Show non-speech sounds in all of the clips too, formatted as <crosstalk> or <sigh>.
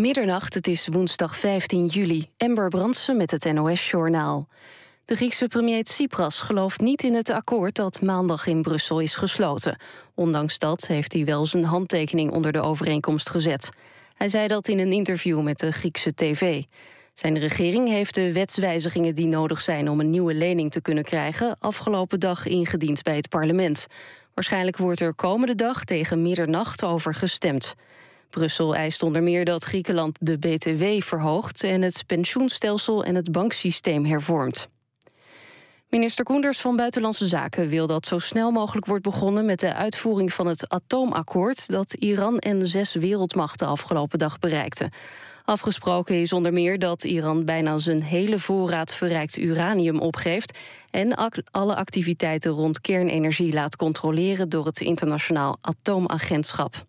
Middernacht, het is woensdag 15 juli. Ember Brandsen met het NOS-journaal. De Griekse premier Tsipras gelooft niet in het akkoord dat maandag in Brussel is gesloten. Ondanks dat heeft hij wel zijn handtekening onder de overeenkomst gezet. Hij zei dat in een interview met de Griekse tv. Zijn regering heeft de wetswijzigingen die nodig zijn om een nieuwe lening te kunnen krijgen afgelopen dag ingediend bij het parlement. Waarschijnlijk wordt er komende dag tegen middernacht over gestemd. Brussel eist onder meer dat Griekenland de BTW verhoogt en het pensioenstelsel en het banksysteem hervormt. Minister Koenders van Buitenlandse Zaken wil dat zo snel mogelijk wordt begonnen met de uitvoering van het atoomakkoord dat Iran en zes wereldmachten afgelopen dag bereikten. Afgesproken is onder meer dat Iran bijna zijn hele voorraad verrijkt uranium opgeeft en alle activiteiten rond kernenergie laat controleren door het internationaal atoomagentschap.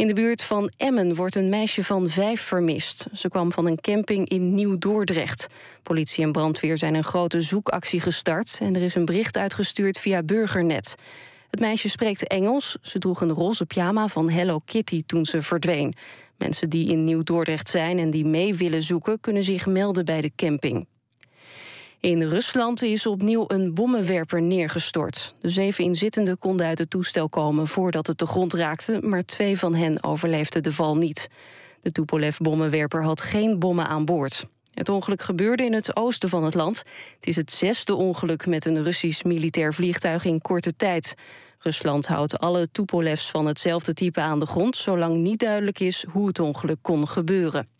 In de buurt van Emmen wordt een meisje van vijf vermist. Ze kwam van een camping in Nieuw-Dordrecht. Politie en brandweer zijn een grote zoekactie gestart... en er is een bericht uitgestuurd via Burgernet. Het meisje spreekt Engels. Ze droeg een roze pyjama van Hello Kitty toen ze verdween. Mensen die in Nieuw-Dordrecht zijn en die mee willen zoeken... kunnen zich melden bij de camping. In Rusland is opnieuw een bommenwerper neergestort. De zeven inzittenden konden uit het toestel komen voordat het de grond raakte... maar twee van hen overleefden de val niet. De Tupolev-bommenwerper had geen bommen aan boord. Het ongeluk gebeurde in het oosten van het land. Het is het zesde ongeluk met een Russisch militair vliegtuig in korte tijd. Rusland houdt alle Tupolevs van hetzelfde type aan de grond... zolang niet duidelijk is hoe het ongeluk kon gebeuren.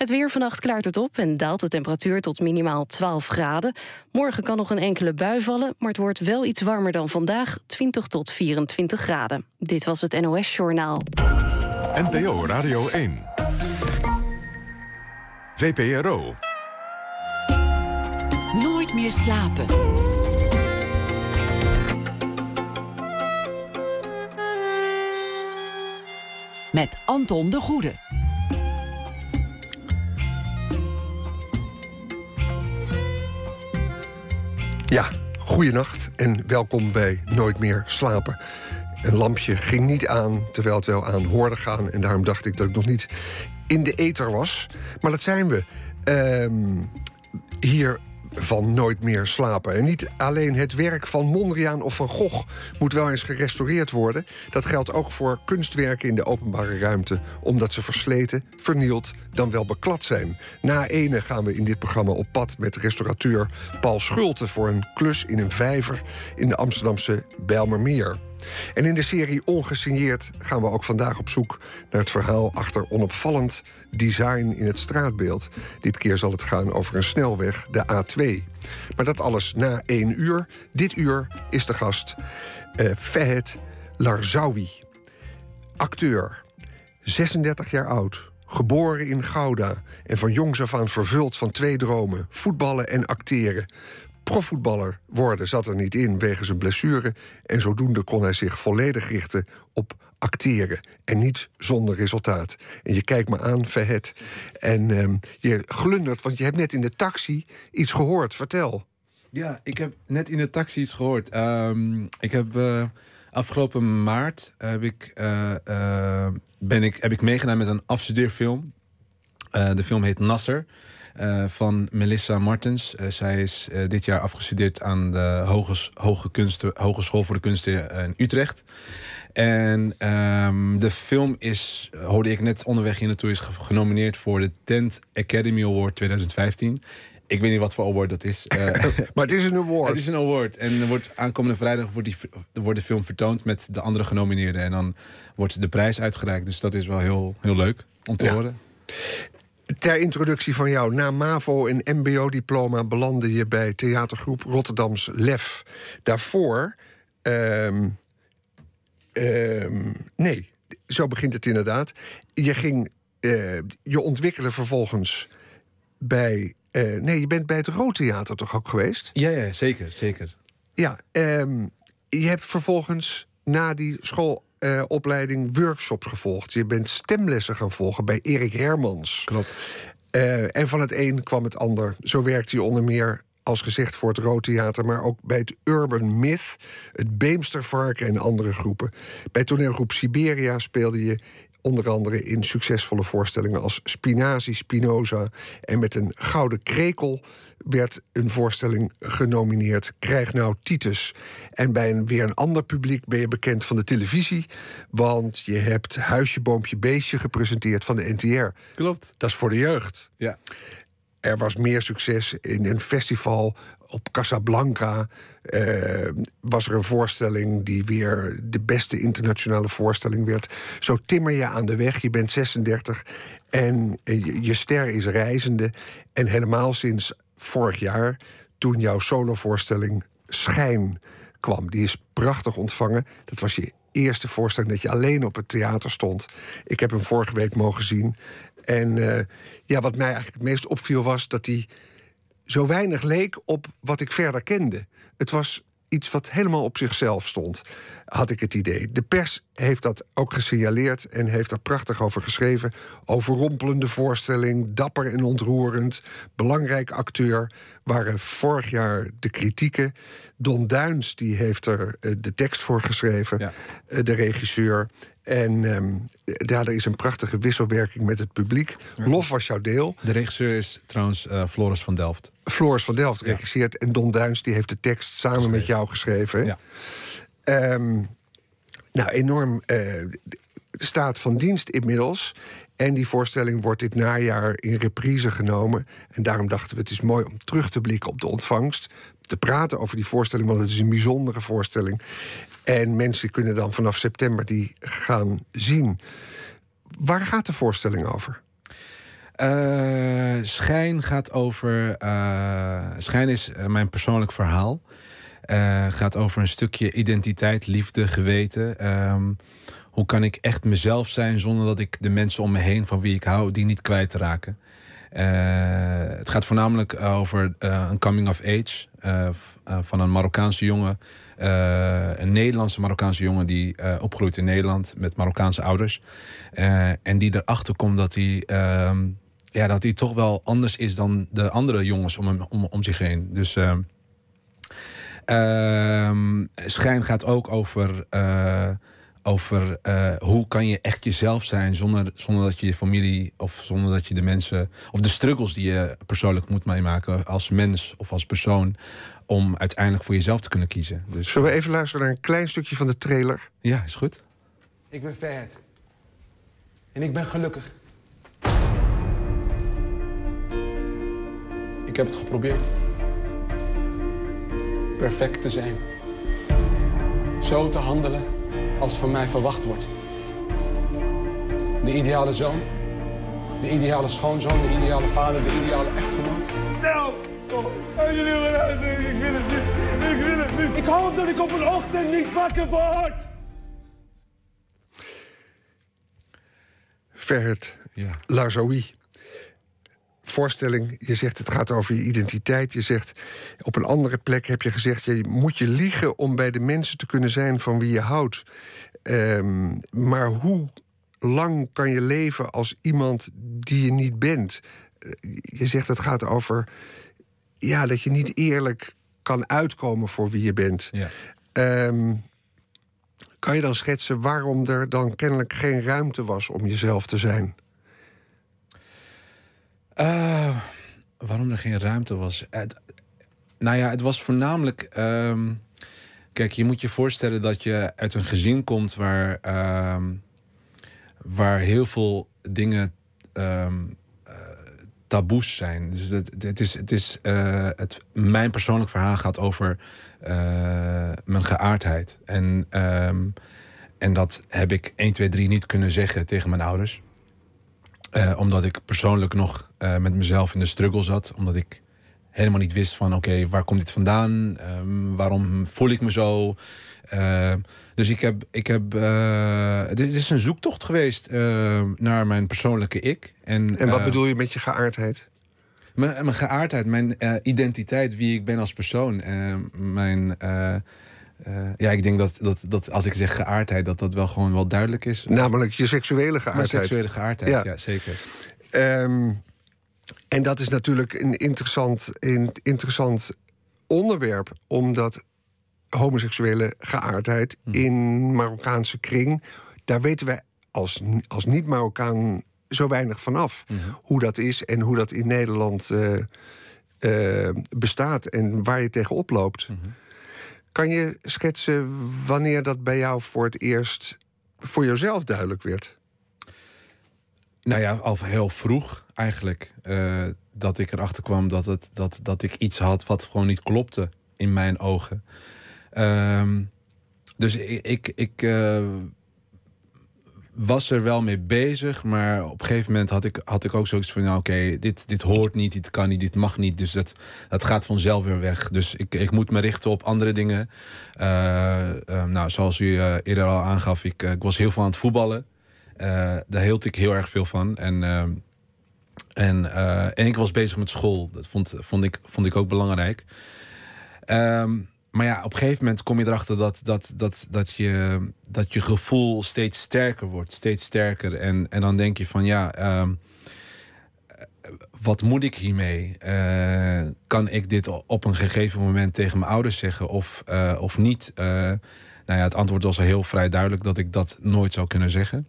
Het weer vannacht klaart het op en daalt de temperatuur tot minimaal 12 graden. Morgen kan nog een enkele bui vallen, maar het wordt wel iets warmer dan vandaag, 20 tot 24 graden. Dit was het NOS Journaal. NPO Radio 1. VPRO. Nooit meer slapen. Met Anton de Goede. Ja, goeienacht en welkom bij Nooit meer slapen. Een lampje ging niet aan terwijl het wel aan hoorde gaan... en daarom dacht ik dat ik nog niet in de ether was. Maar dat zijn we. Ehm, hier van Nooit meer slapen. En niet alleen het werk van Mondriaan of van Gogh moet wel eens gerestaureerd worden. Dat geldt ook voor kunstwerken in de openbare ruimte, omdat ze versleten, vernield, dan wel beklad zijn. Na ene gaan we in dit programma op pad met restaurateur Paul Schulte voor een klus in een vijver in de Amsterdamse Bijlmermeer. En in de serie Ongesigneerd gaan we ook vandaag op zoek naar het verhaal achter onopvallend design in het straatbeeld. Dit keer zal het gaan over een snelweg, de A2. Maar dat alles na één uur. Dit uur is de gast uh, Fahed Larzawi. Acteur, 36 jaar oud, geboren in Gouda en van jongs af aan vervuld van twee dromen: voetballen en acteren profvoetballer worden zat er niet in wegens een blessure. En zodoende kon hij zich volledig richten op acteren. En niet zonder resultaat. En je kijkt me aan, Verhet. En ehm, je glundert, want je hebt net in de taxi iets gehoord. Vertel. Ja, ik heb net in de taxi iets gehoord. Ehm, ik heb uh, afgelopen maart heb ik, uh, uh, ben ik, heb ik meegedaan met een afstudeerfilm. de film heet Nasser. Eh, van Melissa Martens. Uh, zij is uh, dit jaar afgestudeerd aan de Hoges, Hoge Kunsten, Hogeschool voor de Kunsten in Utrecht. En um, de film is, hoorde ik net onderweg hier naartoe, is genomineerd voor de 10th Academy Award 2015. Ik weet niet wat voor award dat is. <laughs> maar het is een award. Het is een award. En er wordt aankomende vrijdag wordt, die, wordt de film vertoond met de andere genomineerden. En dan wordt de prijs uitgereikt. Dus dat is wel heel, heel leuk om te horen. Ter introductie van jou, na MAVO en MBO-diploma belandde je bij theatergroep Rotterdams Lef. Daarvoor. Um, nee, zo begint het inderdaad. Je ging uh, je ontwikkelen vervolgens bij. Uh, nee, je bent bij het Roodtheater toch ook geweest? Ja, ja zeker, zeker. Ja, um, je hebt vervolgens na die school uh, opleiding workshops gevolgd. Je bent stemlessen gaan volgen bij Erik Hermans. Klopt. Uh, en van het een kwam het ander. Zo werkte je onder meer als gezegd voor het Rood Theater, maar ook bij het Urban Myth, het Beemstervarken en andere groepen. Bij toneelgroep Siberia speelde je onder andere in succesvolle voorstellingen als Spinazie, Spinoza en met een gouden krekel werd een voorstelling genomineerd. Krijg nou Titus. En bij een weer een ander publiek ben je bekend van de televisie. Want je hebt Huisje, Boompje, Beestje gepresenteerd van de NTR. Klopt. Dat is voor de jeugd. Ja. Er was meer succes in een festival op Casablanca. eh, was er een voorstelling die weer de beste internationale voorstelling werd. Zo timmer je aan de weg. Je bent 36 en je, je ster is reizende. En helemaal sinds vorig jaar, toen jouw solovoorstelling Schijn kwam. Die is prachtig ontvangen. Dat was je eerste voorstelling dat je alleen op het theater stond. Ik heb hem vorige week mogen zien. En eh, ja, wat mij eigenlijk het meest opviel was dat hij zo weinig leek op wat ik verder kende. Het was iets wat helemaal op zichzelf stond, had ik het idee. De pers heeft dat ook gesignaleerd en heeft er prachtig over geschreven. Overrompelende voorstelling, dapper en ontroerend, belangrijk acteur. Waren vorig jaar de kritieken. Don Duins die heeft er eh, de tekst voor geschreven, Ja. eh, de regisseur. En ja, er is een prachtige wisselwerking met het publiek. Lof was jouw deel. De regisseur is trouwens eh, Floris van Delft. Floris van Delft regisseert. En Don Duins die heeft de tekst samen met jou geschreven. Ja. Ehm, nou, enorm eh, staat van dienst inmiddels. En die voorstelling wordt dit najaar in reprise genomen. En daarom dachten we, het is mooi om terug te blikken op de ontvangst. Te praten over die voorstelling, want het is een bijzondere voorstelling. En mensen kunnen dan vanaf september die gaan zien. Waar gaat de voorstelling over? Eh, Schijn gaat over. eh, Schijn is mijn persoonlijk verhaal. Eh, gaat over een stukje identiteit, liefde, geweten. Ehm, hoe kan ik echt mezelf zijn zonder dat ik de mensen om me heen van wie ik hou, die niet kwijt raken? Eh, het gaat voornamelijk over eh, een coming of age van een Marokkaanse jongen. een Nederlandse Marokkaanse jongen die opgroeit in Nederland met Marokkaanse ouders. En die erachter komt dat hij, ehm, ja, dat hij toch wel anders is dan de andere jongens om, om, om zich heen. Dus ehm, Schijn gaat ook over, eh, over eh, hoe kan je echt jezelf zijn zonder, zonder dat je je familie of zonder dat je de mensen of de struggles die je persoonlijk moet meemaken als mens of als persoon om uiteindelijk voor jezelf te kunnen kiezen. Dus Zullen we even luisteren naar een klein stukje van de trailer? ja, is goed. Ik ben Ferd. En ik ben gelukkig. Ik heb het geprobeerd. Perfect te zijn. Zo te handelen als van mij verwacht wordt. De ideale zoon. De ideale schoonzoon. De ideale vader. De ideale echtgenoot. Nou, kom. Als jullie ik wil het niet. Ik wil het niet. Ik hoop dat ik op een ochtend niet wakker word. Ferhat Ja. Larzaoui. Voorstelling, je zegt het gaat over je identiteit. Je zegt op een andere plek heb je gezegd... je moet je liegen om bij de mensen te kunnen zijn van wie je houdt. Ehm, maar hoe lang kan je leven als iemand die je niet bent? Eh, Je zegt het gaat over ja, dat je niet eerlijk kan uitkomen voor wie je bent. Ja. Ehm, kan je dan schetsen waarom er dan kennelijk geen ruimte was om jezelf te zijn? Eh, waarom er geen ruimte was? Het, nou ja, het was voornamelijk. ehm, kijk, je moet je voorstellen dat je uit een gezin komt waar, ehm, waar heel veel dingen ehm, eh, taboes zijn. Dus het, het is, het is, eh, het, mijn persoonlijk verhaal gaat over mijn geaardheid. En, en dat heb ik 1, 2, 3 niet kunnen zeggen tegen mijn ouders. Eh, omdat ik persoonlijk nog eh, met mezelf in de struggle zat. Omdat ik helemaal niet wist van oké, waar komt dit vandaan? Ehm, waarom voel ik me zo? Eh, dus ik heb, ik heb eh, dit is een zoektocht geweest eh, naar mijn persoonlijke ik. En, En wat eh, bedoel je met je geaardheid? mijn, mijn geaardheid, mijn eh, identiteit, wie ik ben als persoon. Eh, mijn, eh, ja, ik denk dat, dat, dat als ik zeg geaardheid, dat dat wel gewoon wel duidelijk is. Namelijk je seksuele Mijn geaardheid. seksuele geaardheid, Ja. ja, zeker. Ehm, en dat is natuurlijk een interessant, een interessant onderwerp, omdat homoseksuele geaardheid Hmm. in Marokkaanse kring, daar weten wij als, als niet-Marokkaan zo weinig vanaf. Mhm. Hoe dat is en hoe dat in Nederland eh, eh, bestaat en waar je tegen oploopt. Mhm. Kan je schetsen wanneer dat bij jou voor het eerst voor jezelf duidelijk werd? Nou ja, al heel vroeg eigenlijk. eh, dat ik erachter kwam dat, het, dat, dat ik iets had wat gewoon niet klopte in mijn ogen. Ehm, dus ik, ik, eh, was er wel mee bezig, maar op een gegeven moment had ik, had ik ook zoiets van: nou, oké, dit, dit hoort niet, dit kan niet, dit mag niet. Dus dat, dat gaat vanzelf weer weg. Dus ik, ik moet me richten op andere dingen. Eh, eh, nou, zoals u eh, eerder al aangaf, ik, eh, ik was heel veel aan het voetballen. Daar hield ik heel erg veel van. En, ehm, en, en ik was bezig met school. Dat vond, vond, ik, vond ik ook belangrijk. Ehm, maar ja, op een gegeven moment kom je erachter dat, dat, dat, dat, je, dat je gevoel steeds sterker wordt. Steeds sterker. En, en dan denk je van ja, ehm, wat moet ik hiermee? Eh, kan ik dit op een gegeven moment tegen mijn ouders zeggen of, eh, of niet? Eh, nou ja, het antwoord was al heel vrij duidelijk dat ik dat nooit zou kunnen zeggen.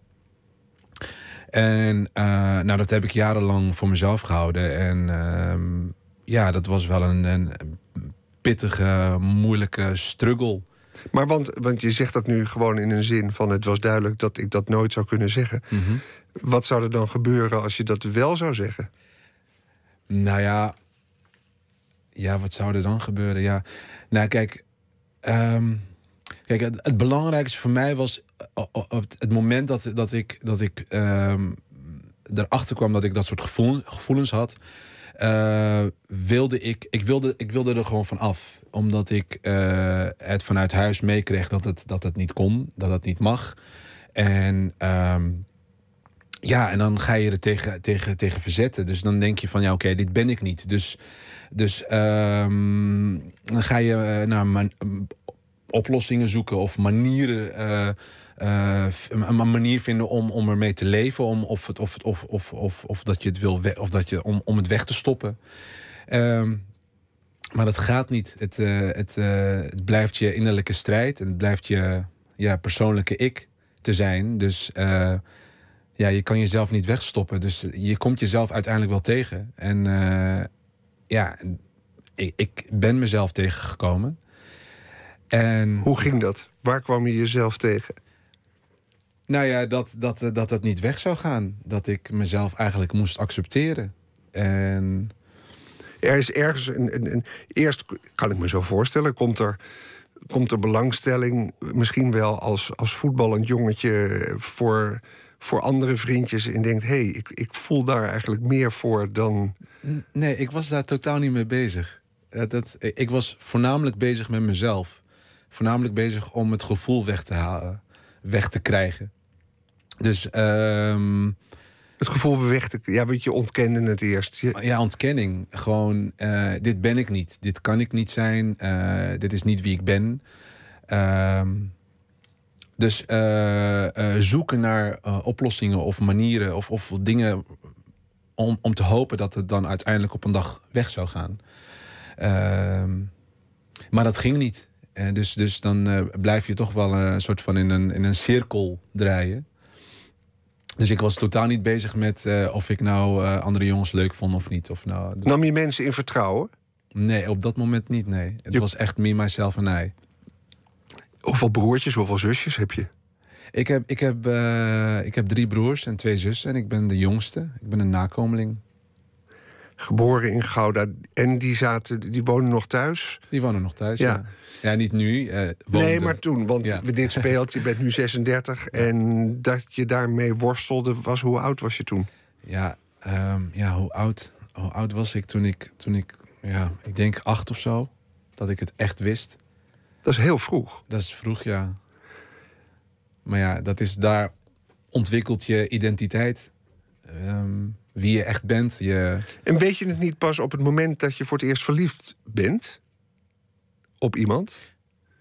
En nou, dat heb ik jarenlang voor mezelf gehouden. En ehm, ja, dat was wel een, een pittige, moeilijke struggle. Maar want, want je zegt dat nu gewoon in een zin van het was duidelijk dat ik dat nooit zou kunnen zeggen. Wat zou er dan gebeuren als je dat wel zou zeggen? Nou ja, ja, wat zou er dan gebeuren? Ja, nou kijk, ehm, kijk het, het belangrijkste voor mij was op het, moment dat, dat ik, dat ik ehm, erachter kwam dat ik dat soort gevoel, gevoelens had, eh, wilde ik, ik wilde, ik wilde er gewoon van af. Omdat ik eh, het vanuit huis meekreeg dat het, dat het niet kon, dat het niet mag. En ehm, ja, en dan ga je er tegen, tegen, tegen verzetten. Dus dan denk je van ja, oké, dit ben ik niet. Dus, dus ehm, dan ga je eh, naar oplossingen zoeken of manieren. Eh, een een manier vinden om, om ermee te leven. Om, of, het, of, het, of, of, of, of dat je het wil of dat je, om, om het weg te stoppen. Ehm, maar dat gaat niet. Het, eh, het, eh, het blijft je innerlijke strijd. En het blijft je ja, persoonlijke ik te zijn. Dus ja, je kan jezelf niet wegstoppen. Dus je komt jezelf uiteindelijk wel tegen. En ja, ik, ik ben mezelf tegengekomen. En Hoe ging dat? Waar kwam je jezelf tegen? Nou ja, dat, dat, eh, dat het niet weg zou gaan. Dat ik mezelf eigenlijk moest accepteren. En Er is ergens een, een, een- Eerst kan ik me zo voorstellen, komt er, komt er belangstelling, misschien wel als, als voetballend jongetje voor, voor andere vriendjes. En denkt: hé, hey, ik, ik voel daar eigenlijk meer voor dan. Nee, ik was daar totaal niet mee bezig. Eh, dat, ik was voornamelijk bezig met mezelf. Voornamelijk bezig om het gevoel weg te halen, weg te krijgen. Dus ehm, Het gevoel weg te. Ja, want je ontkende het eerst. Je- ja, ontkenning. Gewoon, eh, dit ben ik niet. Dit kan ik niet zijn. eh, dit is niet wie ik ben. Ehm, dus eh, zoeken naar oplossingen of manieren of, of dingen om, om te hopen dat het dan uiteindelijk op een dag weg zou gaan. Ehm, maar dat ging niet. Dus, dus dan blijf je toch wel een soort van in een, in een cirkel draaien. Dus ik was totaal niet bezig met eh, of ik nou eh, andere jongens leuk vond of niet. Of nou, Nam je mensen in vertrouwen? nee, op dat moment niet, nee. Het Je- was echt me, myself en I. Hoeveel broertjes, hoeveel zusjes heb je? Ik heb, ik, heb, eh, ik heb drie broers en twee zussen en ik ben de jongste. Ik ben een nakomeling. Geboren in Gouda. En die, zaten, die wonen nog thuis? Die wonen nog thuis, Ja. ja. Ja, niet nu. eh Nee, maar toen. Want Ja. dit speelt, je bent nu 36. En dat je daarmee worstelde was... Hoe oud was je toen? Ja, ehm, ja hoe, oud, hoe oud was ik toen ik, toen ik, ja, ik denk acht of zo. Dat ik het echt wist. Dat is heel vroeg. Dat is vroeg, ja. Maar ja, dat is daar ontwikkelt je identiteit. Ehm, wie je echt bent. Je, En weet je het niet pas op het moment dat je voor het eerst verliefd bent? Op iemand?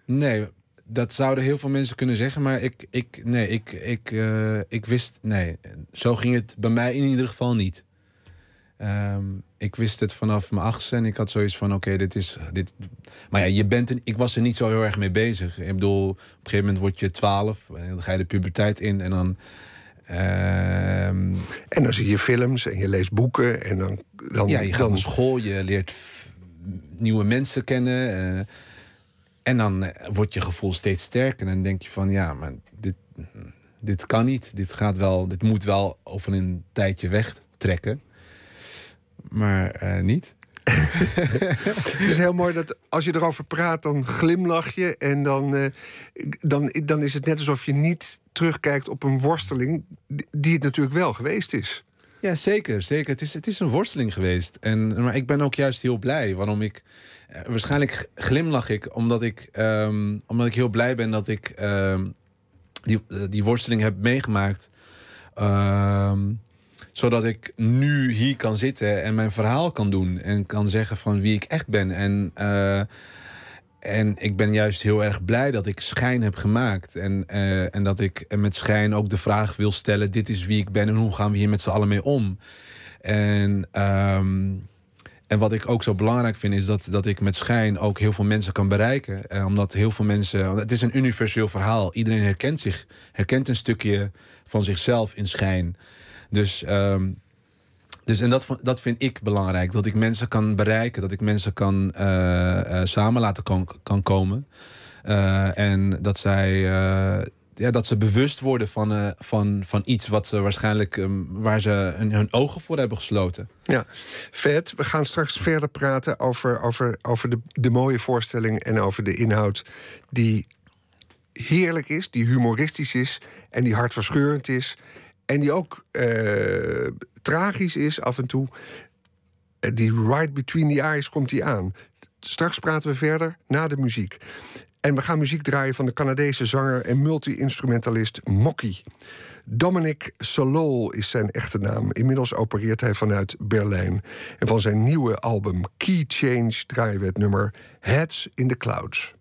nee, dat zouden heel veel mensen kunnen zeggen. Maar ik, ik, nee, ik, ik, eh, ik wist, nee, zo ging het bij mij in ieder geval niet. Ehm, ik wist het vanaf mijn achtste en ik had zoiets van: oké, dit is. Dit... Maar ja, je bent er, ik was er niet zo heel erg mee bezig. Ik bedoel, op een gegeven moment word je twaalf en dan ga je de puberteit in en dan. Ehm, En dan zie je films en je leest boeken en dan... dan ja, je gaat dan, naar school, je leert nieuwe mensen kennen. eh, en dan eh, wordt je gevoel steeds sterker. En dan denk je van ja, maar dit, dit kan niet. Dit, gaat wel, dit moet wel over een tijdje wegtrekken. Maar eh, niet. <laughs> Het is heel mooi dat als je erover praat, dan glimlach je. En dan, eh, dan, dan is het net alsof je niet terugkijkt op een worsteling... die het natuurlijk wel geweest is. Ja, zeker. zeker. Het, is, het is een worsteling geweest. En, maar ik ben ook juist heel blij. Waarom ik. eh, waarschijnlijk glimlach ik omdat ik, ehm, omdat ik heel blij ben dat ik ehm, die, eh, die worsteling heb meegemaakt. Ehm, zodat ik nu hier kan zitten en mijn verhaal kan doen. En kan zeggen van wie ik echt ben. En, eh, en ik ben juist heel erg blij dat ik schijn heb gemaakt. En, eh, en dat ik met schijn ook de vraag wil stellen: dit is wie ik ben en hoe gaan we hier met z'n allen mee om? En, ehm, en wat ik ook zo belangrijk vind, is dat, dat ik met schijn ook heel veel mensen kan bereiken. Eh, omdat heel veel mensen. Het is een universeel verhaal. Iedereen herkent zich, herkent een stukje van zichzelf in schijn. Dus. ehm, dus en dat, dat vind ik belangrijk. Dat ik mensen kan bereiken. Dat ik mensen kan eh, eh, samen laten kan, kan komen. Eh, en dat zij. ja, dat ze bewust worden van, van, van iets wat ze waarschijnlijk. ehm, waar ze hun, hun ogen voor hebben gesloten. Ja, vet. We gaan straks verder praten over, over, over de, de mooie voorstelling... en over de inhoud die heerlijk is, die humoristisch is... en die hartverscheurend is. En die ook eh, tragisch is af en toe. Eh, Die right between the eyes komt die aan. Straks praten we verder na de muziek. En we gaan muziek draaien van de Canadese zanger en multi-instrumentalist Mocky. Dominic Solol is zijn echte naam. Inmiddels opereert hij vanuit Berlijn. En van zijn nieuwe album Key Change draaien we het nummer Heads in the Clouds.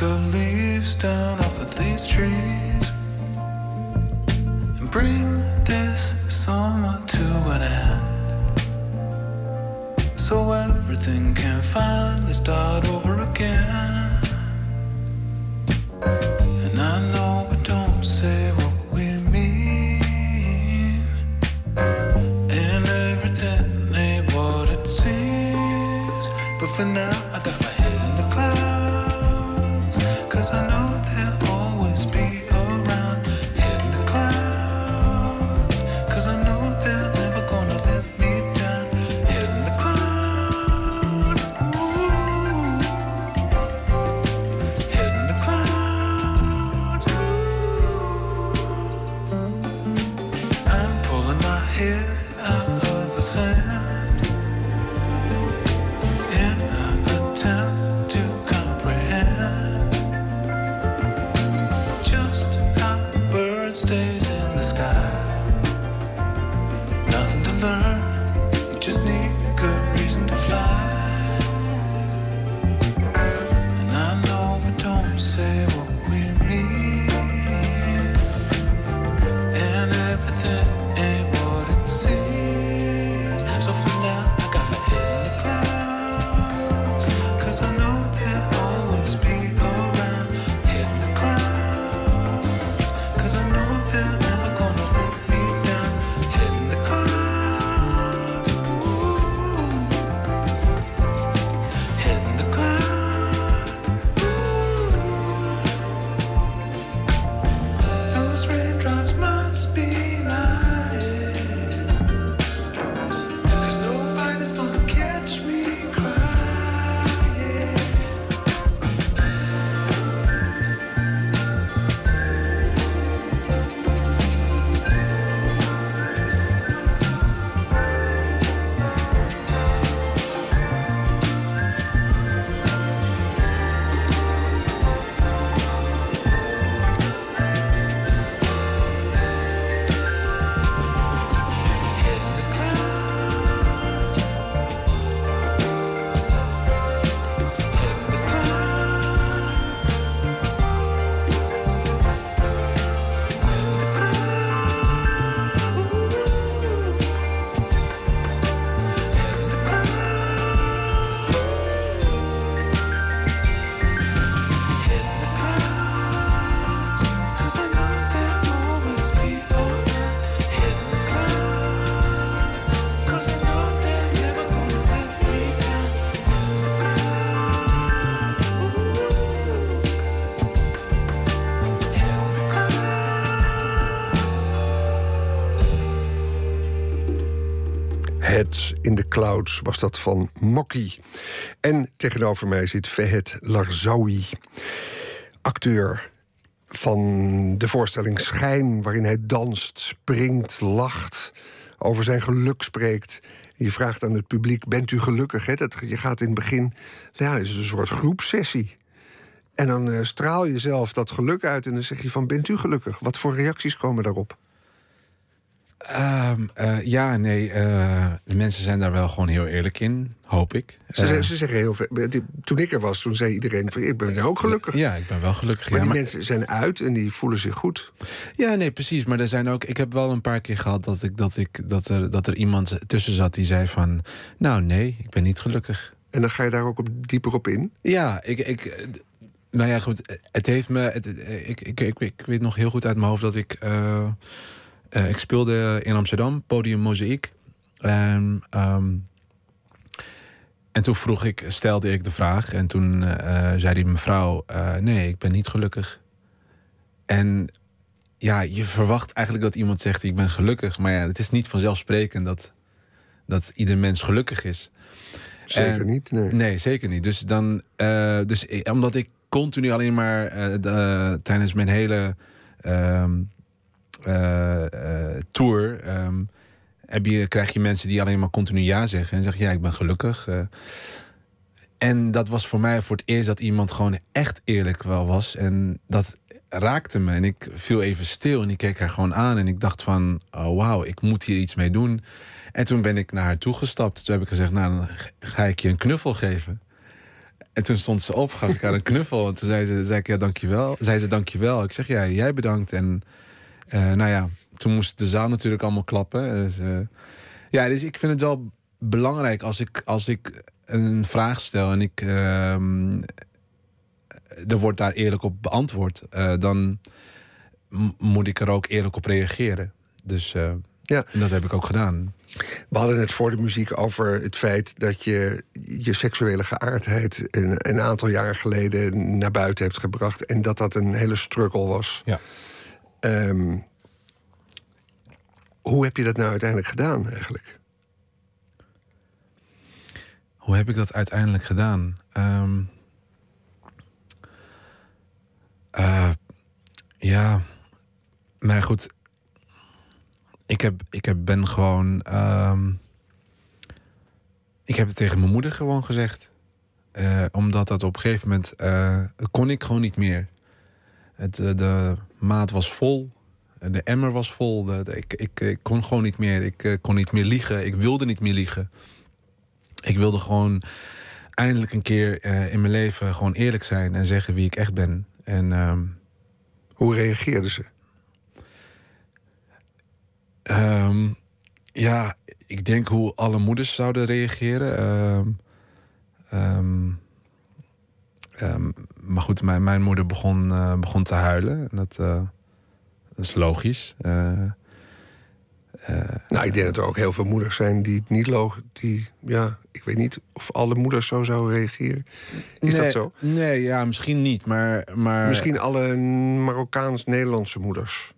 The leaves down off of these trees and bring this summer to an end so everything can finally start over again. And I know Was dat van Mokki. En tegenover mij zit Vehet Larzaoui, acteur van de voorstelling Schijn... waarin hij danst, springt, lacht, over zijn geluk spreekt... Je vraagt aan het publiek, bent u gelukkig? Hè? Dat, je gaat in het begin, ja, is een soort groepsessie. En dan uh, straal je zelf dat geluk uit en dan zeg je van, bent u gelukkig? Wat voor reacties komen daarop? Um, uh, ja, nee, uh, de mensen zijn daar wel gewoon heel eerlijk in, hoop ik. Ze, ze zeggen heel veel. Toen ik er was, toen zei iedereen: Ik ben ook gelukkig. Ja, ik ben wel gelukkig. Maar ja, die maar... mensen zijn uit en die voelen zich goed. Ja, nee, precies. Maar er zijn ook. Ik heb wel een paar keer gehad dat, ik, dat, ik, dat, er, dat er iemand tussen zat die zei: van... Nou, nee, ik ben niet gelukkig. En dan ga je daar ook op, dieper op in? Ja, ik. ik nou ja, goed. Het heeft me. Het, ik, ik, ik, ik, weet nog heel goed uit mijn hoofd dat ik. Uh, uh, ik speelde in Amsterdam, podium Mozaïek. En, um, en toen vroeg ik, stelde ik de vraag. En toen uh, zei die mevrouw: uh, Nee, ik ben niet gelukkig. En ja, je verwacht eigenlijk dat iemand zegt: Ik ben gelukkig. Maar ja, het is niet vanzelfsprekend dat, dat ieder mens gelukkig is. Zeker en, niet, nee. Nee, zeker niet. Dus, dan, dus omdat ik continu alleen maar de, tijdens mijn hele. Um, uh, tour. Um, heb je, krijg je mensen die alleen maar continu ja zeggen. En zeggen, ja, ik ben gelukkig. Uh, en dat was voor mij voor het eerst dat iemand gewoon echt eerlijk wel was. En dat raakte me. En ik viel even stil en ik keek haar gewoon aan. En ik dacht van, oh wauw, ik moet hier iets mee doen. En toen ben ik naar haar toegestapt. Toen heb ik gezegd, nou, dan ga ik je een knuffel geven. En toen stond ze op, gaf ik haar een knuffel. En toen zei ze, zei ik, ja, dankjewel. Zei ze, dankjewel. Ik zeg, ja, jij bedankt. En nou ja, toen moest de zaal natuurlijk allemaal klappen. Dus, uh, ja, dus ik vind het wel belangrijk als ik, als ik een vraag stel en ik, uh, er wordt daar eerlijk op beantwoord, uh, dan moet ik er ook eerlijk op reageren. Dus ja. en dat heb ik ook gedaan. We hadden het voor de muziek over het feit dat je je seksuele geaardheid een, een aantal jaar geleden naar buiten hebt gebracht en dat dat een hele struggle was. Ja. Um, hoe heb je dat nou uiteindelijk gedaan eigenlijk? Hoe heb ik dat uiteindelijk gedaan? Um, uh, ja, maar goed. Ik, heb, ik heb, ben gewoon. Um, ik heb het tegen mijn moeder gewoon gezegd. Uh, omdat dat op een gegeven moment. Uh, kon ik gewoon niet meer. Het, de maat was vol. De emmer was vol. De, de, ik, ik, ik, kon gewoon niet meer. Ik uh, kon niet meer liegen. Ik wilde niet meer liegen. Ik wilde gewoon eindelijk een keer uh, in mijn leven gewoon eerlijk zijn en zeggen wie ik echt ben. En um, hoe reageerden ze? Um, ja, ik denk hoe alle moeders zouden reageren. Um, maar goed, mijn, mijn moeder begon, uh, begon te huilen. En dat, uh, dat is logisch. Uh, nou, ik denk dat er ook heel veel moeders zijn die het niet logisch. Die, ja, ik weet niet of alle moeders zo zouden reageren. Is nee, dat zo? Nee, ja, misschien niet. Maar, maar... Misschien alle Marokkaans-Nederlandse moeders.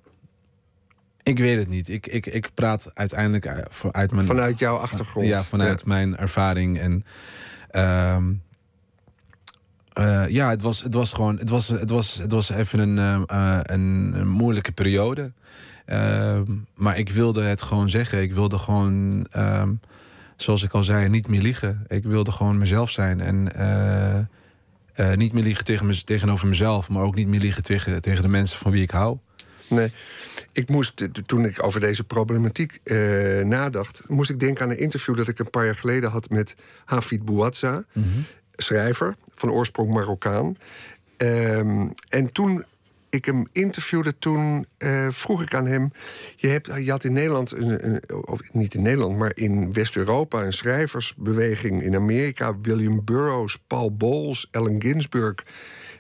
Ik weet het niet. Ik, ik, ik praat uiteindelijk uit mijn. Vanuit jouw achtergrond. Ja, vanuit ja. mijn ervaring. En. Uh, uh, ja, het was, het was gewoon. Het was, het was, het was even een, uh, een, een, moeilijke periode. Uh, maar ik wilde het gewoon zeggen. Ik wilde gewoon. ehm, zoals ik al zei, niet meer liegen. Ik wilde gewoon mezelf zijn. En. eh, niet meer liegen tegen tegenover mezelf. Maar ook niet meer liegen tegen, tegen de mensen van wie ik hou. Nee. Ik moest, toen ik over deze problematiek nadacht, moest ik denken aan een interview dat ik een paar jaar geleden had met Hafid Bouazza, mm -hmm. Schrijver van oorsprong Marokkaan. Um, en toen ik hem interviewde, toen uh, vroeg ik aan hem: je, hebt, je had in Nederland, een, een, of niet in Nederland, maar in West-Europa een schrijversbeweging in Amerika. William Burroughs, Paul Bowles, Allen Ginsberg.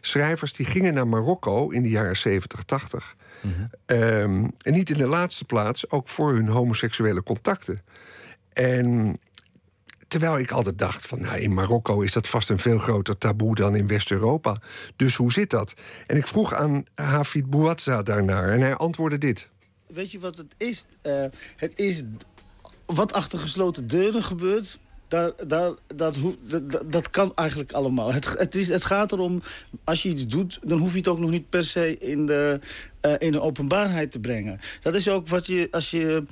Schrijvers die gingen naar Marokko in de jaren 70, 80. Mm -hmm. um, en niet in de laatste plaats ook voor hun homoseksuele contacten. En terwijl ik altijd dacht van, nou, in Marokko is dat vast een veel groter taboe dan in West-Europa. Dus hoe zit dat? En ik vroeg aan Hafid Bouazza daarnaar en hij antwoordde dit. Weet je wat het is? Uh, het is wat achter gesloten deuren gebeurt... Daar, daar, dat, dat- dat kan eigenlijk allemaal. Het, het, is, het gaat erom, als je iets doet... dan hoef je het ook nog niet per se in de, eh, in de openbaarheid te brengen. Dat is ook wat je, als je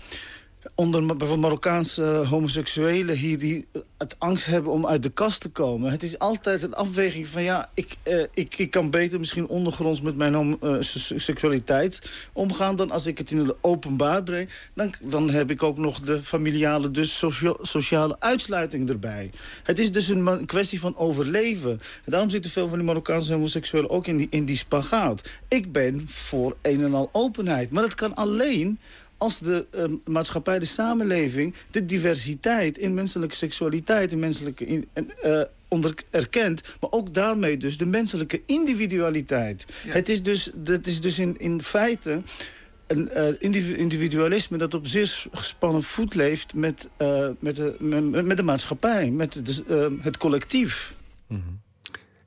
onder bijvoorbeeld Marokkaanse homoseksuelen hier die het angst hebben om uit de kast te komen. Het is altijd een afweging van ja, ik, eh, ik, ik kan beter misschien ondergronds met mijn homo- eh, se- seksualiteit omgaan dan als ik het in het openbaar breng. Dan, dan heb ik ook nog de familiale, dus socia- sociale uitsluiting erbij. Het is dus een kwestie van overleven. En daarom zitten veel van die Marokkaanse homoseksuelen ook in die, in die spagaat. Ik ben voor een en al openheid. Maar dat kan alleen als de eh, maatschappij, de samenleving... de diversiteit in menselijke seksualiteit... en menselijke in, eh, onder, erkent, maar ook daarmee dus de menselijke individualiteit. Het is dus, dat is dus in, in feite een eh, individu- individualisme dat op zeer gespannen voet leeft met, eh, met, de, met, met de maatschappij, met de, het collectief.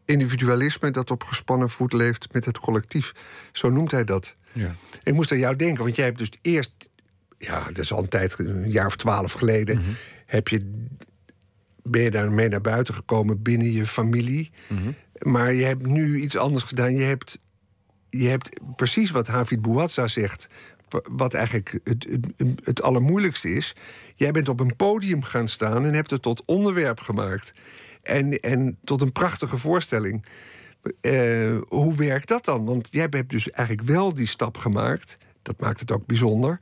Individualisme dat op gespannen voet leeft met het collectief. Zo noemt hij dat. Ja. Ik moest aan jou denken, want jij hebt dus eerst... Ja, dat is al een tijd, een jaar of twaalf geleden... heb je, ben je daarmee naar buiten gekomen binnen je familie. Maar je hebt nu iets anders gedaan. Je hebt, je hebt precies wat Havid Bouazza zegt... wa- wat eigenlijk het, het, het allermoeilijkste is. Jij bent op een podium gaan staan en hebt het tot onderwerp gemaakt. En, en tot een prachtige voorstelling. Eh, hoe werkt dat dan? Want jij hebt dus eigenlijk wel die stap gemaakt. Dat maakt het ook bijzonder.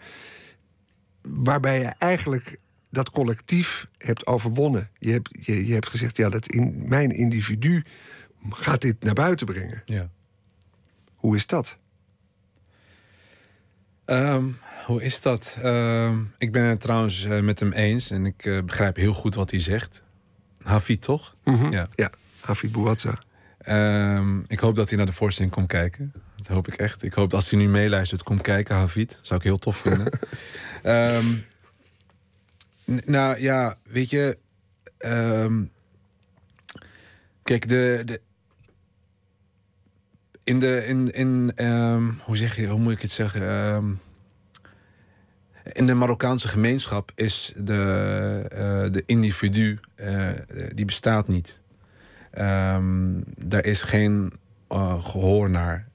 Waarbij je eigenlijk dat collectief hebt overwonnen. Je hebt, je, je hebt gezegd, ja, dat in, mijn individu gaat dit naar buiten brengen. Ja. Hoe is dat? Ehm, hoe is dat? Ehm, ik ben het trouwens eh, met hem eens en ik eh, begrijp heel goed wat hij zegt. Hafid, toch? Ja. Ja, Hafid Bouazza. Ehm, ik hoop dat hij naar de voorstelling komt kijken. Dat hoop ik echt. Ik hoop dat als hij nu meeluistert, komt kijken, Hafid. Zou ik heel tof vinden. <laughs> N- nou ja, weet je. ehm, kijk, de. de in de. In, in, ehm, hoe zeg je, hoe moet ik het zeggen? In de Marokkaanse gemeenschap is de, eh, de individu, eh, die bestaat niet. Daar is geen eh, gehoor naar.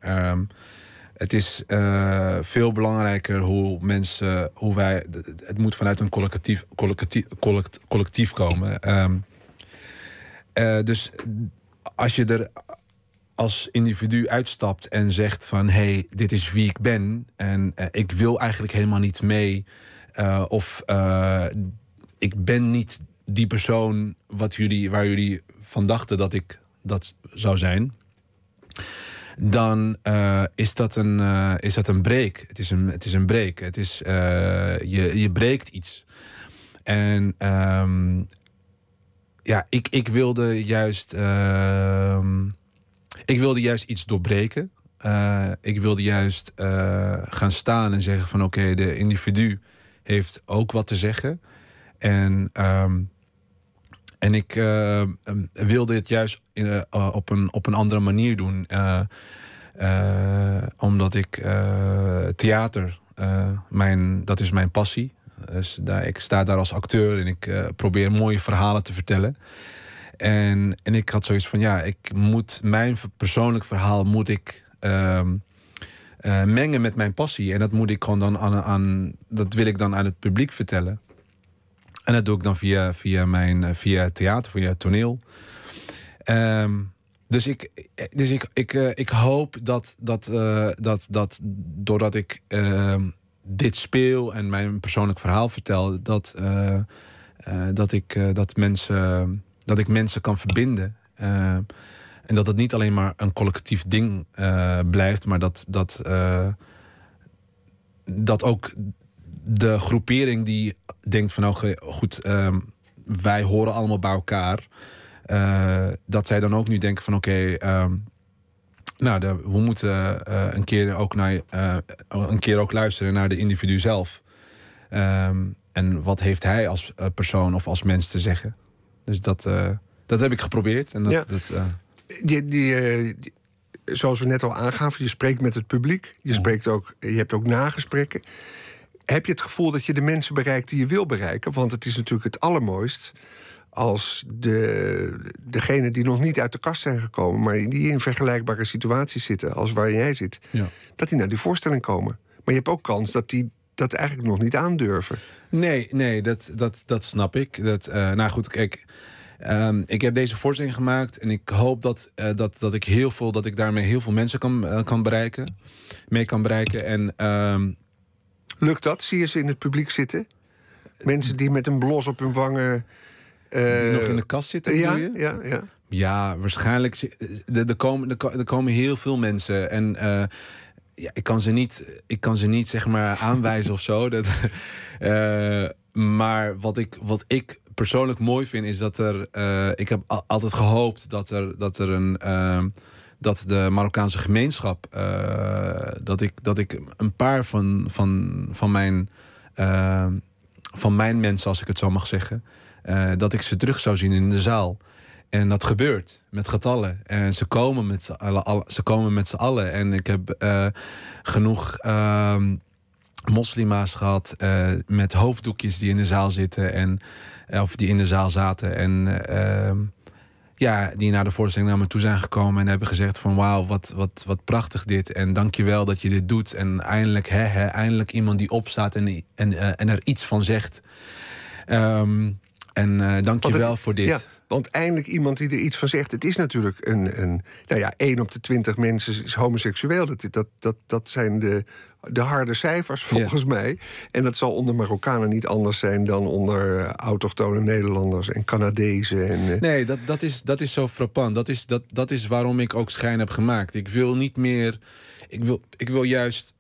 Het is eh, veel belangrijker hoe mensen, hoe wij, het moet vanuit een collectief, collectief, collect- collectief komen. Ehm, eh, dus als je er als individu uitstapt en zegt van hé, hey, dit is wie ik ben en eh, ik wil eigenlijk helemaal niet mee of ik ben niet die persoon wat jullie, waar jullie van dachten dat ik dat zou zijn, dan eh, is, dat een, eh, is dat een break. Het is een, het is een break. Het is, eh, je, je breekt iets. En ehm, ja, ik, ik wilde juist. ehm, ik wilde juist iets doorbreken. Ik wilde juist gaan staan en zeggen van oké, de individu heeft ook wat te zeggen. En, ehm, en ik eh, em, wilde het juist in, eh, eh, op, een, op een andere manier doen. Omdat ik theater, mijn, dat is mijn passie. Dus daar, ik sta daar als acteur en ik probeer mooie verhalen te vertellen. En, en ik had zoiets van, ja, ik moet mijn persoonlijk verhaal moet ik ehm, eh, mengen met mijn passie. En dat moet ik gewoon dan aan, aan, dat wil ik dan aan het publiek vertellen. En dat doe ik dan via, via mijn eh, via theater, via toneel. Ehm, dus ik, dus ik, ik, eh, ik hoop dat, dat, eh, dat, dat doordat ik ehm, dit speel en mijn persoonlijk verhaal vertel, dat, dat, ik, dat, mensen, dat ik mensen kan verbinden. Eh, en dat het niet alleen maar een collectief ding blijft, maar dat, dat, dat ook de groepering die denkt van nou goed, ehm, wij horen allemaal bij elkaar. eh, dat zij dan ook nu denken van oké, ehm, nou, de, we moeten eh, een, keer ook naar, eh, een keer ook luisteren naar de individu zelf. Ehm, en wat heeft hij als persoon of als mens te zeggen? Dus dat, dat heb ik geprobeerd. En dat, Ja. dat, Die, die, die- zoals we net al aangaven, je spreekt met het publiek. Je, spreekt ook, je hebt ook nagesprekken. Heb je het gevoel dat je de mensen bereikt die je wil bereiken? Want het is natuurlijk het allermooist als de, degenen die nog niet uit de kast zijn gekomen, maar die in vergelijkbare situaties zitten als waar jij zit, Ja. dat die naar die voorstelling komen. Maar je hebt ook kans dat die dat eigenlijk nog niet aandurven. Nee, nee, dat, dat, dat snap ik. Dat, eh, nou goed, kijk. ehm, ik heb deze voorstelling gemaakt en ik hoop dat, eh, dat, dat ik heel veel, dat ik daarmee heel veel mensen kan, eh, kan bereiken. Mee kan bereiken. En ehm, Lukt dat? Zie je ze in het publiek zitten? Mensen die met een blos op hun wangen. eh, die nog in de kast zitten, ja, je? ja, ja. Ja, waarschijnlijk. Er, komen, er, ko- komen heel veel mensen. En eh, ja, ik, kan ze niet, ik kan ze niet zeg maar aanwijzen of zo. <laughs> Dat, eh, maar wat ik, wat ik persoonlijk mooi vind, is dat er. eh, ik heb al- altijd gehoopt dat er, dat er een. Dat de Marokkaanse gemeenschap. eh, dat, ik, dat ik een paar van, van, van mijn. ehm, van mijn mensen, als ik het zo mag zeggen. eh, dat ik ze terug zou zien in de zaal. En dat gebeurt met getallen. En ze komen met z'n allen. alle- Ze komen met z'n allen. En ik heb eh, genoeg ehm, moslima's gehad eh, met hoofddoekjes die in de zaal zitten. En, eh, of die in de zaal zaten. En ehm, ja, die naar de voorstelling naar me toe zijn gekomen en hebben gezegd van wauw, wat, wat, wat prachtig dit. En dankjewel dat je dit doet. En eindelijk, hè, hè, eindelijk iemand die opstaat en, en, eh, en er iets van zegt. Ehm, en Want dankjewel het- voor dit. Ja, want eindelijk iemand die er iets van zegt. Het is natuurlijk een, een nou ja, 1 op de 20 mensen is homoseksueel. Dat, dat, dat, dat zijn de, de harde cijfers volgens mij. En dat zal onder Marokkanen niet anders zijn dan onder eh, autochtone Nederlanders en Canadezen. En, eh, Nee, dat, dat, is, dat is zo frappant. Dat is, dat, dat is waarom ik ook schijn heb gemaakt. Ik wil niet meer. Ik wil, ik wil juist.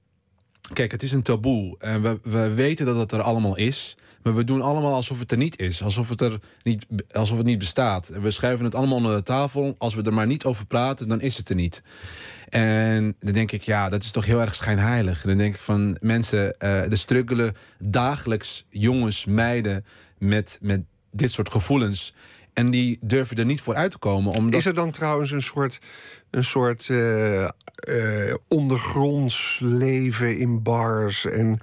Kijk, het is een taboe. En we, we weten dat het er allemaal is. Maar we doen allemaal alsof het er niet is. Alsof het er niet, alsof het niet bestaat. We schuiven het allemaal onder de tafel. Als we er maar niet over praten, dan is het er niet. En dan denk ik, ja, dat is toch heel erg schijnheilig. Dan denk ik van mensen, eh er struggelen dagelijks jongens, meiden met, met dit soort gevoelens. En die durven er niet voor uit te komen. Omdat... Is er dan trouwens een soort, een soort eh, eh, ondergronds leven in bars en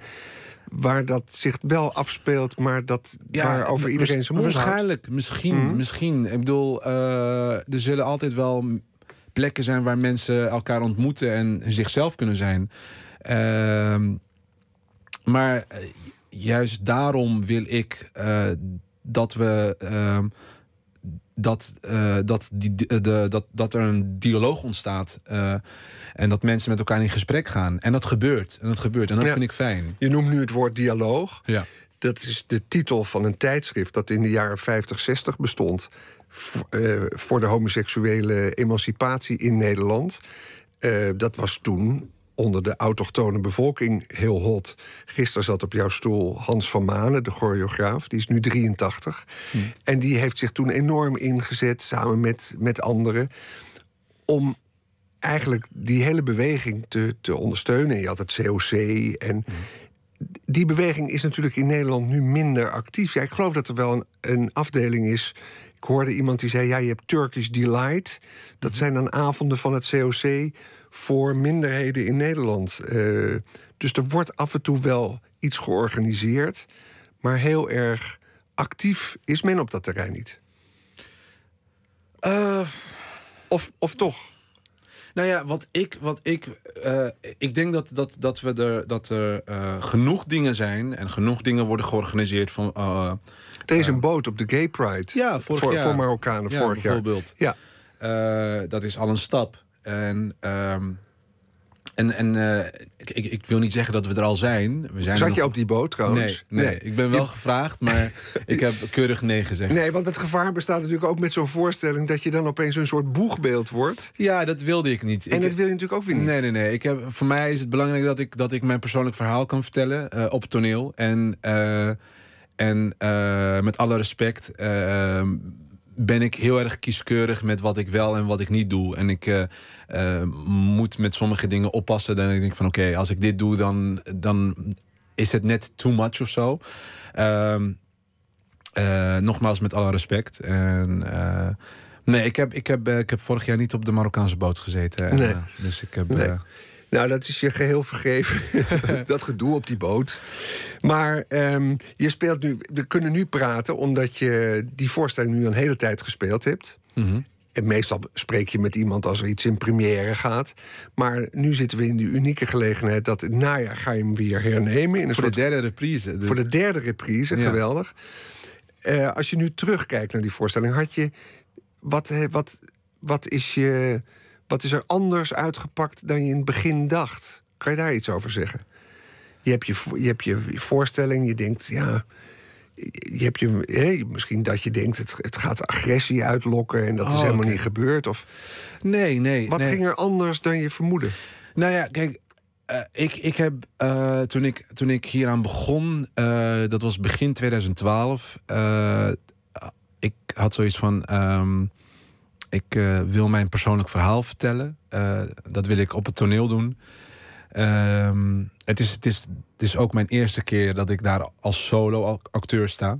waar dat zich wel afspeelt, maar dat waarover wa- iedereen zijn mond houdt? Waarschijnlijk, misschien, Mhm. misschien. Ik bedoel, er zullen altijd wel plekken zijn waar mensen elkaar ontmoeten en zichzelf kunnen zijn. Ehm, maar eh, juist daarom wil ik eh, dat we. ehm, dat, eh, dat, die, de, dat, dat er een dialoog ontstaat. en dat mensen met elkaar in gesprek gaan. En dat gebeurt. En dat gebeurt. En dat Ja. vind ik fijn. Je noemt nu het woord dialoog. Ja. Dat is de titel van een tijdschrift dat in de jaren 50, 60 bestond. Eh, voor de homoseksuele emancipatie in Nederland. Eh, dat was toen onder de autochtone bevolking heel hot. Gisteren zat op jouw stoel Hans van Manen, de choreograaf. Die is nu 83. En die heeft zich toen enorm ingezet, samen met, met anderen... om eigenlijk die hele beweging te, te ondersteunen. Je had het COC en die beweging is natuurlijk in Nederland nu minder actief. Ja, ik geloof dat er wel een, een afdeling is. Ik hoorde iemand die zei: ja, je hebt Turkish Delight. Dat zijn dan avonden van het COC voor minderheden in Nederland. Eh, dus er wordt af en toe wel iets georganiseerd, maar heel erg actief is men op dat terrein niet. of, of toch? Nou ja, wat ik, wat ik, eh, ik denk dat, dat, dat, we er, dat er eh, genoeg dingen zijn en genoeg dingen worden georganiseerd van. Er is een boot op de Gay Pride. Ja, vorig voor, jaar. voor Marokkanen Ja, vorig jaar. bijvoorbeeld. Ja. eh, dat is al een stap. En, ehm, en, en eh, ik, ik, wil niet zeggen dat we er al zijn. We zijn Zat nog- je op die boot trouwens? Nee, nee, ik ben wel Je- gevraagd, maar <laughs> ik heb keurig nee gezegd. Nee, want het gevaar bestaat natuurlijk ook met zo'n voorstelling... dat je dan opeens een soort boegbeeld wordt. Ja, dat wilde ik niet. En Ik- dat wil je natuurlijk ook weer niet. Nee, nee, nee. Ik heb, voor mij is het belangrijk dat ik, dat ik mijn persoonlijk verhaal kan vertellen eh, op toneel. En, en eh, met alle respect eh, ben ik heel erg kieskeurig met wat ik wel en wat ik niet doe. En ik eh, moet met sommige dingen oppassen. Dan denk ik van oké, als ik dit doe, dan, dan is het net too much of zo. Ehm, eh, nogmaals met alle respect. En, nee, ik heb, ik, heb, ik heb vorig jaar niet op de Marokkaanse boot gezeten. Nee. dus ik heb. Nee. Nou, dat is je geheel vergeven. <laughs> dat gedoe op die boot. Maar ehm, je speelt nu. We kunnen nu praten omdat je die voorstelling nu een hele tijd gespeeld hebt. Mhm. En meestal spreek je met iemand als er iets in première gaat. Maar nu zitten we in de unieke gelegenheid dat het najaar ga je hem weer hernemen. In een Voor soort de derde reprise. voor de derde reprise, Ja. geweldig. Eh, als je nu terugkijkt naar die voorstelling, had je. Wat, eh, wat, wat, is je, wat is er anders uitgepakt dan je in het begin dacht? Kan je daar iets over zeggen? Je hebt je, je, hebt je voorstelling, je denkt, ja. Je hebt je, hè, misschien dat je denkt, het, het gaat agressie uitlokken en dat is Oh, helemaal niet gebeurd. Of, Nee, nee. wat nee. ging er anders dan je vermoedde? Nou ja, kijk, eh, ik, ik heb eh, toen, ik, toen ik hieraan begon, eh, dat was begin 2012. eh, ik had zoiets van: ehm, ik eh, wil mijn persoonlijk verhaal vertellen. Eh, dat wil ik op het toneel doen. Ehm, het, is, het, is, het is ook mijn eerste keer dat ik daar als solo-acteur sta.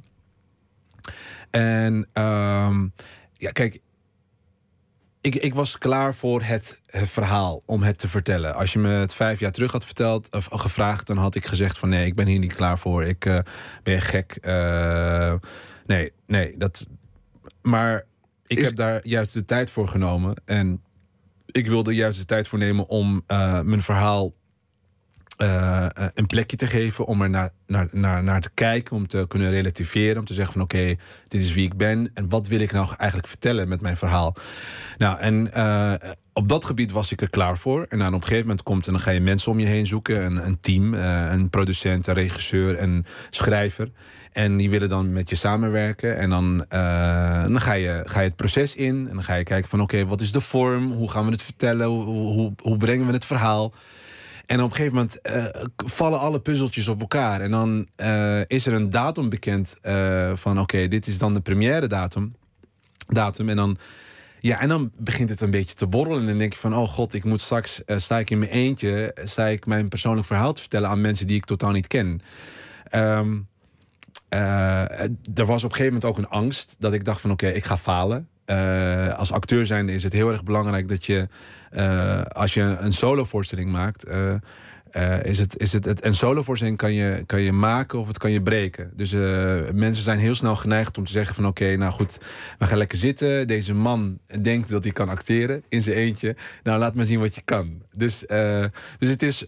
En ehm, ja, kijk, ik, ik was klaar voor het, het verhaal om het te vertellen. Als je me het vijf jaar terug had verteld of gevraagd, dan had ik gezegd van nee, ik ben hier niet klaar voor. Ik eh, ben gek. Nee, nee, dat. Maar ik Is- heb daar juist de tijd voor genomen en ik wilde juist de tijd voor nemen om eh, mijn verhaal eh, eh, een plekje te geven om er naar, naar, naar, naar te kijken, om te kunnen relativeren, om te zeggen van oké, dit is wie ik ben en wat wil ik nou eigenlijk vertellen met mijn verhaal. Nou, en eh, op dat gebied was ik er klaar voor. En dan op een gegeven moment komt en dan ga je mensen om je heen zoeken, een, een team, een producent, een regisseur, een schrijver. En die willen dan met je samenwerken. En dan, dan ga, je, ga je het proces in. En dan ga je kijken van oké, wat is de vorm? Hoe gaan we het vertellen? Hoe, hoe brengen we het verhaal? En op een gegeven moment eh, vallen alle puzzeltjes op elkaar. En dan eh, is er een datum bekend eh, van oké, dit is dan de première datum. datum. En dan, ja, en dan begint het een beetje te borrelen. En dan denk je van, oh god, ik moet straks, sta ik in mijn eentje... sta ik mijn persoonlijk verhaal te vertellen aan mensen die ik totaal niet ken. Ehm, eh, er was op een gegeven moment ook een angst dat ik dacht van oké, ik ga falen. Eh, als acteur zijnde is het heel erg belangrijk dat je, eh, als je een solovoorstelling maakt, eh, eh, is het, is het, het, een solovoorstelling kan je, kan je maken of het kan je breken. Dus mensen zijn heel snel geneigd om te zeggen van oké, nou goed, we gaan lekker zitten. Deze man denkt dat hij kan acteren in zijn eentje. Nou, laat maar zien wat je kan. Dus, dus het is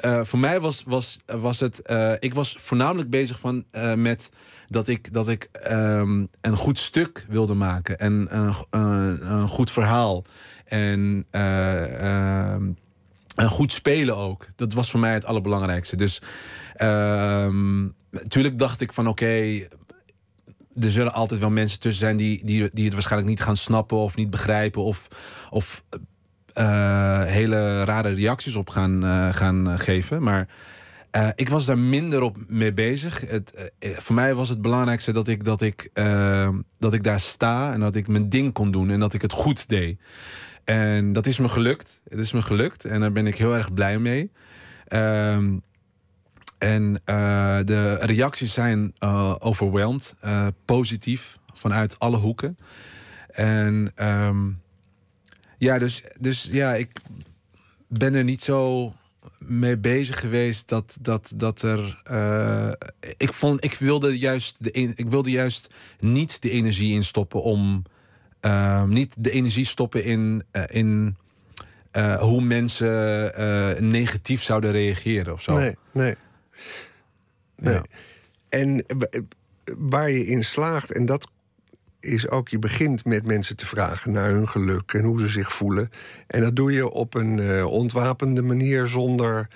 eh, voor mij was, was, was het. eh, ik was voornamelijk bezig van, eh, met dat ik, dat ik ehm, een goed stuk wilde maken. En een, goed verhaal. En eh, ehm, een goed spelen ook. Dat was voor mij het allerbelangrijkste. Dus natuurlijk dacht ik van oké. er zullen altijd wel mensen tussen zijn die, die, die het waarschijnlijk niet gaan snappen of niet begrijpen. Of, of hele rare reacties op gaan, eh, gaan eh, geven. Maar eh, ik was daar minder op mee bezig. Het, eh, voor mij was het belangrijkste dat ik, dat, ik, eh, dat ik daar sta en dat ik mijn ding kon doen en dat ik het goed deed. En dat is me gelukt. Het is me gelukt en daar ben ik heel erg blij mee. Ehm, en eh, de reacties zijn eh, eh, positief, vanuit alle hoeken. En ehm, ja, dus, dus ja, ik ben er niet zo mee bezig geweest dat, dat, dat er. eh, ik, vond, ik, wilde juist de, ik wilde juist niet de energie instoppen om. eh, niet de energie stoppen in, eh, in eh, hoe mensen negatief zouden reageren of zo. Nee, nee. nee. Ja. En waar je in slaagt, en dat is ook, je begint met mensen te vragen naar hun geluk en hoe ze zich voelen. En dat doe je op een eh, ontwapende manier zonder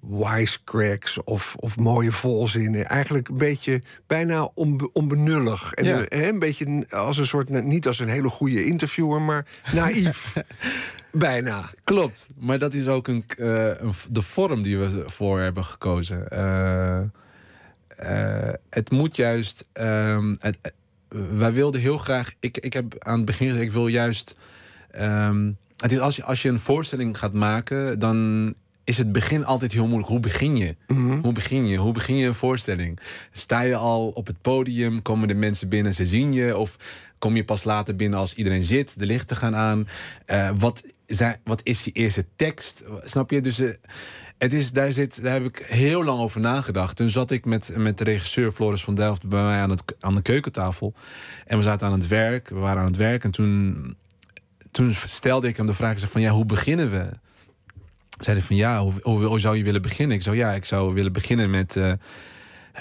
wisecracks of, of mooie volzinnen. Eigenlijk een beetje bijna onbe- onbenullig. En Ja. eh, een beetje als een soort, niet als een hele goede interviewer, maar naïef. <laughs> bijna. Klopt, maar dat is ook een, eh, een- de vorm die we voor hebben gekozen. Het moet juist. ehm, het, wij wilden heel graag. Ik, ik heb aan het begin gezegd, ik wil juist. ehm, het is als je, als je een voorstelling gaat maken, dan is het begin altijd heel moeilijk. Hoe begin je? Hoe begin je? Hoe begin je een voorstelling? Sta je al op het podium? Komen de mensen binnen, ze zien je? Of kom je pas later binnen als iedereen zit, de lichten gaan aan? Eh, wat, zijn, wat is je eerste tekst? Snap je? Dus eh, het is, daar, zit, daar heb ik heel lang over nagedacht. Toen zat ik met, met de regisseur Floris van Delft bij mij aan, het, aan de keukentafel. En we zaten aan het werk. We waren aan het werk. En toen, toen stelde ik hem de vraag. Van ja, hoe beginnen we? Zei hij van ja, hoe, hoe, hoe zou je willen beginnen? Ik zou ja, ik zou willen beginnen met. eh,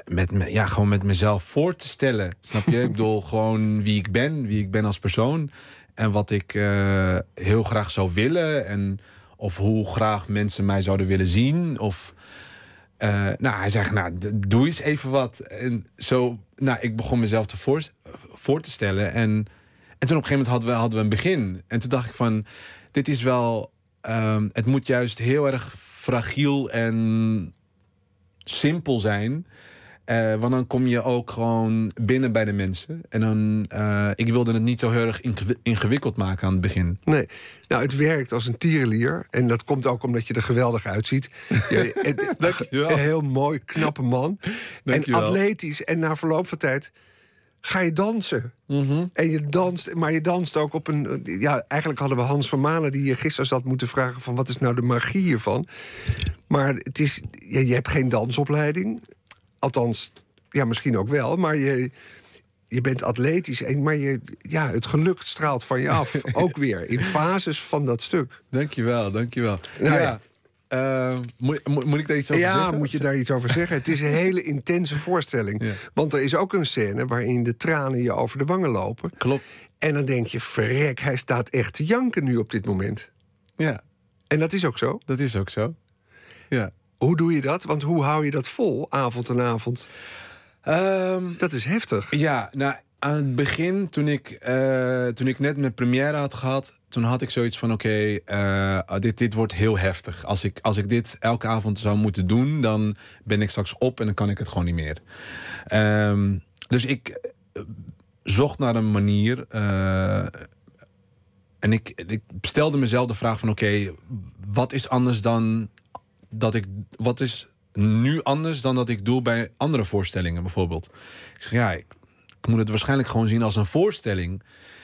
met me, ja, gewoon met mezelf voor te stellen. Snap je? <laughs> ik bedoel, gewoon wie ik ben, wie ik ben als persoon. En wat ik eh, heel graag zou willen. En of hoe graag mensen mij zouden willen zien. Of, eh, nou, hij zegt, nou, doe eens even wat. En zo, nou, ik begon mezelf te voor, voor te stellen. En, en toen op een gegeven moment hadden we, hadden we een begin. En toen dacht ik van, dit is wel... ehm, het moet juist heel erg fragiel en simpel zijn. Eh, want dan kom je ook gewoon binnen bij de mensen. En dan, eh, ik wilde het niet zo heel erg ingewi- ingewikkeld maken aan het begin. Nee, nou, het werkt als een tierenlier. En dat komt ook omdat je er geweldig uitziet. <laughs> Je, een heel mooi, knappe man. En atletisch. En na verloop van tijd ga je dansen. Mhm. En je danst, maar je danst ook op een... Ja, eigenlijk hadden we Hans van Malen die je gisteren zat moeten vragen... van wat is nou de magie hiervan? Maar het is, ja, je hebt geen dansopleiding. Althans, ja, misschien ook wel. Maar je, je bent atletisch. En, maar je, ja, het geluk straalt van je af. <laughs> ook weer, in fases van dat stuk. Dankjewel, dankjewel. Nou ja. ja. eh, moet, moet, moet ik daar iets over ja, zeggen? moet je daar iets over zeggen? Het is een hele intense voorstelling. Ja. Want er is ook een scène waarin de tranen je over de wangen lopen. Klopt. En dan denk je, verrek, hij staat echt te janken nu op dit moment. Ja, En dat is ook zo. dat is ook zo. Ja. Hoe doe je dat? Want hoe hou je dat vol, avond en avond? Ehm, Dat is heftig. Ja, nou, aan het begin, toen ik, eh, toen ik net mijn première had gehad... toen had ik zoiets van, oké, eh, dit, dit wordt heel heftig. Als ik, als ik dit elke avond zou moeten doen... dan ben ik straks op en dan kan ik het gewoon niet meer. Ehm, dus ik eh, zocht naar een manier... en ik, ik stelde mezelf de vraag van, oké, wat is anders dan dat ik... Wat is nu anders dan dat ik doe bij andere voorstellingen bijvoorbeeld? Ik zeg, ja, ik, moet het waarschijnlijk gewoon zien als een voorstelling.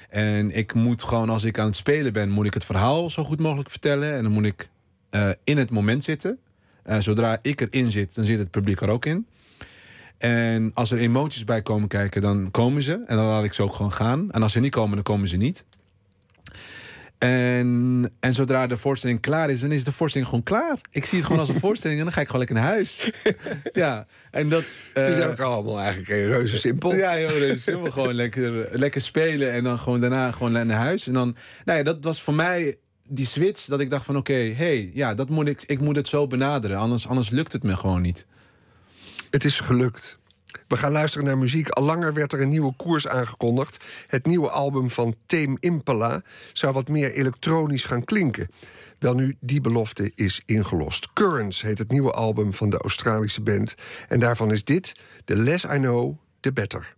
En ik moet gewoon, als ik aan het spelen ben, moet ik het verhaal zo goed mogelijk vertellen. En dan moet ik eh, in het moment zitten. Eh, zodra ik erin zit, dan zit het publiek er ook in. En als er emoties bij komen kijken, dan komen ze. En dan laat ik ze ook gewoon gaan. En als ze niet komen, dan komen ze niet. En, en zodra de voorstelling klaar is, dan is de voorstelling gewoon klaar. Ik zie het gewoon als een <laughs> voorstelling en dan ga ik gewoon lekker naar huis. ja, en dat... Het is eh, ook allemaal eigenlijk reuze simpel. ja, heel reuze simpel. <laughs> gewoon lekker, lekker spelen en dan gewoon daarna gewoon naar huis. En dan, nou ja, dat was voor mij die switch dat ik dacht van oké, hey, ja, dat moet ik, ik moet het zo benaderen. Anders, anders lukt het me gewoon niet. Het is gelukt. We gaan luisteren naar muziek. Al langer werd er een nieuwe koers aangekondigd. Het nieuwe album van Tame Impala zou wat meer elektronisch gaan klinken. Wel nu, die belofte is ingelost. Currents heet het nieuwe album van de Australische band. En daarvan is dit, The Less I Know, The Better.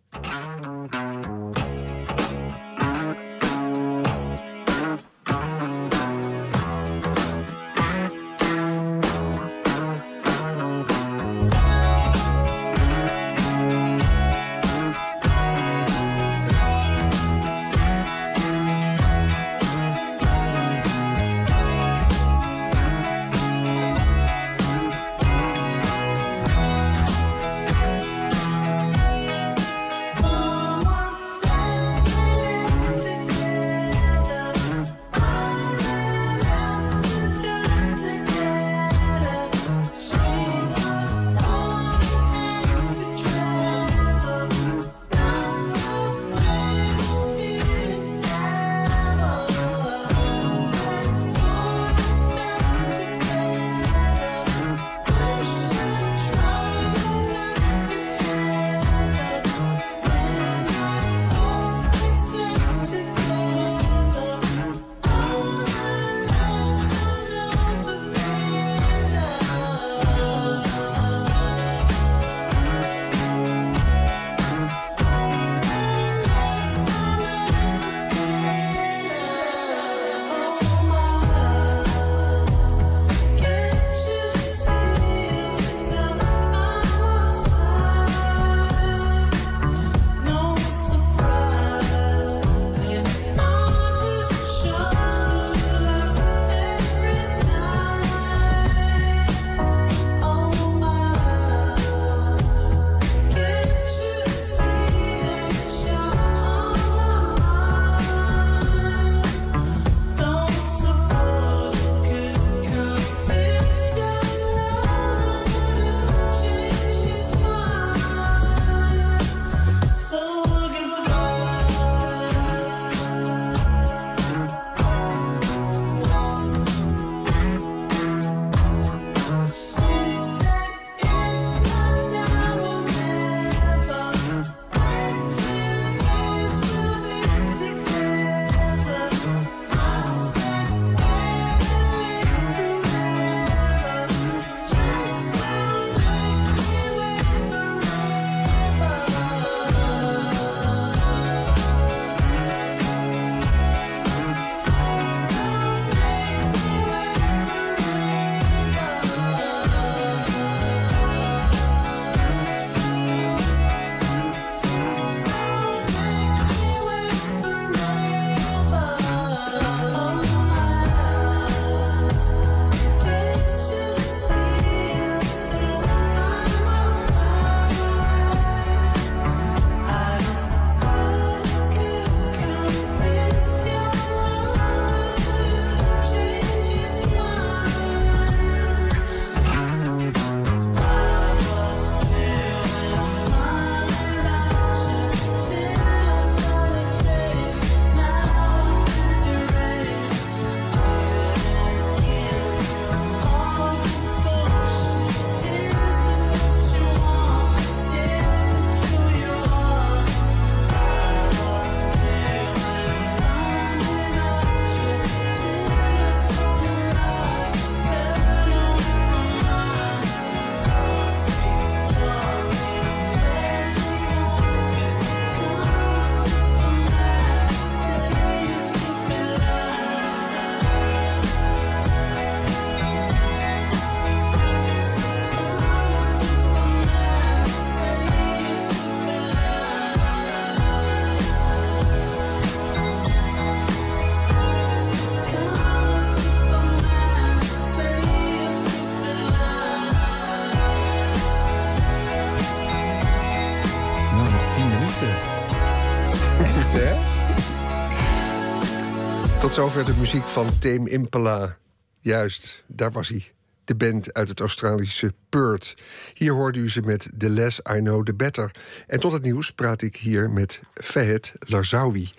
Tot zover de muziek van Tame Impala. Juist, daar was hij. De band uit het Australische Perth. Hier hoorde u ze met The Less I Know The Better. En tot het nieuws praat ik hier met Fahed Larzawi.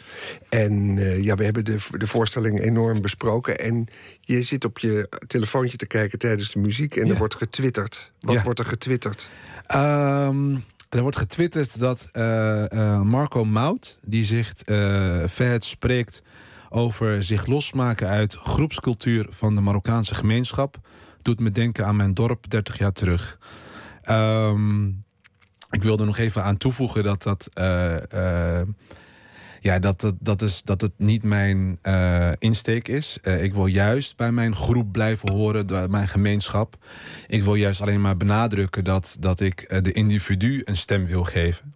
En eh, ja, we hebben de, de voorstelling enorm besproken. En je zit op je telefoontje te kijken tijdens de muziek... en er wordt getwitterd. Wat Ja. wordt er getwitterd? Ehm, er wordt getwitterd dat eh, eh, Marco Mout, die zich eh vet spreekt over zich losmaken uit groepscultuur van de Marokkaanse gemeenschap, doet me denken aan mijn dorp 30 jaar terug. Ehm, ik wil er nog even aan toevoegen dat dat. eh, eh, ja, dat, dat, dat, is, dat het niet mijn eh, insteek is. Ik wil juist bij mijn groep blijven horen, bij mijn gemeenschap. Ik wil juist alleen maar benadrukken dat, dat ik de individu een stem wil geven.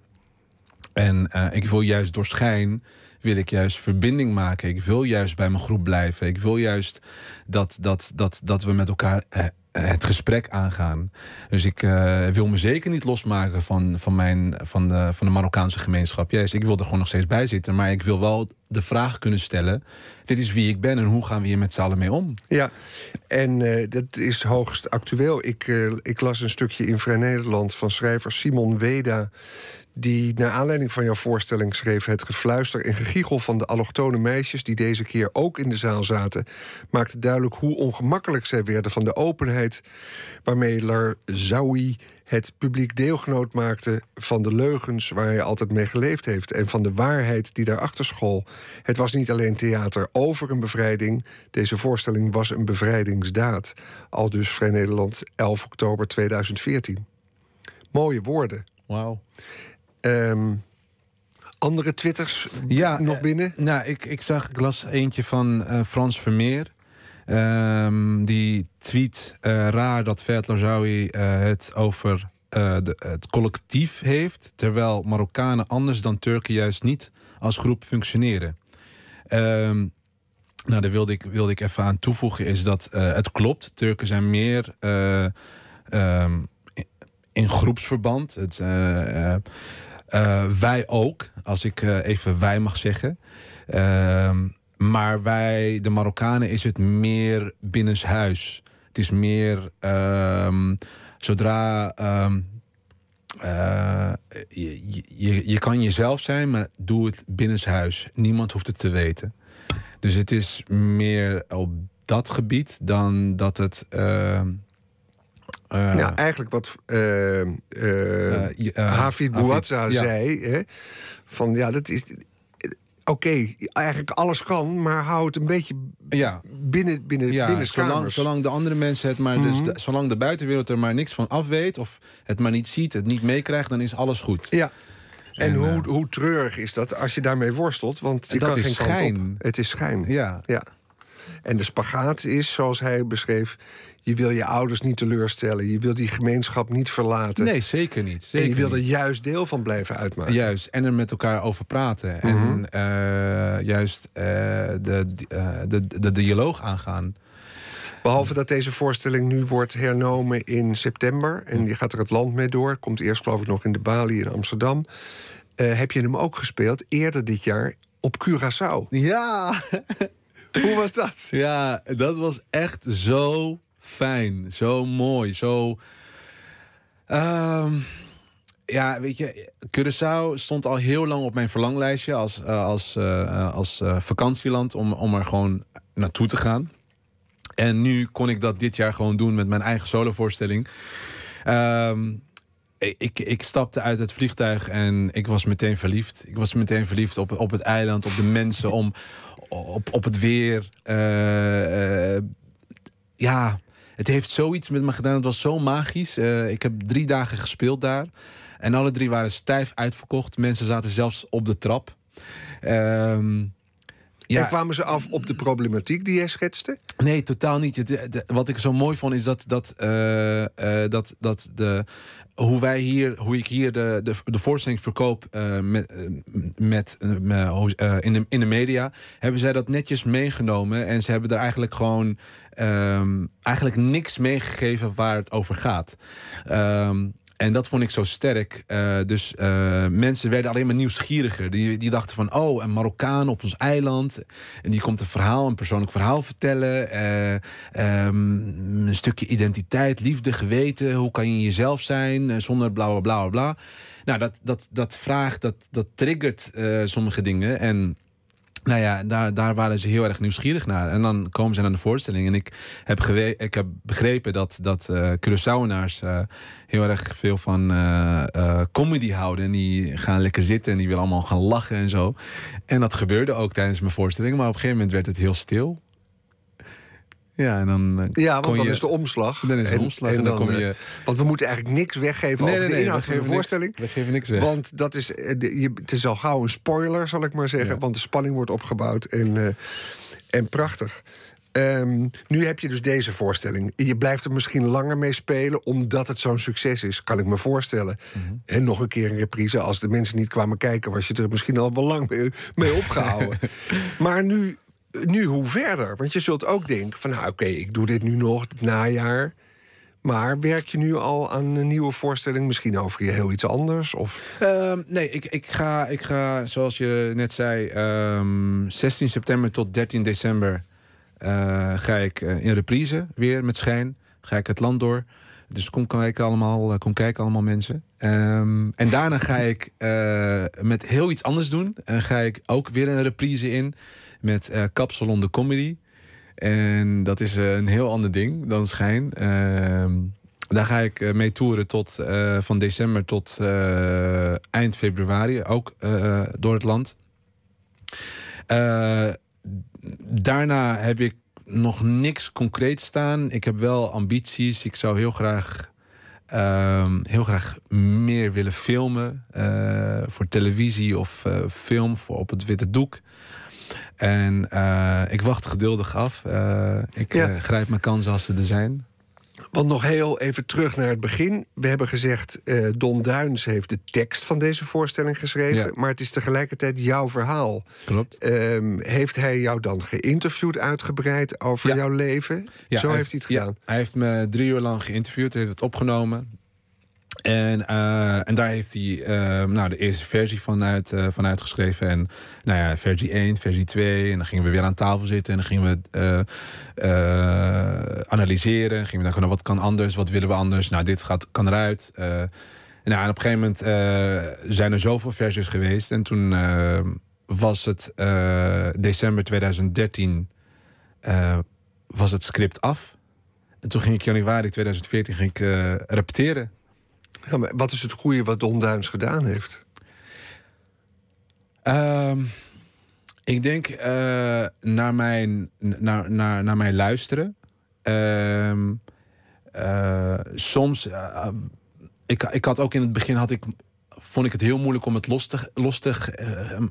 En ik wil juist door wil ik juist verbinding maken. Ik wil juist bij mijn groep blijven. Ik wil juist dat, dat, dat, dat we met elkaar eh, het gesprek aangaan. Dus ik eh, wil me zeker niet losmaken van, van, mijn, van, de, van de Marokkaanse gemeenschap. Juist, ik wil er gewoon nog steeds bij zitten. Maar ik wil wel de vraag kunnen stellen: dit is wie ik ben en hoe gaan we hier met z'n allen mee om? Ja, en eh, dat is hoogst actueel. Ik, ik las een stukje in Vrij Nederland van schrijver Simon Weda... die naar aanleiding van jouw voorstelling schreef... het gefluister en gegiegel van de allochtone meisjes... die deze keer ook in de zaal zaten... maakte duidelijk hoe ongemakkelijk zij werden van de openheid... waarmee Lar Zawi het publiek deelgenoot maakte van de leugens waar hij altijd mee geleefd heeft en van de waarheid die daarachter school. Het was niet alleen theater over een bevrijding, deze voorstelling was een bevrijdingsdaad. Al dus Vrij Nederland 11 oktober 2014. Mooie woorden. Wauw. Ehm, andere twitters Ja, nog eh, binnen? Nou, ik, ik zag, ik las eentje van eh, Frans Vermeer. Ehm, die tweet eh, raar dat Fert Larzawi het over de, het collectief heeft, terwijl Marokkanen anders dan Turken juist niet als groep functioneren. Ehm, nou, daar wilde ik, wilde ik even aan toevoegen, is dat het klopt. Turken zijn meer in- groepsverband. Het, wij ook, als ik eh, even wij mag zeggen. Ehm, maar wij, de Marokkanen, is het meer binnenshuis. Het is meer ehm, zodra. ehm, eh, je, je, je kan jezelf zijn, maar doe het binnenshuis. Niemand hoeft het te weten. Dus het is meer op dat gebied dan dat het. Nou, eigenlijk wat je- eh, Hafid Hafid, Bouazza ja. zei... Hè, van ja, dat is... Oké, eigenlijk alles kan, maar hou het een beetje ja, binnen, binnen, Ja, binnen zolang, zolang de andere mensen het maar, dus Mhm. de- zolang de buitenwereld er maar niks van af weet, of het maar niet ziet, het niet meekrijgt, dan is alles goed. Ja. En, En, hoe, hoe treurig is dat als je daarmee worstelt? Want je Dat kan is geen kant schijn. op. Het is schijn. Ja, Ja. En de spagaat is, zoals hij beschreef... je wil je ouders niet teleurstellen. Je wil die gemeenschap niet verlaten. nee, zeker niet. en Zeker je wil er juist deel van blijven uitmaken. Juist, en er met elkaar over praten. Mhm. En eh, juist eh, de, eh, de, de, de dialoog aangaan. Behalve dat deze voorstelling nu wordt hernomen in september. En die gaat er het land mee door. Komt eerst geloof ik nog in de Bali in Amsterdam. Heb je hem ook gespeeld eerder dit jaar op Curaçao. Ja, <laughs> Hoe was dat? ja, dat was echt zo fijn, zo mooi, zo. Ehm, ja, weet je, Curaçao stond al heel lang op mijn verlanglijstje als, eh, als, eh, als eh, vakantieland om, om er gewoon naartoe te gaan. En nu kon ik dat dit jaar gewoon doen met mijn eigen solovoorstelling. Ehm, ik, ik stapte uit het vliegtuig en ik was meteen verliefd. Ik was meteen verliefd op, op het eiland, op de mensen, om, op, op het weer. Eh, eh, ja, het heeft zoiets met me gedaan. Het was zo magisch. Eh, ik heb drie dagen gespeeld daar. En alle drie waren stijf uitverkocht. Mensen zaten zelfs op de trap. Ehm, ja, En kwamen ze af op de problematiek die jij schetste? Nee, totaal niet. Het- de- wat ik zo mooi vond is dat, dat, eh, eh, dat, dat de, hoe wij hier, hoe ik hier de, de, de voorstelling verkoop eh, met, eh, met, eh, eh, in, de, in de media, hebben zij dat netjes meegenomen en ze hebben er eigenlijk gewoon ehm, eigenlijk niks meegegeven waar het over gaat. Ehm, En dat vond ik zo sterk. Eh, dus eh, mensen werden alleen maar nieuwsgieriger. Die, die dachten van, oh, een Marokkaan op ons eiland. En die komt een verhaal, een persoonlijk verhaal vertellen. Eh, ehm, een stukje identiteit, liefde, geweten. Hoe kan je jezelf zijn zonder bla bla bla. Nou, dat, dat, dat vraagt, dat, dat triggert sommige dingen. En nou ja, daar, daar waren ze heel erg nieuwsgierig naar. En dan komen ze naar de voorstelling. En ik heb, ik heb begrepen dat, dat eh eh, heel erg veel van eh, comedy houden. En die gaan lekker zitten en die willen allemaal gaan lachen en zo. En dat gebeurde ook tijdens mijn voorstelling. Maar op een gegeven moment werd het heel stil. Ja, en dan. eh, Ja, want dan je- is de omslag. Dan is de omslag en dan kom eh, je- Want we moeten eigenlijk niks weggeven Nee, over nee, de inhoud van de niks- voorstelling. we geven niks weg. Want dat is, eh, je, het is al gauw een spoiler, zal ik maar zeggen. Ja. Want de spanning wordt opgebouwd en, eh, en prachtig. Ehm, nu heb je dus deze voorstelling. Je blijft er misschien langer mee spelen, omdat het zo'n succes is, kan ik me voorstellen. Mhm. En nog een keer een reprise. Als de mensen niet kwamen kijken, was je er misschien al wel lang mee, mee opgehouden. <laughs> maar nu, nu, hoe verder? Want je zult ook denken: van nou, oké, ik doe dit nu nog het najaar. Maar werk je nu al aan een nieuwe voorstelling, misschien over heel iets anders? Of Ehm, nee, ik, ik, ga, ik ga, zoals je net zei, ehm, 16 september tot 13 december eh, ga ik eh, in reprise weer met Schijn. Ga ik het land door. Dus kom kijken allemaal, eh, kom kijken allemaal mensen. Ehm, en daarna ga ik met heel iets anders doen. En ga ik ook weer een reprise in met eh Kapsalon de Comedy. En dat is eh, een heel ander ding dan Schijn. Ehm, daar ga ik eh, mee toeren tot, van december tot eind februari. Ook door het land. Daarna heb ik nog niks concreet staan. Ik heb wel ambities. Ik zou heel graag, ehm, heel graag meer willen filmen. voor televisie of film voor op het witte doek. En eh, ik wacht geduldig af. Eh, ik Ja. eh, grijp mijn kansen als ze er zijn. Want nog heel even terug naar het begin. We hebben gezegd, Don Duins heeft de tekst van deze voorstelling geschreven. Ja. Maar het is tegelijkertijd jouw verhaal. Klopt. Ehm, heeft hij jou dan geïnterviewd uitgebreid over Ja. jouw leven? Zo heeft hij het ja, gedaan. hij heeft me drie uur lang geïnterviewd, heeft het opgenomen. En, eh, en daar heeft hij eh, nou, de eerste versie van, uit, eh, van uitgeschreven. En nou ja, versie 1, versie 2. En dan gingen we weer aan tafel zitten en dan gingen we analyseren. Gingen we denken, nou, wat kan anders, wat willen we anders? Nou, dit gaat, kan eruit. Eh, nou, en op een gegeven moment zijn er zoveel versies geweest. En toen was het december 2013 eh, was het script af. En toen ging ik januari 2014 ging ik, repeteren. Wat is het goede wat Don Duins gedaan heeft? Ehm, ik denk eh, naar, mijn, naar, naar, naar mijn luisteren. Ehm, eh, soms, eh, ik, ik had ook in het begin had ik, vond ik het heel moeilijk om het los te, los te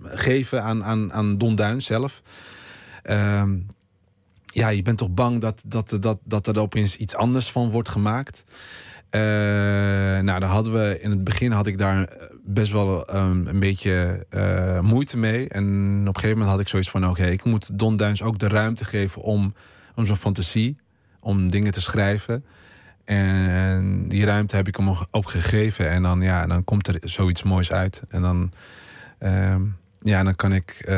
geven aan, aan, aan Don Duin zelf. Ehm, ja, je bent toch bang dat, dat, dat, dat er opeens iets anders van wordt gemaakt. Eh, nou, dan hadden we in het begin had ik daar best wel um, een beetje uh, moeite mee. En op een gegeven moment had ik zoiets van: oké, ik moet Don Duins ook de ruimte geven om, om zo'n fantasie, om dingen te schrijven. En die ruimte heb ik hem ook gegeven. En dan, ja, dan komt er zoiets moois uit. En dan, uh, ja, dan kan ik,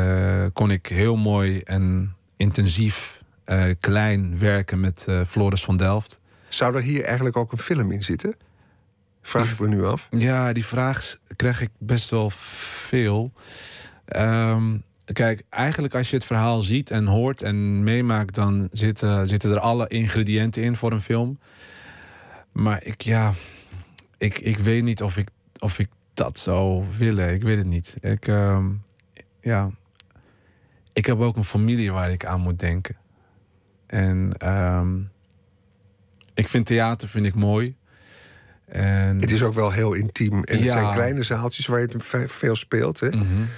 kon ik heel mooi en intensief klein werken met Floris van Delft. Zou er hier eigenlijk ook een film in zitten? Vraag ik me nu af. Ja, die vraag krijg ik best wel veel. Um, kijk, eigenlijk als je het verhaal ziet en hoort en meemaakt, dan zitten, zitten er alle ingrediënten in voor een film. Maar ik, ja, ik, ik weet niet of ik, of ik dat zou willen. Ik weet het niet. Ik, um, ja, ik heb ook een familie waar ik aan moet denken. En um, ik vind theater vind ik mooi. En... Het is ook wel heel intiem. En Ja. het zijn kleine zaaltjes waar je het veel speelt. Hè? Mm -hmm.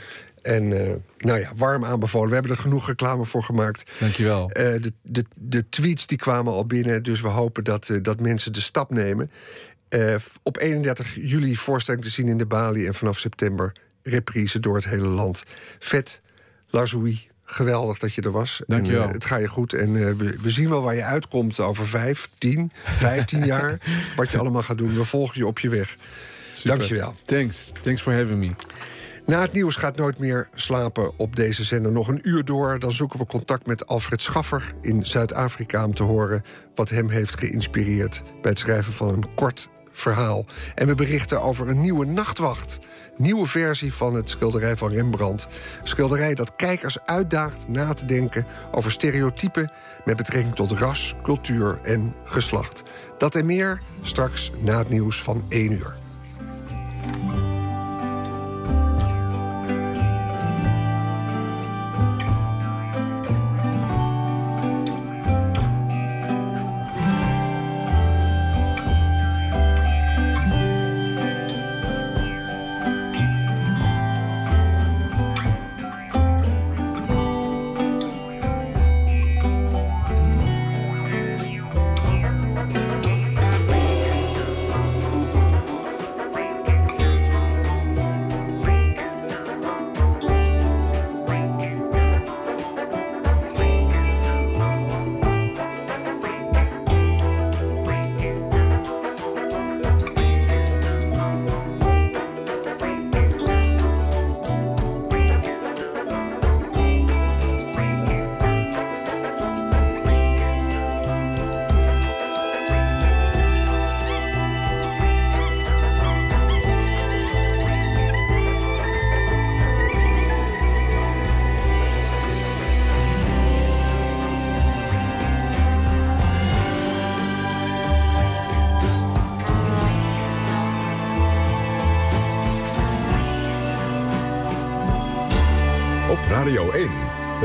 En uh, nou ja, warm aanbevolen. We hebben er genoeg reclame voor gemaakt. Dankjewel. Uh, de, de, de tweets die kwamen al binnen. Dus we hopen dat, uh, dat mensen de stap nemen. Op 31 juli voorstelling te zien in de Bali. En vanaf september reprise door het hele land. Vet, Lazoui, geweldig dat je er was. Dank je En, eh, wel. het gaat je goed. En eh, we, we zien wel waar je uitkomt over vijf, tien, vijftien jaar. <laughs> Wat je allemaal gaat doen. We volgen je op je weg. Super. Dank je wel. Thanks. Thanks for having me. Na het nieuws gaat Nooit meer slapen op deze zender nog een uur door. Dan zoeken we contact met Alfred Schaffer in Zuid-Afrika... om te horen wat hem heeft geïnspireerd... bij het schrijven van een kort verhaal. En we berichten over een nieuwe nachtwacht. Nieuwe versie van het schilderij van Rembrandt. Schilderij dat kijkers uitdaagt na te denken... over stereotypen met betrekking tot ras, cultuur en geslacht. Dat en meer straks na het nieuws van 1 uur.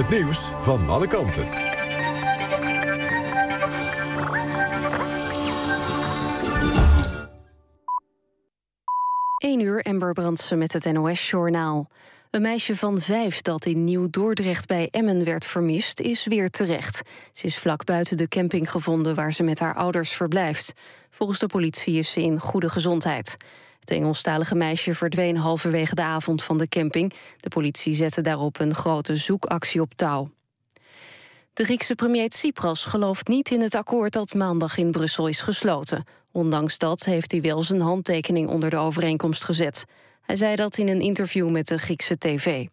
Nieuws van alle kanten. 1 uur Ember Brandsen met het NOS-journaal. Een meisje van vijf dat in Nieuw-Dordrecht bij Emmen werd vermist... is weer terecht. Ze is vlak buiten de camping gevonden waar ze met haar ouders verblijft. Volgens de politie is ze in goede gezondheid. Het Engelstalige meisje verdween halverwege de avond van de camping. De politie zette daarop een grote zoekactie op touw. De Griekse premier Tsipras gelooft niet in het akkoord dat maandag in Brussel is gesloten. Ondanks dat heeft hij wel zijn handtekening onder de overeenkomst gezet. Hij zei dat in een interview met de Griekse tv.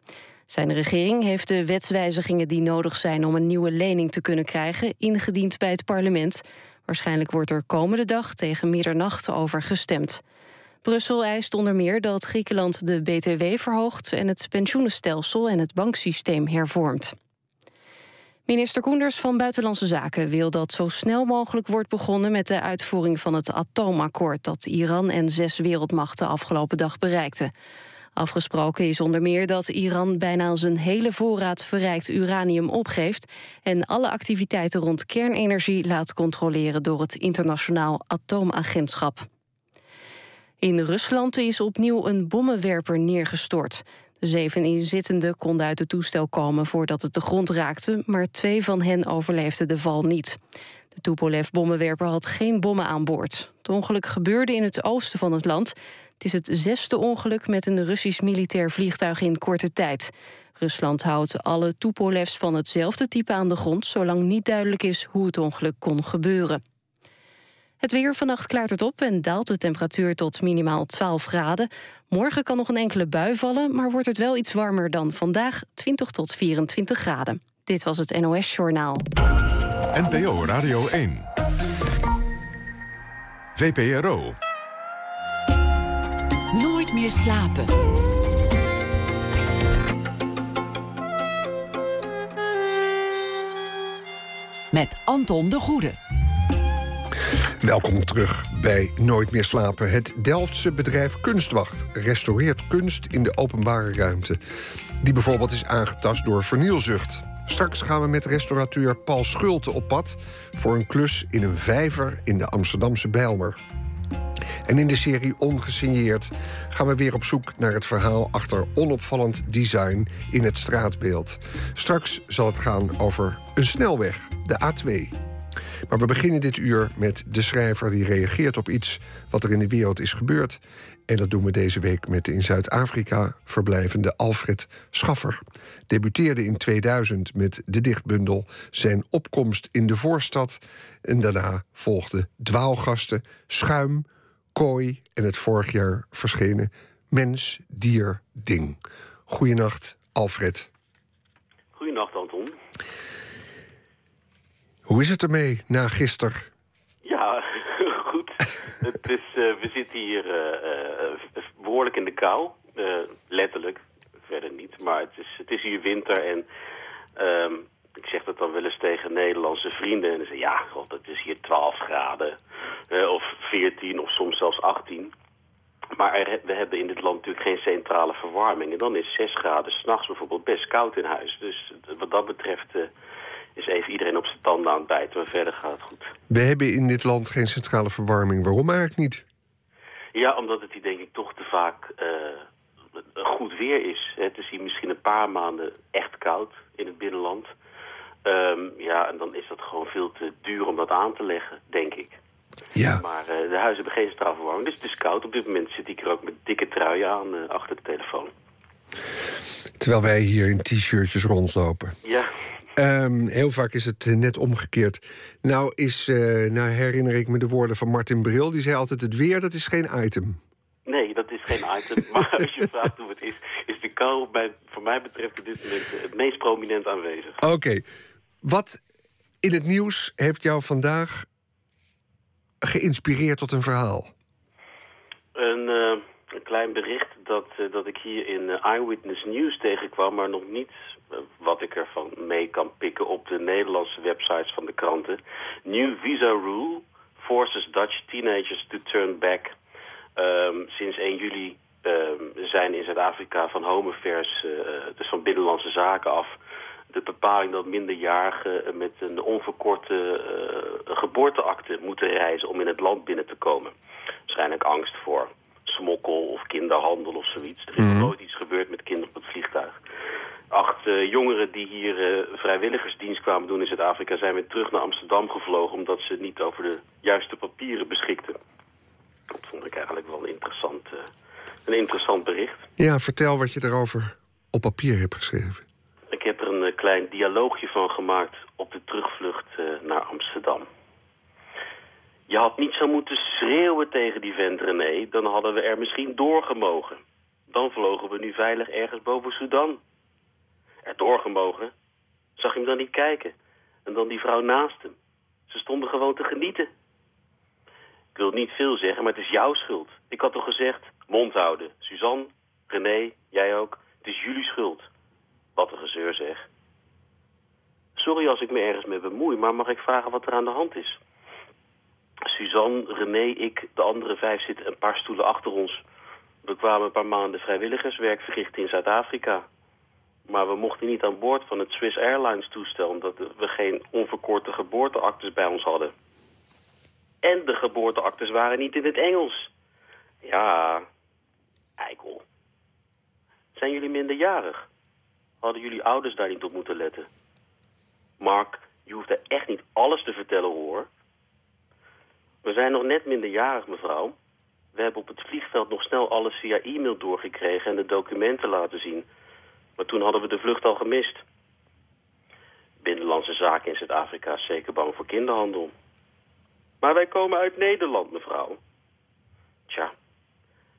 Zijn regering heeft de wetswijzigingen die nodig zijn om een nieuwe lening te kunnen krijgen ingediend bij het parlement. Waarschijnlijk wordt er komende dag tegen middernacht over gestemd. Brussel eist onder meer dat Griekenland de BTW verhoogt en het pensioenenstelsel en het banksysteem hervormt. Minister Koenders van Buitenlandse Zaken wil dat zo snel mogelijk wordt begonnen met de uitvoering van het atoomakkoord dat Iran en zes wereldmachten afgelopen dag bereikten. Afgesproken is onder meer dat Iran bijna zijn hele voorraad verrijkt uranium opgeeft en alle activiteiten rond kernenergie laat controleren door het internationaal atoomagentschap. In Rusland is opnieuw een bommenwerper neergestort. De zeven inzittenden konden uit het toestel komen voordat het de grond raakte, maar twee van hen overleefden de val niet. De Tupolev-bommenwerper had geen bommen aan boord. Het ongeluk gebeurde in het oosten van het land. Het is het zesde ongeluk met een Russisch militair vliegtuig in korte tijd. Rusland houdt alle Tupolevs van hetzelfde type aan de grond, zolang niet duidelijk is hoe het ongeluk kon gebeuren. Het weer vannacht klaart het op en daalt de temperatuur tot minimaal 12 graden. Morgen kan nog een enkele bui vallen, maar wordt het wel iets warmer dan vandaag, 20 tot 24 graden. Dit was het NOS Journaal. NPO Radio 1. VPRO. Nooit meer slapen. Met Anton de Goede. Welkom terug bij Nooit meer slapen. Het Delftse bedrijf Kunstwacht restaureert kunst in de openbare ruimte. Die bijvoorbeeld is aangetast door vernielzucht. Straks gaan we met restaurateur Paul Schulte op pad... voor een klus in een vijver in de Amsterdamse Bijlmer. En in de serie Ongesigneerd gaan we weer op zoek naar het verhaal achter onopvallend design in het straatbeeld. Straks zal het gaan over een snelweg, de A2. Maar we beginnen dit uur met de schrijver die reageert op iets wat er in de wereld is gebeurd. En dat doen we deze week met de in Zuid-Afrika verblijvende Alfred Schaffer. Debuteerde in 2000 met de dichtbundel Zijn opkomst in de voorstad. En daarna volgden Dwaalgasten, Schuim, Kooi en het vorig jaar verschenen Mens, Dier, Ding. Goeienacht, Alfred. Goedenacht, Anton. Hoe is het ermee na gisteren? Ja, <laughs> goed. het is, eh, we zitten hier eh, eh, behoorlijk in de kou. Letterlijk, verder niet. Maar het is, het is hier winter en ehm, ik zeg dat dan wel eens tegen Nederlandse vrienden. En ze zeggen, ja, god, het is hier 12 graden. of 14 of soms zelfs 18. Maar er, we hebben in dit land natuurlijk geen centrale verwarming. En dan is 6 graden s'nachts bijvoorbeeld best koud in huis. Dus wat dat betreft is even iedereen op zijn tanden aan het bijten. Maar verder gaat het goed. We hebben in dit land geen centrale verwarming. Waarom eigenlijk niet? Ja, omdat het hier denk ik toch te vaak eh, goed weer is. Het is hier misschien een paar maanden echt koud in het binnenland. Ehm, ja, en dan is dat gewoon veel te duur om dat aan te leggen, denk ik. Ja. Maar eh, de huizen hebben geen strafverwarming, dus het is koud. Op dit moment zit ik er ook met dikke truien aan eh, achter de telefoon. Terwijl wij hier in t-shirtjes rondlopen. Ja, Ehm, heel vaak is het eh, net omgekeerd. Nou, is, eh, nou herinner ik me de woorden van Martin Bril. Die zei altijd, het weer, dat is geen item. nee, dat is geen item. <laughs> maar als je vraagt hoe het is, is de kou bij, voor mij betreft op dit moment het meest prominent aanwezig. Oké, wat in het nieuws heeft jou vandaag geïnspireerd tot een verhaal? Een, eh, een klein bericht dat, dat ik hier in Eyewitness News tegenkwam, maar nog niet wat ik ervan mee kan pikken op de Nederlandse websites van de kranten. New visa rule forces Dutch teenagers to turn back. Ehm, sinds 1 juli ehm, zijn in Zuid-Afrika van home affairs, eh, dus van binnenlandse zaken af, de bepaling dat minderjarigen met een onverkorte eh, geboorteakte moeten reizen om in het land binnen te komen. Waarschijnlijk angst voor smokkel of kinderhandel of zoiets. Er is nog nooit iets gebeurd met kinderen op het vliegtuig. Acht eh, jongeren die hier eh, vrijwilligersdienst kwamen doen in Zuid-Afrika... zijn weer terug naar Amsterdam gevlogen... omdat ze niet over de juiste papieren beschikten. Dat vond ik eigenlijk wel een interessant, eh, een interessant bericht. Ja, vertel wat je erover op papier hebt geschreven. Ik heb er een klein dialoogje van gemaakt op de terugvlucht naar Amsterdam. Je had niet zo moeten schreeuwen tegen die vent René, dan hadden we er misschien doorgemogen. Dan vlogen we nu veilig ergens boven Sudan. Er doorgemogen? Zag je hem dan niet kijken? En dan die vrouw naast hem. Ze stonden gewoon te genieten. Ik wil niet veel zeggen, maar het is jouw schuld. Ik had toch gezegd, mond houden. Suzanne, René, jij ook. Het is jullie schuld. Wat een gezeur zeg. Sorry als ik me ergens mee bemoei, maar mag ik vragen wat er aan de hand is? Suzanne, René, ik, de andere vijf zitten een paar stoelen achter ons. We kwamen een paar maanden vrijwilligerswerk verrichten in Zuid-Afrika. Maar we mochten niet aan boord van het Swiss Airlines toestel... omdat we geen onverkorte geboorteactes bij ons hadden. En de geboorteactes waren niet in het Engels. Ja, eikel. Zijn jullie minderjarig? Hadden jullie ouders daar niet op moeten letten? Mark, je hoeft er echt niet alles te vertellen, hoor. We zijn nog net minderjarig, mevrouw. We hebben op het vliegveld nog snel alles via e-mail doorgekregen en de documenten laten zien. Maar toen hadden we de vlucht al gemist. Binnenlandse zaken in Zuid-Afrika is zeker bang voor kinderhandel. Maar wij komen uit Nederland, mevrouw. Tja,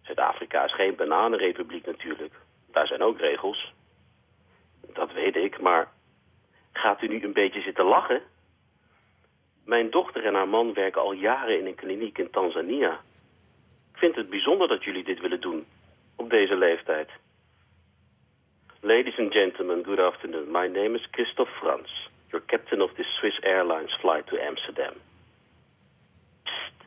Zuid-Afrika is geen bananenrepubliek natuurlijk. Daar zijn ook regels. Dat weet ik, maar gaat u nu een beetje zitten lachen? Mijn dochter en haar man werken al jaren in een kliniek in Tanzania. Ik vind het bijzonder dat jullie dit willen doen, op deze leeftijd. Ladies and gentlemen, good afternoon. My name is Christophe Frans, your captain of this Swiss Airlines flight to Amsterdam. Psst.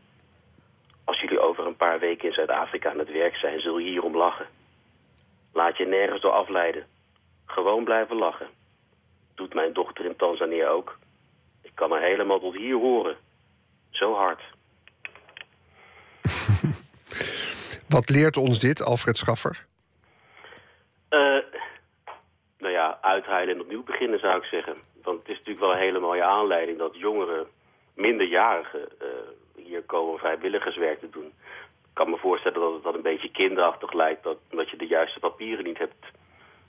Als jullie over een paar weken in Zuid-Afrika aan het werk zijn, zul je hierom lachen. Laat je nergens door afleiden. Gewoon blijven lachen. Doet mijn dochter in Tanzania ook. Ik kan haar helemaal tot hier horen. Zo hard. <laughs> Wat leert ons dit, Alfred Schaffer? Eh, uithuilen en opnieuw beginnen zou ik zeggen. Want het is natuurlijk wel een hele mooie aanleiding dat jongeren minderjarigen eh, hier komen vrijwilligerswerk te doen. Ik kan me voorstellen dat het dan een beetje kinderachtig lijkt... Dat, omdat je de juiste papieren niet hebt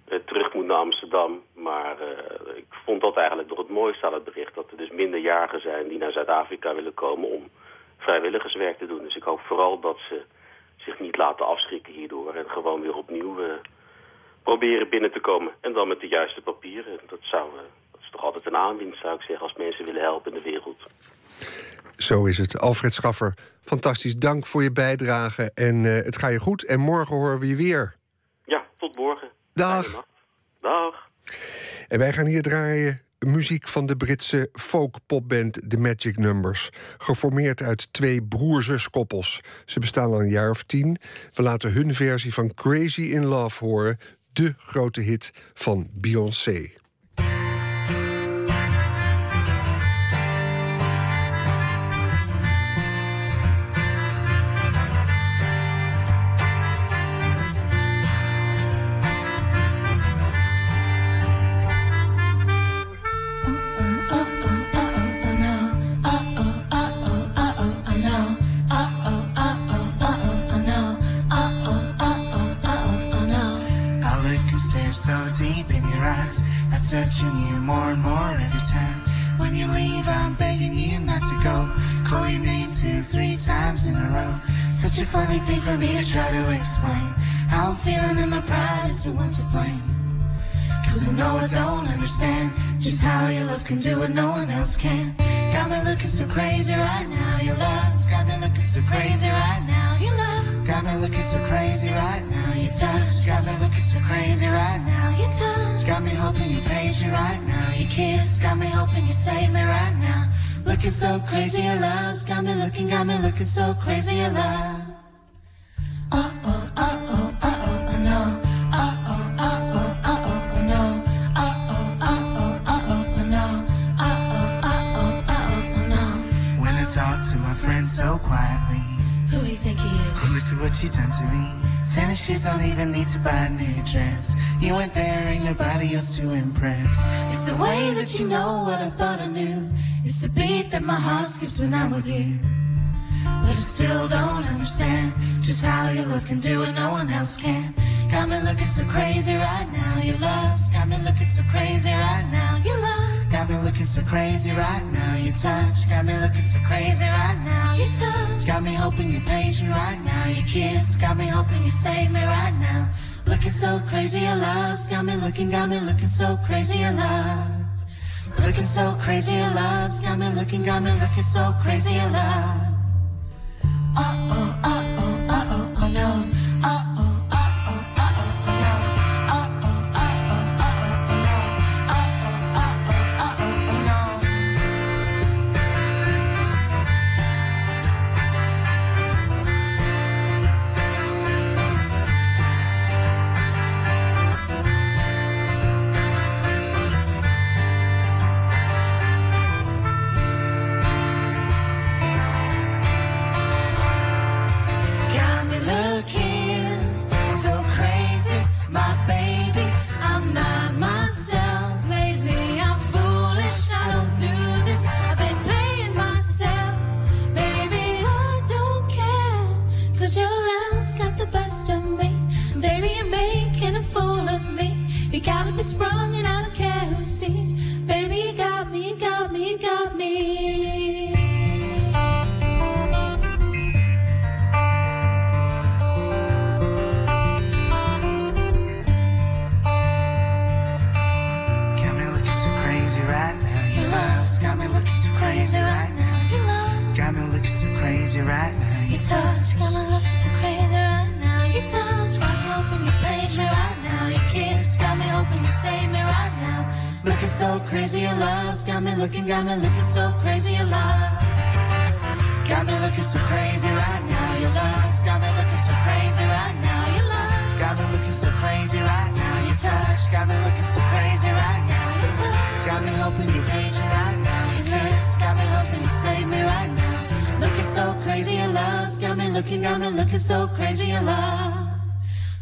eh, terug moet naar Amsterdam. Maar eh, ik vond dat eigenlijk nog het mooiste aan het bericht. Dat er dus minderjarigen zijn die naar Zuid-Afrika willen komen om vrijwilligerswerk te doen. Dus ik hoop vooral dat ze zich niet laten afschrikken hierdoor. En gewoon weer opnieuw proberen binnen te komen. En dan met de juiste papieren. Dat, zou, eh, dat is toch altijd een aanwinst zou ik zeggen als mensen willen helpen in de wereld. Zo is het. Alfred Schaffer, fantastisch dank voor je bijdrage. En eh, het gaat je goed. En morgen horen we je weer. Ja, tot morgen. Dag. Dag. En wij gaan hier draaien muziek van de Britse folk-popband The Magic Numbers. Geformeerd uit twee broer-zus-koppels. Ze bestaan al een jaar of tien. We laten hun versie van Crazy in Love horen. De grote hit van Beyoncé. Such a funny thing for me to try to explain. How I'm feeling and my pride is the one to blame. Cause I know I don't understand just how your love can do what no one else can. Got me looking so crazy right now. Your love's got me looking so crazy right now. Your love got me looking so crazy right now. Your touch got me looking so crazy right now. Your touch got me hoping you page me right now. Your kiss got me hoping you save me right now. Looking so crazy, your love's got me looking, got me looking so crazy, your love. Talk to my friends so quietly, who do you think he is? Look at what you done to me. Tennis shoes don't even need to buy a new dress. You went there, ain't nobody else to impress. It's the way that you know what I thought I knew. It's the beat that my heart skips when I'm with you. But I still don't understand just how your love can do what no one else can. Got me looking so crazy right now. Your love's got me looking so crazy right now. Your love got me looking so crazy right now. Your touch got me looking so crazy right now. Your touch got me hoping you page me right now. Your kiss got me hoping you save me right now. Looking so crazy, your love's got me looking, got me looking so crazy, your love. Looking so crazy, your love's got me looking, got me looking so crazy, your love. Uh oh, uh oh, crazy, love's got me looking, got me looking so crazy, love. Got me looking so crazy right now. Your love's got me looking so crazy right now. Your love got me looking so crazy right now. Your touch got me looking so crazy right now. Your touch got me hoping you page me right now. Your kiss got me hoping you save me right now. Looking so crazy, your love's got me looking, got me looking so crazy, your love.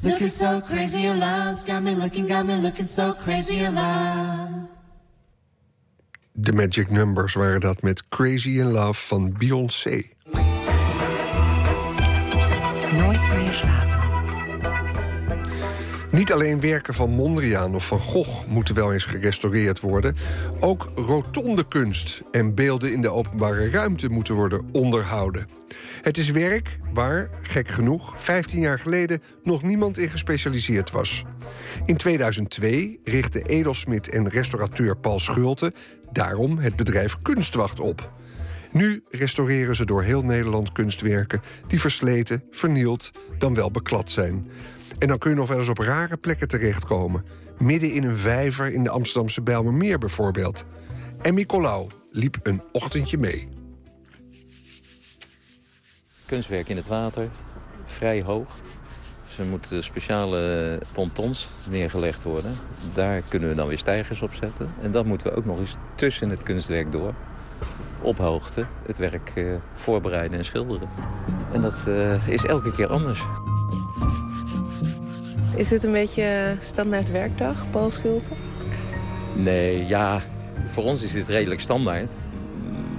Looking so crazy, your love's got me looking, got me looking so crazy, your love. The Magic Numbers waren dat met Crazy in Love van Beyoncé. Nooit meer slapen. Niet alleen werken van Mondriaan of van Gogh moeten wel eens gerestaureerd worden. Ook rotonde kunst en beelden in de openbare ruimte moeten worden onderhouden. Het is werk waar, gek genoeg, 15 jaar geleden nog niemand in gespecialiseerd was. In 2002 richtte edelsmid en restaurateur Paul Schulte daarom het bedrijf Kunstwacht op. Nu restaureren ze door heel Nederland kunstwerken die versleten, vernield, dan wel beklad zijn. En dan kun je nog wel eens op rare plekken terechtkomen. Midden in een vijver in de Amsterdamse Bijlmermeer bijvoorbeeld. En Nicolaou liep een ochtendje mee. kunstwerk in het water, vrij hoog. Er moeten speciale pontons neergelegd worden. Daar kunnen we dan weer stijgers op zetten. En dan moeten we ook nog eens tussen het kunstwerk door, op hoogte, het werk eh, voorbereiden en schilderen. En dat eh, is elke keer anders. Is dit een beetje standaard werkdag, Paul Schulte? Nee, ja, voor ons is dit redelijk standaard.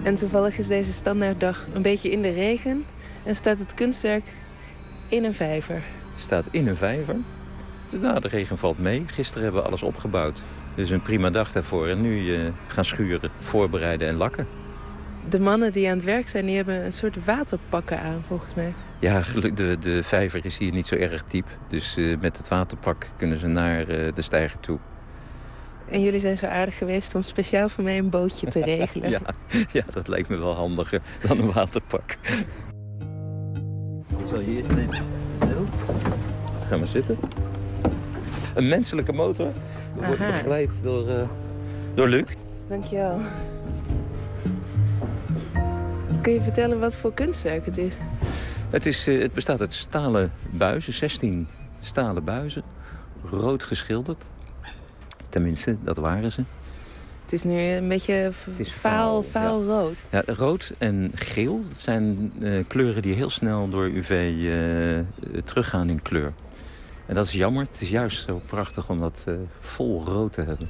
En toevallig is deze standaarddag een beetje in de regen en staat het kunstwerk in een vijver. Het staat in een vijver. Nou, de regen valt mee. Gisteren hebben we alles opgebouwd. Dus een prima dag daarvoor. En nu uh, gaan schuren, voorbereiden en lakken. De mannen die aan het werk zijn, die hebben een soort waterpakken aan, volgens mij. Ja, de, de vijver is hier niet zo erg diep. Dus uh, met het waterpak kunnen ze naar uh, de steiger toe. En jullie zijn zo aardig geweest om speciaal voor mij een bootje te <laughs> regelen. ja, ja, dat lijkt me wel handiger dan een waterpak. Ik zal eerst nemen. Zo. Ga maar zitten. Een menselijke motor. Wordt begeleid door, uh, door Luc. Dankjewel. Kun je vertellen wat voor kunstwerk het is? Het, is, uh, het bestaat uit stalen buizen, 16 stalen buizen. Rood geschilderd. Tenminste, dat waren ze. Het is nu een beetje vaal, vaal ja. rood. Ja, rood en geel dat zijn uh, kleuren die heel snel door UV uh, teruggaan in kleur. En dat is jammer. Het is juist zo prachtig om dat uh, vol rood te hebben.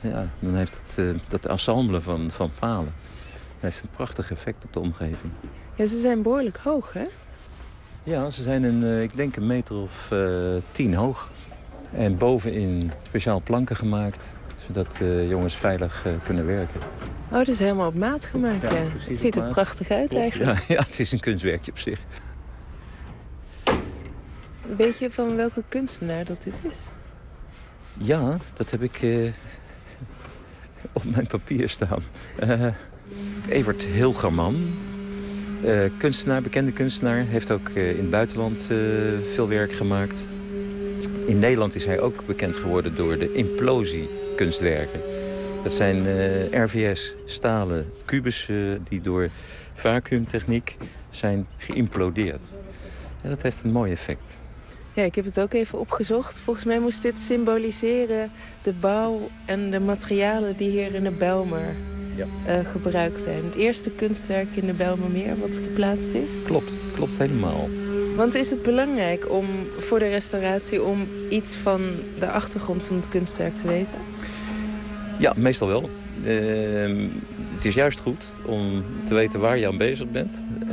Ja, dan heeft het, dat ensemble van, van palen heeft een prachtig effect op de omgeving. Ja, ze zijn behoorlijk hoog, hè? Ja, ze zijn een, ik denk een meter of tien hoog. En bovenin speciaal planken gemaakt zodat uh, jongens veilig kunnen werken. Oh, het is helemaal op maat gemaakt, ja. ja. Het ziet er prachtig uit Klopt, eigenlijk. Ja, <laughs> ja, het is een kunstwerkje op zich. Weet je van welke kunstenaar dat dit is? Ja, dat heb ik <laughs> op mijn papier staan. Evert Hilgerman, kunstenaar, bekende kunstenaar. Heeft ook in het buitenland veel werk gemaakt. In Nederland is hij ook bekend geworden door de implosie kunstwerken. Dat zijn RVS stalen kubussen die door vacuümtechniek zijn geïmplodeerd. En dat heeft een mooi effect. Ja, ik heb het ook even opgezocht. Volgens mij moest dit symboliseren de bouw en de materialen die hier in de Bijlmer ja. uh, gebruikt zijn. Het eerste kunstwerk in de Bijlmermeer wat geplaatst is. Klopt, klopt helemaal. Want is het belangrijk om voor de restauratie om iets van de achtergrond van het kunstwerk te weten? Ja, meestal wel. Uh, het is juist goed om te weten waar je aan bezig bent. Uh,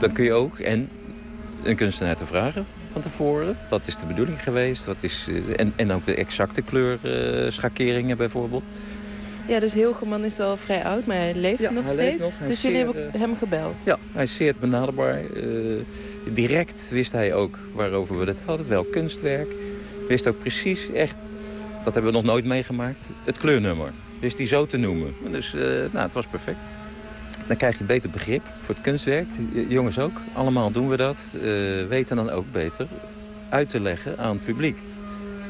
dan kun je ook en een kunstenaar te vragen van tevoren. Wat is de bedoeling geweest? Wat is, uh, en, en ook de exacte kleurschakeringen bijvoorbeeld. Ja, dus Hilgeman is al vrij oud, maar hij leeft ja, nog hij steeds. Leeft nog. Hij dus jullie zeer, hebben hem gebeld? Ja, hij is zeer benaderbaar. Uh, direct wist hij ook waarover we het hadden. Wel kunstwerk. Wist ook precies, echt, dat hebben we nog nooit meegemaakt, het kleurnummer. Wist hij zo te noemen. Dus uh, nou, het was perfect. Dan krijg je beter begrip voor het kunstwerk. Jongens ook, allemaal doen we dat. Uh, weten dan ook beter uit te leggen aan het publiek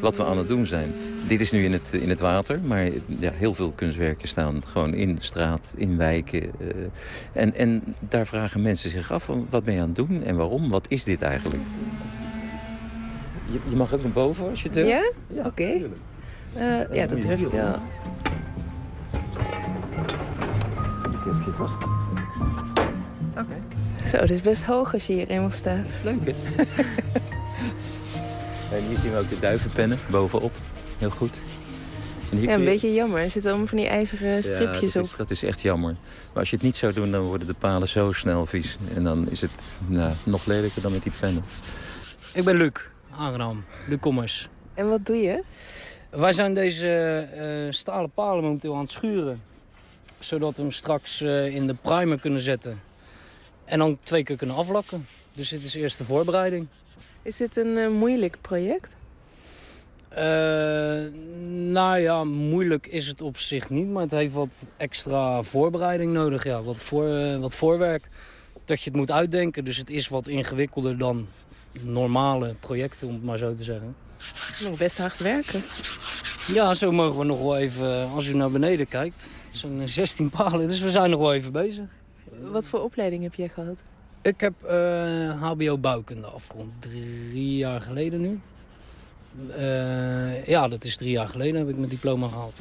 wat we aan het doen zijn. Dit is nu in het, in het water, maar ja, heel veel kunstwerken staan gewoon in straat, in wijken. Uh, en, en daar vragen mensen zich af, wat ben je aan het doen en waarom? Wat is dit eigenlijk? Je, je mag ook naar boven als je durft. Ja? ja Oké. Okay. Uh, ja, dat durf ik wel. Ik heb je vast. Oké. Okay. Zo, het is best hoog als je hier eenmaal staat. Leuk, hè? <laughs> En hier zien we ook de duivenpennen bovenop. Heel goed. En hier Ja, een je- beetje jammer. Er zitten allemaal van die ijzeren Ja, stripjes dat op. is, dat is echt jammer. Maar als je het niet zou doen, dan worden de palen zo snel vies. En dan is het nou, nog lelijker dan met die pennen. Ik ben Luc, aangenaam. Luc Kommers. En wat doe je? Wij zijn deze eh, stalen palen momenteel aan het schuren. Zodat we hem straks eh, in de primer kunnen zetten. En dan twee keer kunnen aflakken. Dus dit is eerst de voorbereiding. Is dit een eh, moeilijk project? Eh, nou ja, moeilijk is het op zich niet. Maar het heeft wat extra voorbereiding nodig. Ja, wat, voor, eh, wat voorwerk. Dat je het moet uitdenken. Dus het is wat ingewikkelder dan normale projecten, om het maar zo te zeggen. Nog best hard werken. Ja, zo mogen we nog wel even, als u naar beneden kijkt. Het zijn 16 palen, dus we zijn nog wel even bezig. Wat voor opleiding heb jij gehad? Ik heb eh, HBO bouwkunde afgerond, drie jaar geleden nu. Eh, ja, dat is drie jaar geleden heb ik mijn diploma gehaald.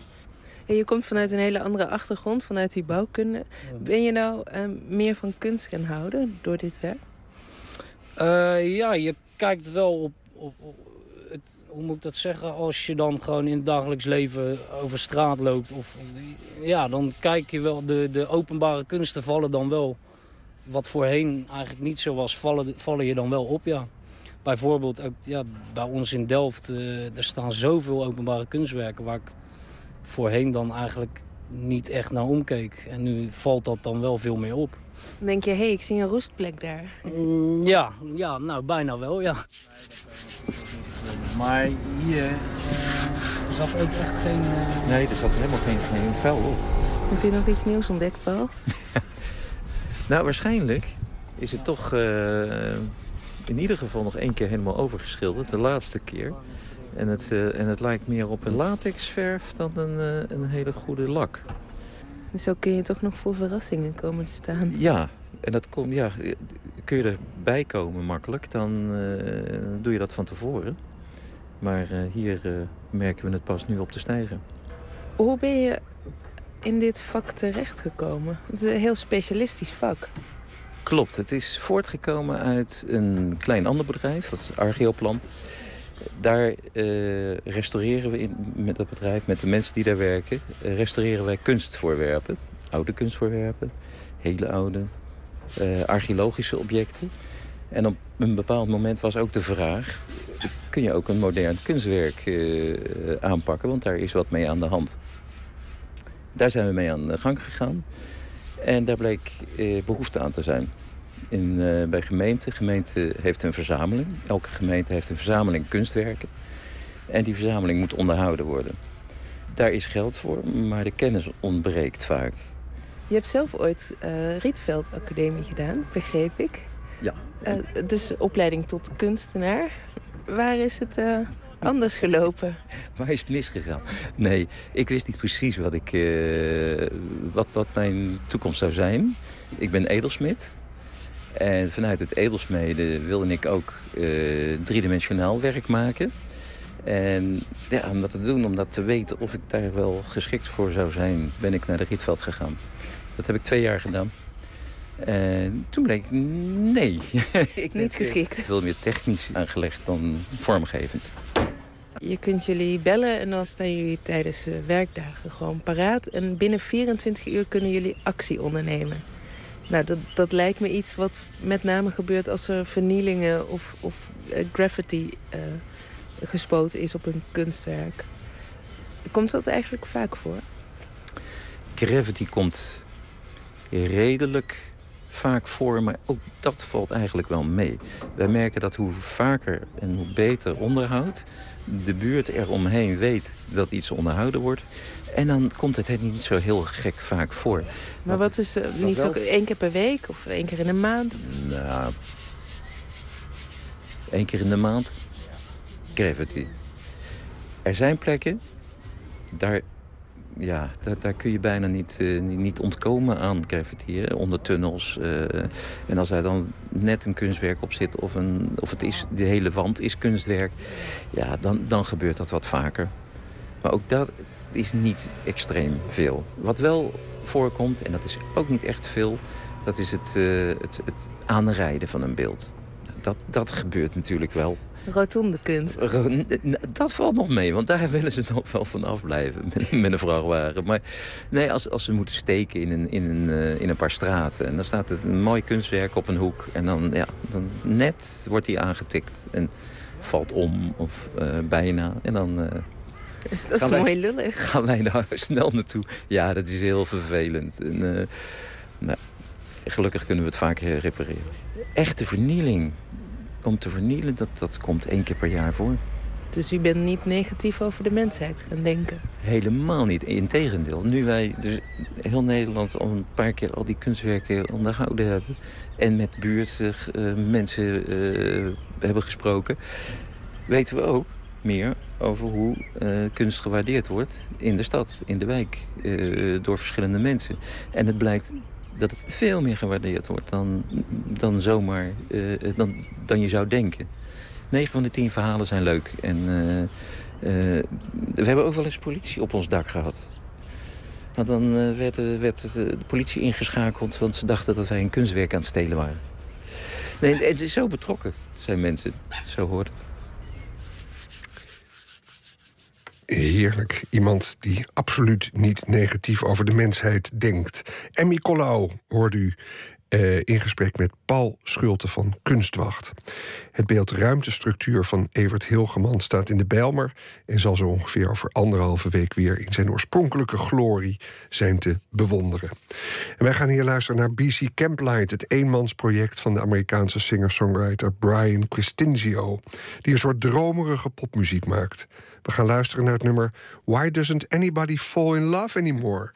En je komt vanuit een hele andere achtergrond, vanuit die bouwkunde. Ben je nou eh, meer van kunst gaan houden door dit werk? Eh, ja, je kijkt wel op, op, op het, hoe moet ik dat zeggen, als je dan gewoon in het dagelijks leven over straat loopt. Of, ja, dan kijk je wel, de, de openbare kunsten vallen dan wel, wat voorheen eigenlijk niet zo was, vallen, vallen je dan wel op, ja. Bijvoorbeeld ook ja, bij ons in Delft, eh, er staan zoveel openbare kunstwerken waar ik voorheen dan eigenlijk niet echt naar omkeek. En nu valt dat dan wel veel meer op. Dan denk je, hé, hey, ik zie een roestplek daar. Mm, Ja, ja, nou bijna wel, ja. Maar hier eh, zat ook echt geen... eh, Nee, er zat helemaal geen, geen vuil op. Heb je nog iets nieuws ontdekt, Paul? <laughs> Nou, waarschijnlijk is het toch eh, in ieder geval nog één keer helemaal overgeschilderd. De laatste keer. En het, eh, en het lijkt meer op een latexverf dan een, eh, een hele goede lak. Dus zo kun je toch nog voor verrassingen komen te staan. Ja, en dat komt, ja, kun je erbij komen makkelijk, dan doe je dat van tevoren. Maar hier merken we het pas nu op te stijgen. Hoe ben je in dit vak terechtgekomen? Het is een heel specialistisch vak. Klopt, het is voortgekomen uit een klein ander bedrijf, dat is Argeoplan. Daar eh, restaureren we in, met dat bedrijf, met de mensen die daar werken, eh, restaureren wij kunstvoorwerpen. Oude kunstvoorwerpen, hele oude, eh, archeologische objecten. En op een bepaald moment was ook de vraag, kun je ook een modern kunstwerk aanpakken, want daar is wat mee aan de hand. Daar zijn we mee aan de gang gegaan. En daar bleek eh, behoefte aan te zijn. In, eh, bij gemeenten. De gemeente heeft een verzameling. Elke gemeente heeft een verzameling kunstwerken. En die verzameling moet onderhouden worden. Daar is geld voor, maar de kennis ontbreekt vaak. Je hebt zelf ooit eh Rietveld Academie gedaan, begreep ik. Ja. Dus opleiding tot kunstenaar. Waar is het anders gelopen? <laughs> Waar is het misgegaan? Nee, ik wist niet precies wat, ik, eh, wat, wat mijn toekomst zou zijn. Ik ben edelsmid. En vanuit het edelsmeden wilde ik ook eh, driedimensionaal werk maken. En ja, om dat te doen, om dat te weten of ik daar wel geschikt voor zou zijn, ben ik naar de Rietveld gegaan. Dat heb ik twee jaar gedaan. En toen bleek, nee. <laughs> ik Niet geschikt. Ik wil meer technisch aangelegd dan vormgevend. Je kunt jullie bellen en dan staan jullie tijdens de werkdagen gewoon paraat. En binnen 24 uur kunnen jullie actie ondernemen. Nou, dat, dat lijkt me iets wat met name gebeurt als er vernielingen of, of eh, graffiti eh, gespoten is op een kunstwerk. Komt dat eigenlijk vaak voor? Gravity komt redelijk vaak voor, maar ook dat valt eigenlijk wel mee. Wij merken dat hoe vaker en hoe beter onderhoud... de buurt eromheen weet dat iets onderhouden wordt... en dan komt het niet zo heel gek vaak voor. Maar wat is eh, niet zo één keer per week of één keer in een maand? Nou, één keer in de maand. Gravity. Er zijn plekken, daar, ja, daar, daar kun je bijna niet, eh, niet, ontkomen aan. Hè? Onder tunnels. eh, en als daar dan net een kunstwerk op zit, of, een, of het is, de hele wand is kunstwerk, ja, dan, dan gebeurt dat wat vaker. Maar ook dat is niet extreem veel. Wat wel voorkomt, en dat is ook niet echt veel, dat is het, eh, het, het aanrijden van een beeld. dat, dat gebeurt natuurlijk wel. Rotonde kunst. Dat valt nog mee, want daar <laughs> willen ze nog wel van afblijven <laughs> met, met een vrachtwagen. Maar nee, als, als ze moeten steken in een, in, een, eh, in een paar straten... en dan staat het een mooi kunstwerk op een hoek... en dan, ja, dan net wordt die aangetikt en valt om of eh, bijna. En dan... eh, <laughs> Dat is wij- mooi lullig. Gaan wij daar snel naartoe? Ja, dat is heel vervelend. En, nou, gelukkig kunnen we het vaak repareren. Echte vernieling. Om te vernielen, dat, dat komt één keer per jaar voor. Dus u bent niet negatief over de mensheid gaan denken. Helemaal niet. Integendeel. Nu wij dus heel Nederland al een paar keer al die kunstwerken onderhouden hebben... en met buurtmensen eh hebben gesproken... weten we ook meer over hoe eh, kunst gewaardeerd wordt in de stad, in de wijk... eh, door verschillende mensen. En het blijkt dat het veel meer gewaardeerd wordt dan, dan zomaar eh, dan, dan je zou denken. 9 van de 10 verhalen zijn leuk. En eh, eh, we hebben ook wel eens politie op ons dak gehad. Want dan werd, werd de politie ingeschakeld... want ze dachten dat wij een kunstwerk aan het stelen waren. Nee, het is zo betrokken, zijn mensen. Zo hoort het. Heerlijk. Iemand die absoluut niet negatief over de mensheid denkt. Emmy Colau hoorde u eh, in gesprek met Paul Schulte van Kunstwacht. Het beeld Ruimtestructuur van Evert Hilgeman staat in de Bijlmer... en zal zo ongeveer over anderhalve week weer... in zijn oorspronkelijke glorie zijn te bewonderen. En wij gaan hier luisteren naar BC Camplight... het eenmansproject van de Amerikaanse singer-songwriter Brian Quistinzio... die een soort dromerige popmuziek maakt. We gaan luisteren naar het nummer Why Doesn't Anybody Fall in Love Anymore?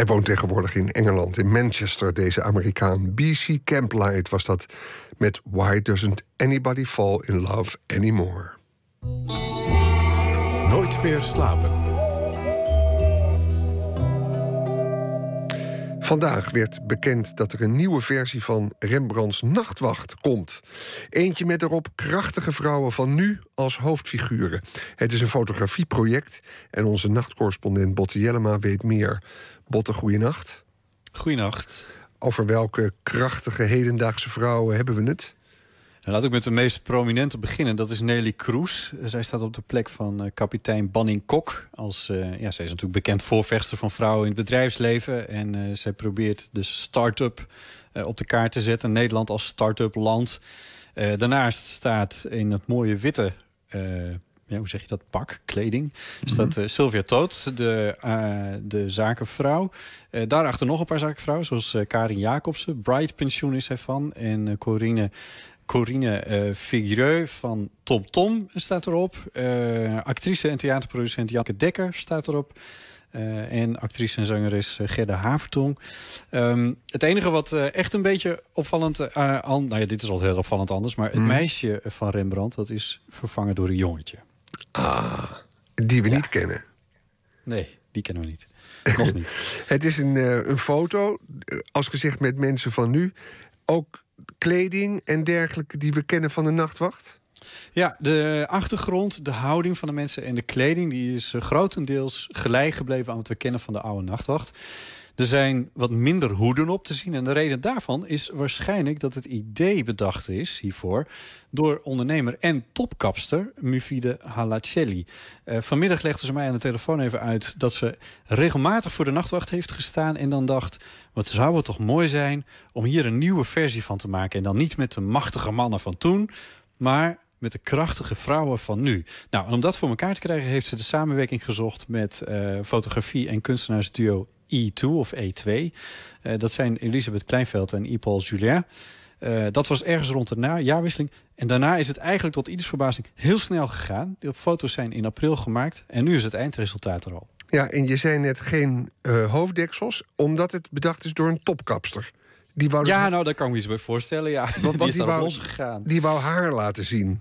Hij woont tegenwoordig in Engeland, in Manchester, deze Amerikaan. BC Camplight was dat met Why Doesn't Anybody Fall in Love Anymore? Nooit meer slapen. Vandaag werd bekend dat er een nieuwe versie van Rembrandts Nachtwacht komt. Eentje met erop krachtige vrouwen van nu als hoofdfiguren. Het is een fotografieproject en onze nachtcorrespondent Botte Jellema weet meer. Botte, goeienacht. Goeienacht. Over welke krachtige hedendaagse vrouwen hebben we het? Nou, laat ik met de meest prominente beginnen. Dat is Nelly Kroes. Zij staat op de plek van uh, kapitein Banning Kok. Als, uh, ja, zij is natuurlijk bekend voorvechter van vrouwen in het bedrijfsleven. En uh, zij probeert de start-up op de kaart te zetten. Nederland als start-up land. daarnaast staat in het mooie witte... Ja, hoe zeg je dat? Pak, kleding. Staat uh, Sylvia Toot, de, de zakenvrouw. daarachter nog een paar zakenvrouwen, zoals Karin Jacobsen. Bright Pensioen is hij van. En Corine Corine uh, Figuureux van Tom Tom staat erop. Uh, actrice en theaterproducent Janke Dekker staat erop. Uh, en actrice en zangeres Gerda Havertong. Um, het enige wat echt een beetje opvallend... An, nou ja, dit is al heel opvallend anders... maar het Mhm. meisje van Rembrandt... dat is vervangen door een jongetje. Ah, die we niet kennen. Nee, die kennen we niet. Nog niet. <laughs> Het is een, eh, een foto, eh, als gezegd met mensen van nu. Ook kleding en dergelijke die we kennen van de nachtwacht. Ja, de achtergrond, de houding van de mensen en de kleding... die is eh, grotendeels gelijk gebleven aan wat we kennen van de oude nachtwacht. Er zijn wat minder hoeden op te zien. En de reden daarvan is waarschijnlijk dat het idee bedacht is hiervoor... door ondernemer en topkapster Mufide Halacelli. Eh, vanmiddag legde ze mij aan de telefoon even uit... dat ze regelmatig voor de nachtwacht heeft gestaan... en dan dacht, wat zou het toch mooi zijn... om hier een nieuwe versie van te maken. En dan niet met de machtige mannen van toen... maar met de krachtige vrouwen van nu. Nou, en om dat voor elkaar te krijgen... heeft ze de samenwerking gezocht met eh, fotografie- en kunstenaarsduo E2 of E2. Eh, dat zijn Elisabeth Kleinveld en Ypaul Julien. Eh, dat was ergens rond de jaarwisseling. En daarna is het eigenlijk tot ieders verbazing heel snel gegaan. De foto's zijn in april gemaakt. En nu is het eindresultaat er al. Ja, en je zei net geen eh, hoofddeksels, omdat het bedacht is door een topkapster. Die wou, dus- Ja, nou, daar kan ik me iets bij voorstellen. Ja, die want is die daar wou, losgegaan. die wou haar laten zien.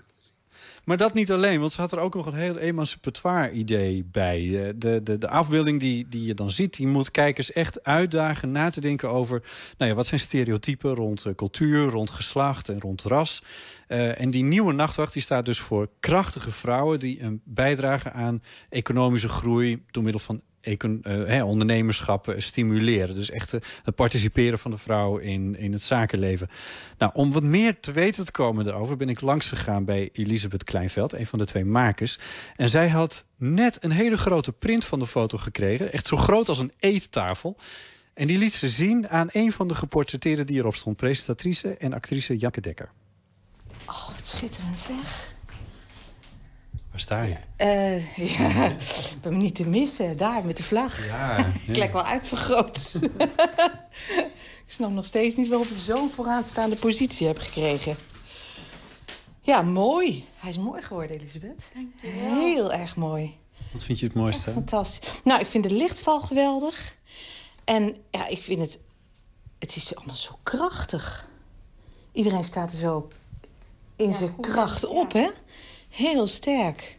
Maar dat niet alleen, want ze had er ook nog een heel emancipatoire idee bij. Eh, De, de, de afbeelding die, die je dan ziet, die moet kijkers echt uitdagen na te denken over... Nou ja, wat zijn stereotypen rond eh, cultuur, rond geslacht en rond ras. Eh, en die nieuwe nachtwacht die staat dus voor krachtige vrouwen... die een bijdragen aan economische groei door middel van econ- eh, ondernemerschap stimuleren. Dus echt eh, het participeren van de vrouw in, in het zakenleven. Nou, om wat meer te weten te komen daarover... ben ik langs gegaan bij Elisabeth Kleinveld, een van de twee makers. En zij had net een hele grote print van de foto gekregen. Echt zo groot als een eettafel. En die liet ze zien aan een van de geportretteerden die erop stond. Presentatrice en actrice Janke Dekker. Oh, wat schitterend zeg. Waar sta je? Eh, <laughs> ja, ik ben me niet te missen. Daar, met de vlag. Ja, <laughs> ik lijk wel uitvergroot. <laughs> ik snap nog steeds niet waarom ik zo'n vooraanstaande positie heb gekregen. Ja, mooi. Hij is mooi geworden, Elisabeth. Heel erg mooi. Wat vind je het mooiste? Fantastisch. Nou, ik vind de lichtval geweldig. En ja, ik vind het... Het is allemaal zo krachtig. Iedereen staat er zo in zijn kracht op, hè? Heel sterk.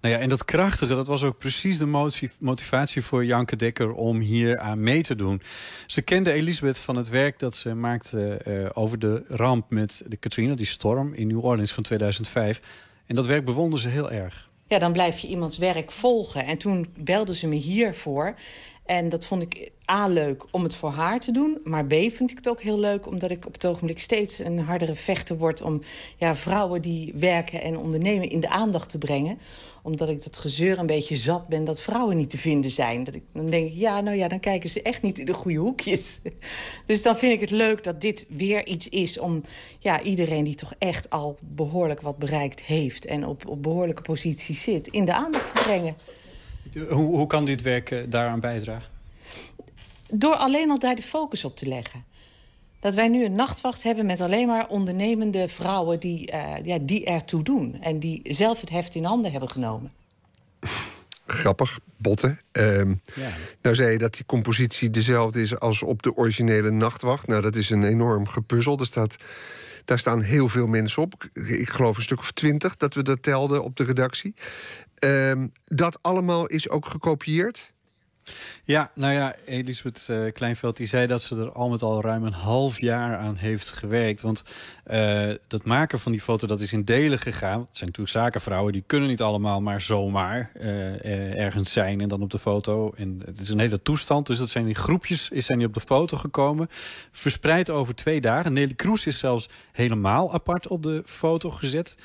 Nou ja, en dat krachtige, dat was ook precies de motiv- motivatie voor Janke Dekker om hier aan mee te doen. Ze kende Elisabeth van het werk dat ze maakte eh, over de ramp met de Katrina, die storm in New Orleans van 2005. En dat werk bewonder ze heel erg. Ja, dan blijf je iemands werk volgen. En toen belde ze me hiervoor. En dat vond ik A leuk om het voor haar te doen. Maar B vind ik het ook heel leuk omdat ik op het ogenblik steeds een hardere vechter word om ja, vrouwen die werken en ondernemen in de aandacht te brengen. Omdat ik dat gezeur een beetje zat ben dat vrouwen niet te vinden zijn. Dat ik dan denk, ja, nou ja, dan kijken ze echt niet in de goede hoekjes. <laughs> Dus dan vind ik het leuk dat dit weer iets is om ja, iedereen die toch echt al behoorlijk wat bereikt heeft en op, op behoorlijke posities zit, in de aandacht te brengen. Hoe, hoe kan dit werk eh, daaraan bijdragen? Door alleen al daar de focus op te leggen. Dat wij nu een nachtwacht hebben met alleen maar ondernemende vrouwen die, eh, ja, die ertoe doen. En die zelf het heft in handen hebben genomen. grappig, botten. Ehm, Ja. Nou zei je dat die compositie dezelfde is als op de originele Nachtwacht. Nou, dat is een enorm gepuzzel. Er staat, daar staan heel veel mensen op. Ik- Ik geloof een stuk of twintig dat we dat telden op de redactie. Ehm, dat allemaal is ook gekopieerd. Ja, nou ja, Elisabeth eh, Kleinveld die zei dat ze er al met al ruim een half jaar aan heeft gewerkt. Want eh, dat maken van die foto, dat is in delen gegaan. Het zijn natuurlijk zakenvrouwen, die kunnen niet allemaal maar zomaar eh, ergens zijn en dan op de foto. En het is een hele toestand, dus dat zijn die groepjes, is zijn die op de foto gekomen. Verspreid over twee dagen. Nelly Kroes is zelfs helemaal apart op de foto gezet.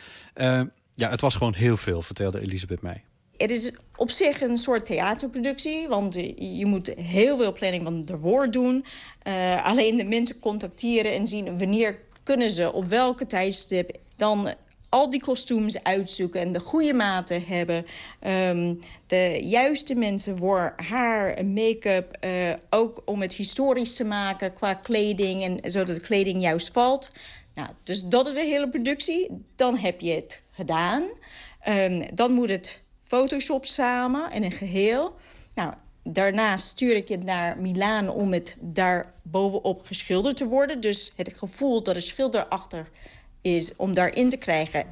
Ja, het was gewoon heel veel, vertelde Elisabeth mij. Het is op zich een soort theaterproductie, want je moet heel veel planning van de woord doen. Eh, alleen de mensen contacteren en zien wanneer kunnen ze op welke tijdstip dan al die kostuums uitzoeken en de goede maten hebben. Ehm, de juiste mensen voor haar make-up, eh, ook om het historisch te maken qua kleding en zodat de kleding juist valt. Nou, dus dat is een hele productie. Dan heb je het gedaan. Ehm, dan moet het Photoshop samen in een geheel. Nou, daarna stuur ik het naar Milaan om het daar bovenop geschilderd te worden. Dus het gevoel dat er schilder achter is om daarin te krijgen.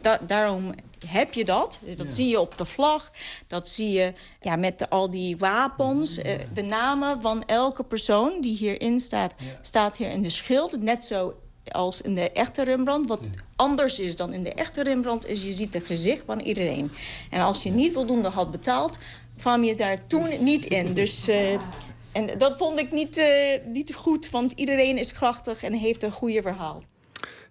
Da- daarom heb je dat. Dat zie je op de vlag. Dat zie je ja, met de- al die wapens. eh, de namen van elke persoon die hierin staat, staat hier in de schild. Net zo als in de echte Rembrandt. Wat anders is dan in de echte Rembrandt... is je ziet het gezicht van iedereen. En als je niet voldoende had betaald... kwam je daar toen niet in. Dus... eh, en dat vond ik niet, eh, niet goed, want iedereen is krachtig en heeft een goede verhaal.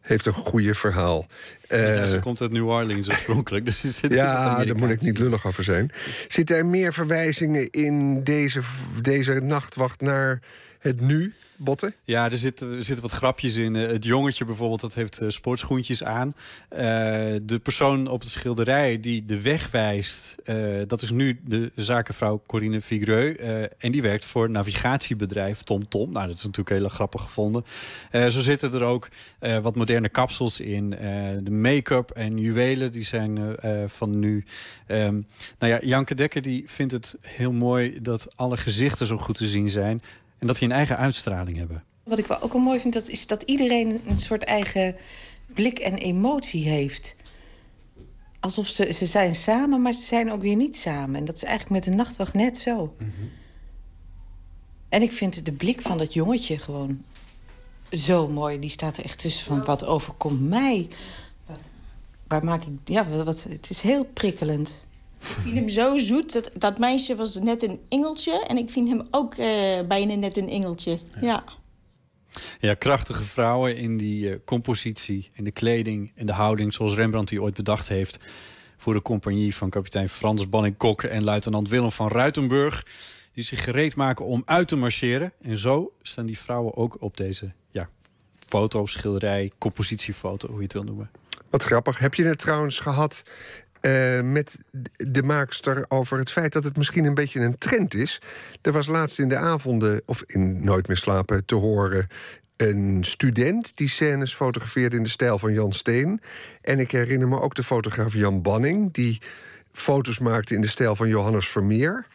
Heeft een goede verhaal. Ja, Eh, ze komt uit New Orleans oorspronkelijk. Dus zit dus Ja, daar moet ik niet lullig over zijn. Zitten er meer verwijzingen in deze, deze nachtwacht naar het nu, Botten? Ja, er zitten, zitten wat grapjes in. Eh, Het jongetje bijvoorbeeld, dat heeft eh, sportschoentjes aan. Eh, de persoon op de schilderij die de weg wijst... dat is nu de zakenvrouw Corine Vigreux. en die werkt voor navigatiebedrijf TomTom. Tom. Nou, dat is natuurlijk heel grappig gevonden. Zo zitten er ook wat moderne kapsels in. De make-up en juwelen, die zijn van nu. Ehm, nou ja, Janke Dekker die vindt het heel mooi... dat alle gezichten zo goed te zien zijn... en dat die een eigen uitstraling hebben. Wat ik wel ook wel mooi vind, dat is dat iedereen een soort eigen blik en emotie heeft. Alsof ze, ze zijn samen, maar ze zijn ook weer niet samen. En dat is eigenlijk met de nachtwacht net zo. En ik vind de blik van dat jongetje gewoon zo mooi. Die staat er echt tussen van, wat overkomt mij? Wat, waar maak ik... Ja, wat, het is heel prikkelend. Ik vind hem zo zoet. Dat, dat meisje was net een engeltje. En ik vind hem ook eh, bijna net een engeltje. Ja. Ja, krachtige vrouwen in die eh, compositie, in de kleding en de houding... zoals Rembrandt die ooit bedacht heeft... voor de compagnie van kapitein Frans Banning-Kok... en luitenant Willem van Ruitenburg... die zich gereed maken om uit te marcheren. En zo staan die vrouwen ook op deze ja, foto, schilderij, compositiefoto... hoe je het wil noemen. Wat grappig. Heb je het trouwens gehad eh, met de maakster over het feit dat het misschien een beetje een trend is? Er was laatst in de avonden, of in Nooit meer slapen, te horen een student die scènes fotografeerde in de stijl van Jan Steen. En ik herinner me ook de fotograaf Jan Banning, die foto's maakte in de stijl van Johannes Vermeer.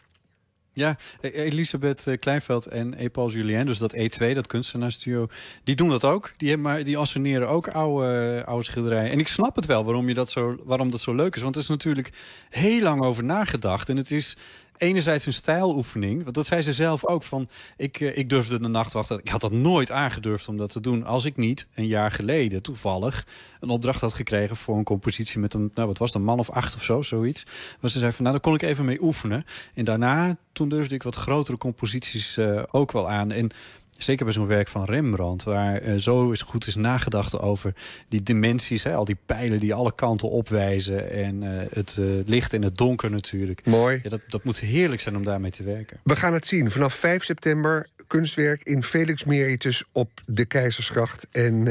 Ja, E- Elisabeth eh, Kleinveld en Epal Julien, dus dat E2, dat kunstenaarsstudio, die doen dat ook. Die, hebben maar, die asseneren ook oude, oude schilderijen. En ik snap het wel waarom, je dat zo, waarom dat zo leuk is. Want er is natuurlijk heel lang over nagedacht. En het is enerzijds een stijloefening. Want dat zei ze zelf ook van, ik, eh, ik durfde de nachtwacht, ik had dat nooit aangedurfd om dat te doen. Als ik niet een jaar geleden toevallig een opdracht had gekregen voor een compositie met een, nou wat was een man of acht of zo, zoiets. Maar ze zei van, nou daar kon ik even mee oefenen. En daarna, toen durfde ik wat grotere composities eh, ook wel aan. En Zeker bij zo'n werk van Rembrandt, waar eh, zo is goed is nagedacht over die dimensies, hè, al die pijlen die alle kanten opwijzen en eh, het eh, licht en het donker natuurlijk. Mooi. Ja, dat, dat moet heerlijk zijn om daarmee te werken. We gaan het zien. Vanaf 5 september kunstwerk in Felix Meritus op de Keizersgracht. En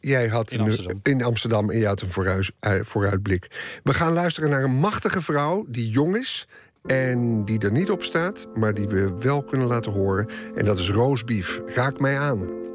jij had In een- Amsterdam. in Amsterdam en jij had een eh, vooruitblik. We gaan luisteren naar een machtige vrouw die jong is. En die er niet op staat, maar die we wel kunnen laten horen. En dat is Roosbief. Raak mij aan.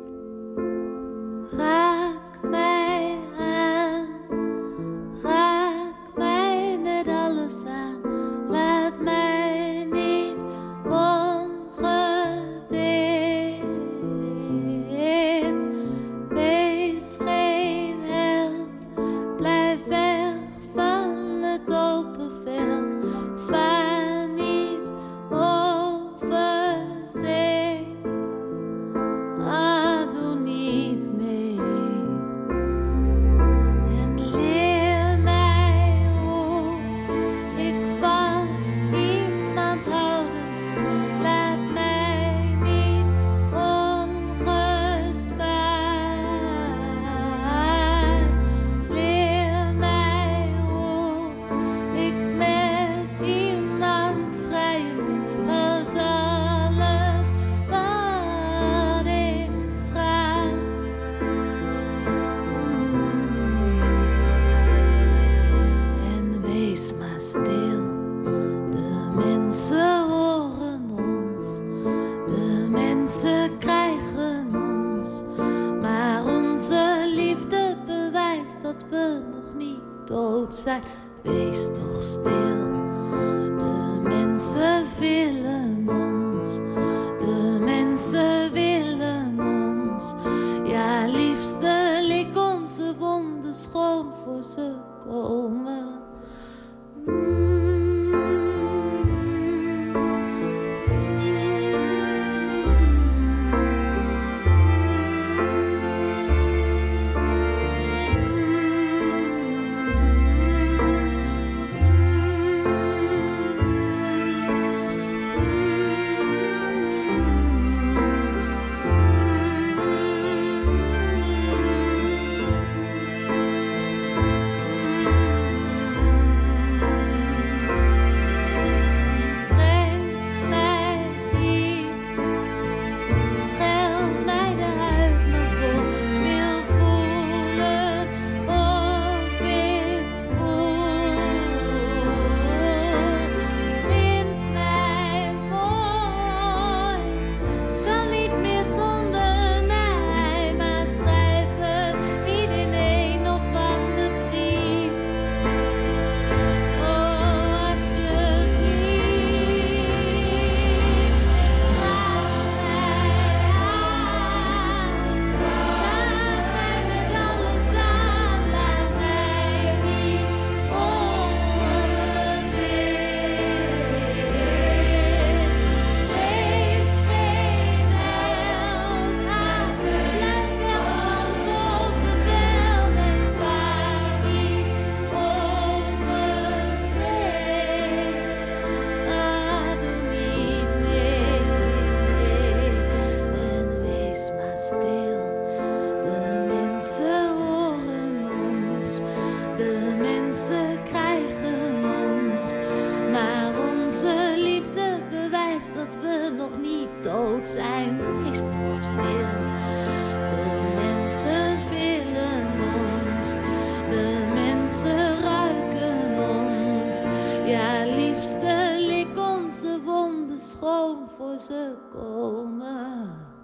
Schoon voor ze komen.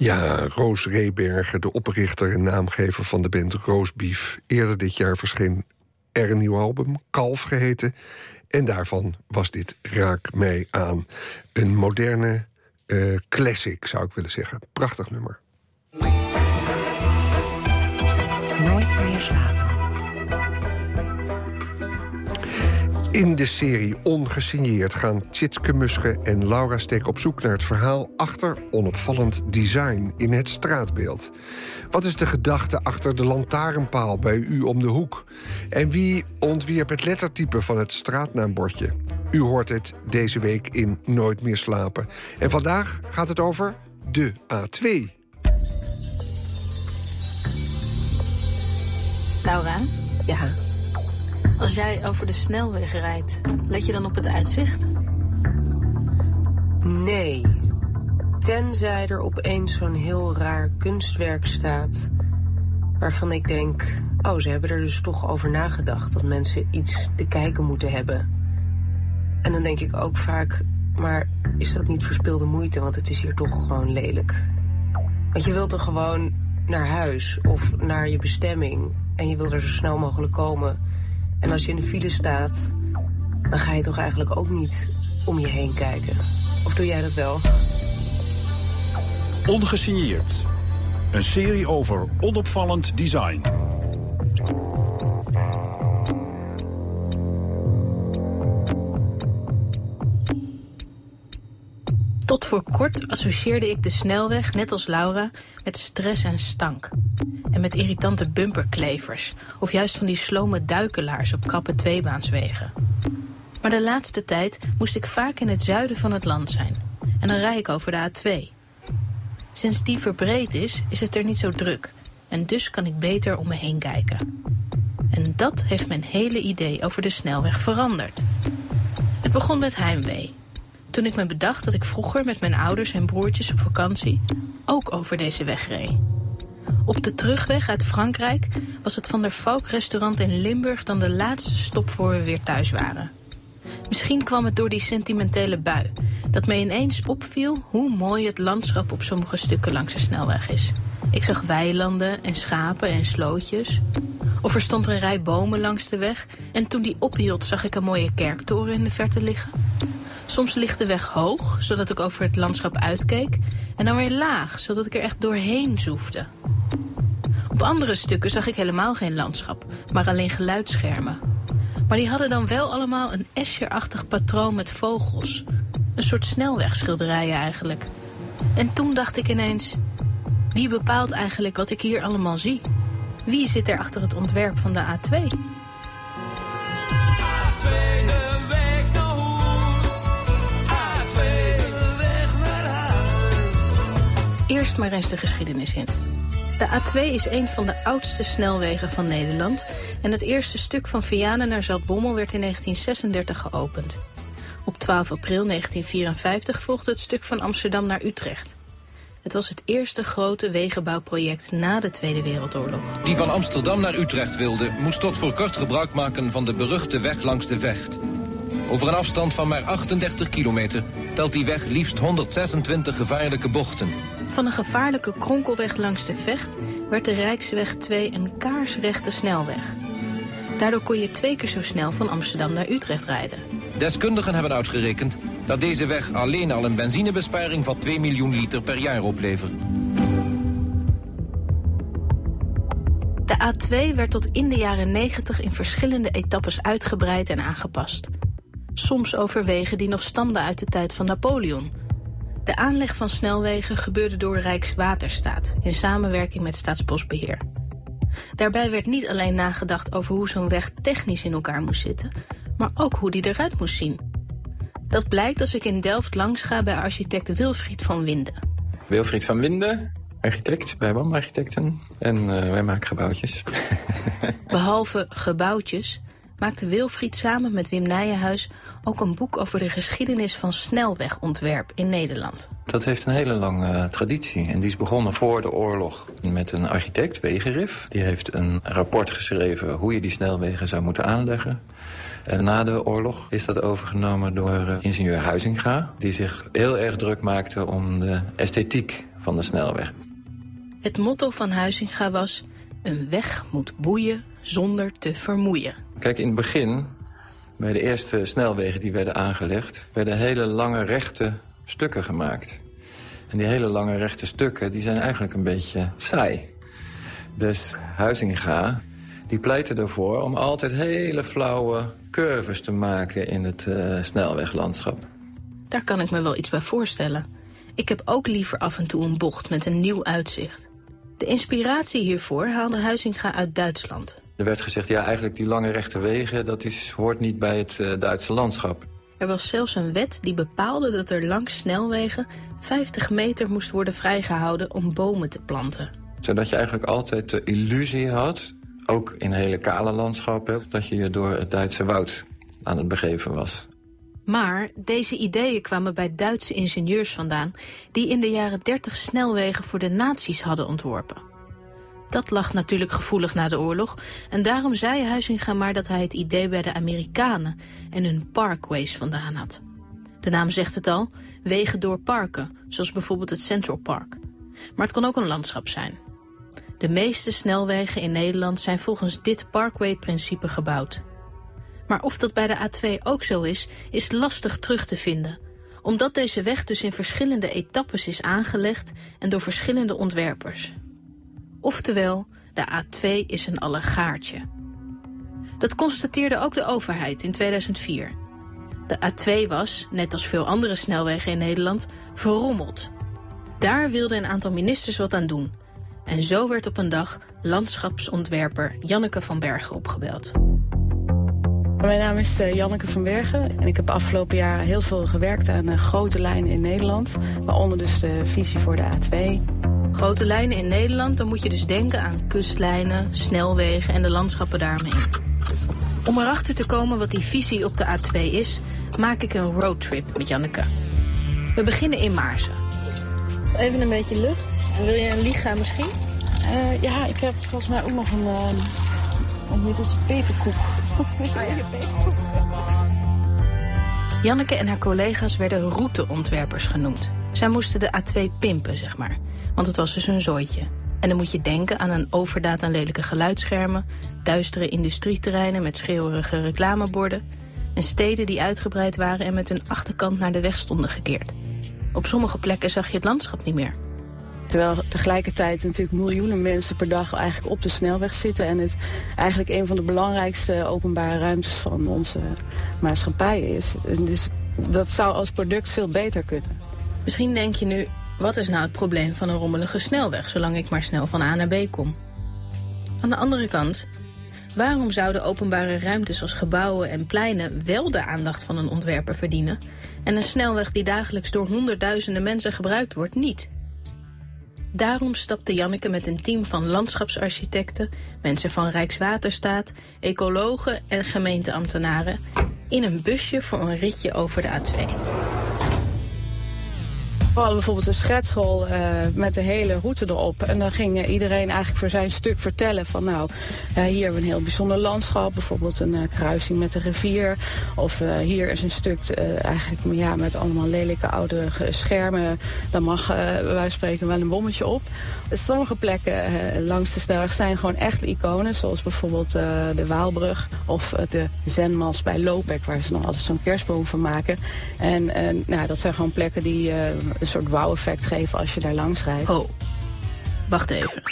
Ja, Roos Reberger, de oprichter en naamgever van de band Roosbeef. Eerder dit jaar verscheen er een nieuw album, Kalf geheten. En daarvan was dit Raak mij aan. Een moderne eh, classic, zou ik willen zeggen. Prachtig nummer. Nooit meer slapen. In de serie Ongesigneerd gaan Tjitske Musche en Laura Steek op zoek naar het verhaal achter onopvallend design in het straatbeeld. Wat is de gedachte achter de lantaarnpaal bij u om de hoek? En wie ontwierp het lettertype van het straatnaambordje? U hoort het deze week in Nooit meer slapen. En vandaag gaat het over de A2. Laura? Ja. Als jij over de snelweg rijdt, let je dan op het uitzicht? Nee. Tenzij er opeens zo'n heel raar kunstwerk staat. waarvan ik denk: oh, ze hebben er dus toch over nagedacht. dat mensen iets te kijken moeten hebben. En dan denk ik ook vaak: maar is dat niet verspilde moeite? Want het is hier toch gewoon lelijk. Want je wilt er gewoon naar huis of naar je bestemming. En je wilt er zo snel mogelijk komen. En als je in de file staat, dan ga je toch eigenlijk ook niet om je heen kijken. Of doe jij dat wel? Ongesigneerd. Een serie over onopvallend design. Tot voor kort associeerde ik de snelweg, net als Laura, met stress en stank. En met irritante bumperklevers. Of juist van die slome duikelaars op kappe tweebaanswegen. Maar de laatste tijd moest ik vaak in het zuiden van het land zijn. En dan rij ik over de A2. Sinds die verbreed is, is het er niet zo druk. En dus kan ik beter om me heen kijken. En dat heeft mijn hele idee over de snelweg veranderd. Het begon met heimwee. Toen ik me bedacht dat ik vroeger met mijn ouders en broertjes op vakantie ook over deze weg reed. Op de terugweg uit Frankrijk was het Van der Valk restaurant in Limburg dan de laatste stop voor we weer thuis waren. Misschien kwam het door die sentimentele bui, dat me ineens opviel hoe mooi het landschap op sommige stukken langs de snelweg is. Ik zag weilanden en schapen en slootjes. Of er stond een rij bomen langs de weg en toen die ophield zag ik een mooie kerktoren in de verte liggen. Soms ligt de weg hoog, zodat ik over het landschap uitkeek. En dan weer laag, zodat ik er echt doorheen zoefde. Op andere stukken zag ik helemaal geen landschap, maar alleen geluidsschermen. Maar die hadden dan wel allemaal een Escher-achtig patroon met vogels. Een soort snelwegschilderijen eigenlijk. En toen dacht ik ineens... Wie bepaalt eigenlijk wat ik hier allemaal zie? Wie zit er achter het ontwerp van de A2? Eerst maar eens de geschiedenis in. De A2 is een van de oudste snelwegen van Nederland... en het eerste stuk van Vianen naar Zaltbommel werd in 1936 geopend. Op 12 april 1954 volgde het stuk van Amsterdam naar Utrecht. Het was het eerste grote wegenbouwproject na de Tweede Wereldoorlog. Die van Amsterdam naar Utrecht wilde, moest tot voor kort gebruik maken van de beruchte weg langs de Vecht. Over een afstand van maar 38 kilometer telt die weg liefst 126 gevaarlijke bochten. Van een gevaarlijke kronkelweg langs de Vecht werd de Rijksweg 2 een kaarsrechte snelweg. Daardoor kon je twee keer zo snel van Amsterdam naar Utrecht rijden. Deskundigen hebben uitgerekend dat deze weg alleen al een benzinebesparing van 2 miljoen liter per jaar oplevert. De A2 werd tot in de jaren 90 in verschillende etappes uitgebreid en aangepast. Soms over wegen die nog stamden uit de tijd van Napoleon. De aanleg van snelwegen gebeurde door Rijkswaterstaat... in samenwerking met Staatsbosbeheer. Daarbij werd niet alleen nagedacht over hoe zo'n weg technisch in elkaar moest zitten... maar ook hoe die eruit moest zien. Dat blijkt als ik in Delft langs ga bij architect Wilfried van Winden. Wilfried van Winden, architect bij BAM Architecten. En eh, wij maken gebouwtjes. <laughs> Behalve gebouwtjes maakte Wilfried samen met Wim Nijenhuis... ook een boek over de geschiedenis van snelwegontwerp in Nederland. Dat heeft een hele lange eh, traditie. En die is begonnen voor de oorlog met een architect, Wegenrif. Die heeft een rapport geschreven hoe je die snelwegen zou moeten aanleggen. En na de oorlog is dat overgenomen door eh, ingenieur Huizinga... die zich heel erg druk maakte om de esthetiek van de snelweg. Het motto van Huizinga was... een weg moet boeien zonder te vermoeien. Kijk, in het begin, bij de eerste snelwegen die werden aangelegd... werden hele lange rechte stukken gemaakt. En die hele lange rechte stukken die zijn eigenlijk een beetje saai. Dus Huizinga die pleitte ervoor om altijd hele flauwe curves te maken in het uh, snelweglandschap. Daar kan ik me wel iets bij voorstellen. Ik heb ook liever af en toe een bocht met een nieuw uitzicht. De inspiratie hiervoor haalde Huizinga uit Duitsland. Er werd gezegd, ja, eigenlijk die lange rechte wegen... dat is, hoort niet bij het uh, Duitse landschap. Er was zelfs een wet die bepaalde dat er langs snelwegen 50 meter moest worden vrijgehouden om bomen te planten. Zodat je eigenlijk altijd de illusie had, ook in hele kale landschappen... dat je je door het Duitse woud aan het begeven was. Maar deze ideeën kwamen bij Duitse ingenieurs vandaan... die in de jaren 30 snelwegen voor de nazi's hadden ontworpen. Dat lag natuurlijk gevoelig na de oorlog. En daarom zei Huizinga maar dat hij het idee bij de Amerikanen en hun parkways vandaan had. De naam zegt het al, wegen door parken, zoals bijvoorbeeld het Central Park. Maar het kan ook een landschap zijn. De meeste snelwegen in Nederland zijn volgens dit parkway-principe gebouwd. Maar of dat bij de A2 ook zo is, is lastig terug te vinden. Omdat deze weg dus in verschillende etappes is aangelegd en door verschillende ontwerpers. Oftewel, de A2 is een allegaartje. Dat constateerde ook de overheid in 2004. De A2 was, net als veel andere snelwegen in Nederland, verrommeld. Daar wilden een aantal ministers wat aan doen. En zo werd op een dag landschapsontwerper Janneke van Bergen opgebeld. Mijn naam is eh, Janneke van Bergen en ik heb afgelopen jaar heel veel gewerkt aan eh, grote lijnen in Nederland. Waaronder dus de visie voor de A2. Grote lijnen in Nederland, dan moet je dus denken aan kustlijnen, snelwegen en de landschappen daarmee. Om erachter te komen wat die visie op de A2 is, maak ik een roadtrip met Janneke. We beginnen in Maarsen. Even een beetje lucht. En wil je een liga misschien? Eh, ja, ik heb volgens mij ook nog een, uh, een, dit is een peperkoek. Janneke en haar collega's werden routeontwerpers genoemd. Zij moesten de A2 pimpen, zeg maar. Want het was dus een zooitje. En dan moet je denken aan een overdaad aan lelijke geluidsschermen... duistere industrieterreinen met schreeuwerige reclameborden... en steden die uitgebreid waren en met hun achterkant naar de weg stonden gekeerd. Op sommige plekken zag je het landschap niet meer. Terwijl tegelijkertijd natuurlijk miljoenen mensen per dag eigenlijk op de snelweg zitten. En het eigenlijk een van de belangrijkste openbare ruimtes van onze maatschappij is. En dus dat zou als product veel beter kunnen. Misschien denk je nu, wat is nou het probleem van een rommelige snelweg... zolang ik maar snel van A naar B kom? Aan de andere kant, waarom zouden openbare ruimtes als gebouwen en pleinen... wel de aandacht van een ontwerper verdienen... en een snelweg die dagelijks door honderdduizenden mensen gebruikt wordt niet... Daarom stapte Janneke met een team van landschapsarchitecten... mensen van Rijkswaterstaat, ecologen en gemeenteambtenaren... in een busje voor een ritje over de A2. Hadden bijvoorbeeld een schetschool uh, met de hele route erop. En dan ging uh, iedereen eigenlijk voor zijn stuk vertellen van nou, uh, hier hebben we een heel bijzonder landschap. Bijvoorbeeld een kruising met de rivier. Of hier is een stuk eigenlijk ja, met allemaal lelijke oude schermen. Daar mag wij spreken wel een bommetje op. Sommige plekken langs de snelweg zijn gewoon echt iconen. Zoals bijvoorbeeld de Waalbrug of de Zenmas bij Lopek. Waar ze nog altijd zo'n kerstboom van maken. En nou, dat zijn gewoon plekken die soort wow-effect geven als je daar langs rijdt. Oh, wacht even.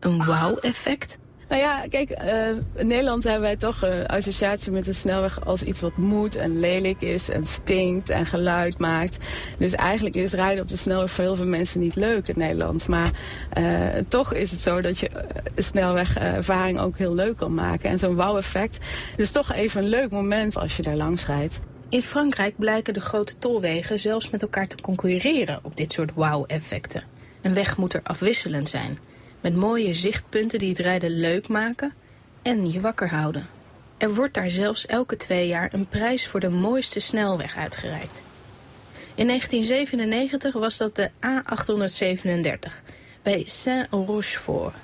Een wow-effect? Nou ja, kijk, uh, in Nederland hebben wij toch een associatie met de snelweg als iets wat moet en lelijk is en stinkt en geluid maakt. Dus eigenlijk is rijden op de snelweg voor heel veel mensen niet leuk in Nederland. Maar uh, toch is het zo dat je een snelwegervaring ook heel leuk kan maken. En zo'n wow-effect is toch even een leuk moment als je daar langs rijdt. In Frankrijk blijken de grote tolwegen zelfs met elkaar te concurreren op dit soort wow-effecten. Een weg moet er afwisselend zijn, met mooie zichtpunten die het rijden leuk maken en je wakker houden. Er wordt daar zelfs elke twee jaar een prijs voor de mooiste snelweg uitgereikt. In 1997 was dat de A837 bij Saint-Rochefort.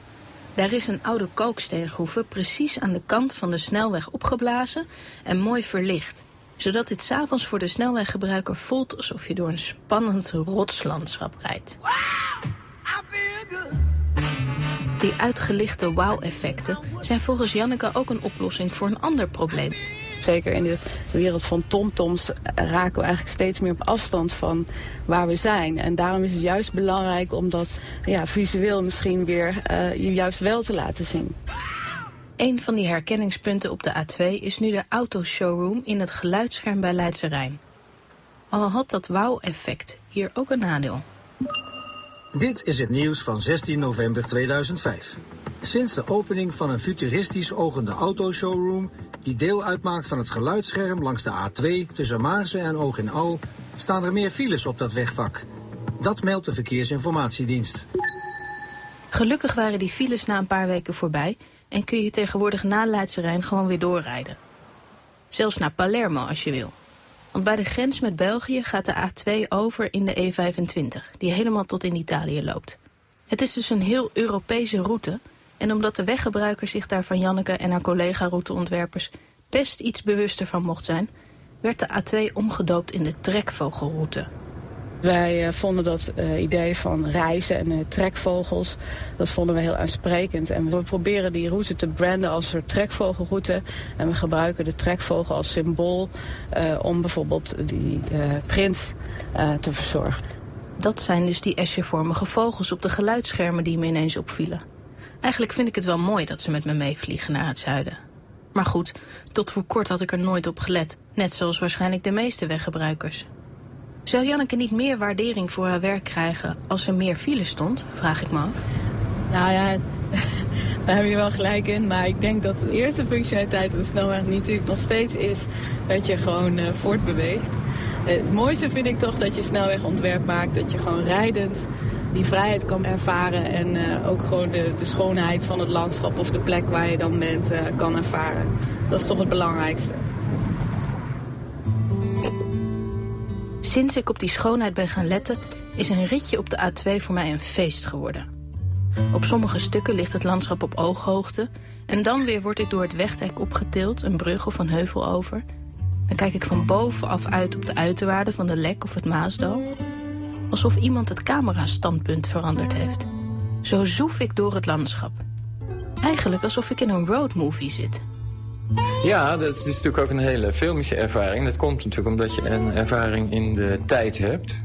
Daar is een oude kooksteengroeve precies aan de kant van de snelweg opgeblazen en mooi verlicht zodat dit s'avonds voor de snelweggebruiker voelt alsof je door een spannend rotslandschap rijdt. Die uitgelichte wow-effecten zijn volgens Janneke ook een oplossing voor een ander probleem. Zeker in de wereld van tomtoms raken we eigenlijk steeds meer op afstand van waar we zijn. En daarom is het juist belangrijk om dat ja, visueel misschien weer uh, je juist wel te laten zien. Een van die herkenningspunten op de A2 is nu de autoshowroom in het geluidsscherm bij Leidse Rijn. Al had dat wauw-effect hier ook een nadeel. Dit is het nieuws van 16 november 2005. Sinds de opening van een futuristisch ogende autoshowroom... die deel uitmaakt van het geluidsscherm langs de A2 tussen Maarsen en Oog in Al... staan er meer files op dat wegvak. Dat meldt de Verkeersinformatiedienst. Gelukkig waren die files na een paar weken voorbij en kun je tegenwoordig na Leidse Rijn gewoon weer doorrijden. Zelfs naar Palermo als je wil. Want bij de grens met België gaat de A2 over in de E25, die helemaal tot in Italië loopt. Het is dus een heel Europese route. En omdat de weggebruiker zich daar van Janneke en haar collega-routeontwerpers best iets bewuster van mocht zijn, werd de A2 omgedoopt in de trekvogelroute. Wij uh, vonden dat uh, idee van reizen en uh, trekvogels, dat vonden we heel aansprekend. En we proberen die route te branden als een soort trekvogelroute. En we gebruiken de trekvogel als symbool om bijvoorbeeld die prins te verzorgen. Dat zijn dus die esjevormige vogels op de geluidsschermen die me ineens opvielen. Eigenlijk vind ik het wel mooi dat ze met me meevliegen naar het zuiden. Maar goed, tot voor kort had ik er nooit op gelet. Net zoals waarschijnlijk de meeste weggebruikers. Zou Janneke niet meer waardering voor haar werk krijgen als er meer file stond? Vraag ik me af. Nou ja, <laughs> daar heb je wel gelijk in. Maar ik denk dat de eerste functionaliteit van de snelweg natuurlijk nog steeds is dat je gewoon eh, voortbeweegt. Het mooiste vind ik toch dat je snelwegontwerp maakt. Dat je gewoon rijdend die vrijheid kan ervaren. En eh, ook gewoon de, de schoonheid van het landschap of de plek waar je dan bent eh, kan ervaren. Dat is toch het belangrijkste. Sinds ik op die schoonheid ben gaan letten, is een ritje op de A2 voor mij een feest geworden. Op sommige stukken ligt het landschap op ooghoogte... en dan weer word ik door het wegdek opgetild, een brug of een heuvel over. Dan kijk ik van bovenaf uit op de uiterwaarden van de Lek of het Maasdal. Alsof iemand het camerastandpunt veranderd heeft. Zo zoef ik door het landschap. Eigenlijk alsof ik in een roadmovie zit. Ja, dat is natuurlijk ook een hele filmische ervaring. Dat komt natuurlijk omdat je een ervaring in de tijd hebt.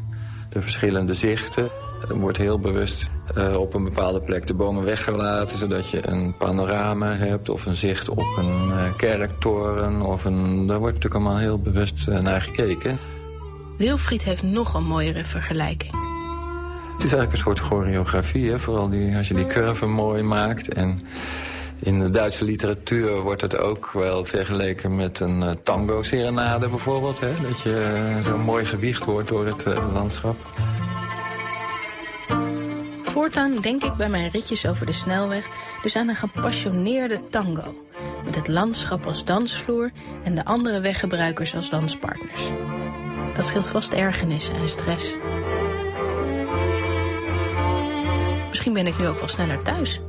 De verschillende zichten. Er wordt heel bewust uh, op een bepaalde plek de bomen weggelaten... zodat je een panorama hebt of een zicht op een uh, kerktoren. Of een, daar wordt natuurlijk allemaal heel bewust uh, naar gekeken. Wilfried heeft nog een mooiere vergelijking. Het is eigenlijk een soort choreografie, hè? vooral die, als je die curven mooi maakt. En in de Duitse literatuur wordt het ook wel vergeleken met een uh, tango-serenade bijvoorbeeld. Hè? Dat je uh, zo mooi gewicht wordt door het uh, landschap. Voortaan denk ik bij mijn ritjes over de snelweg dus aan een gepassioneerde tango. Met het landschap als dansvloer en de andere weggebruikers als danspartners. Dat scheelt vast ergernis en stress. Misschien ben ik nu ook wel sneller thuis.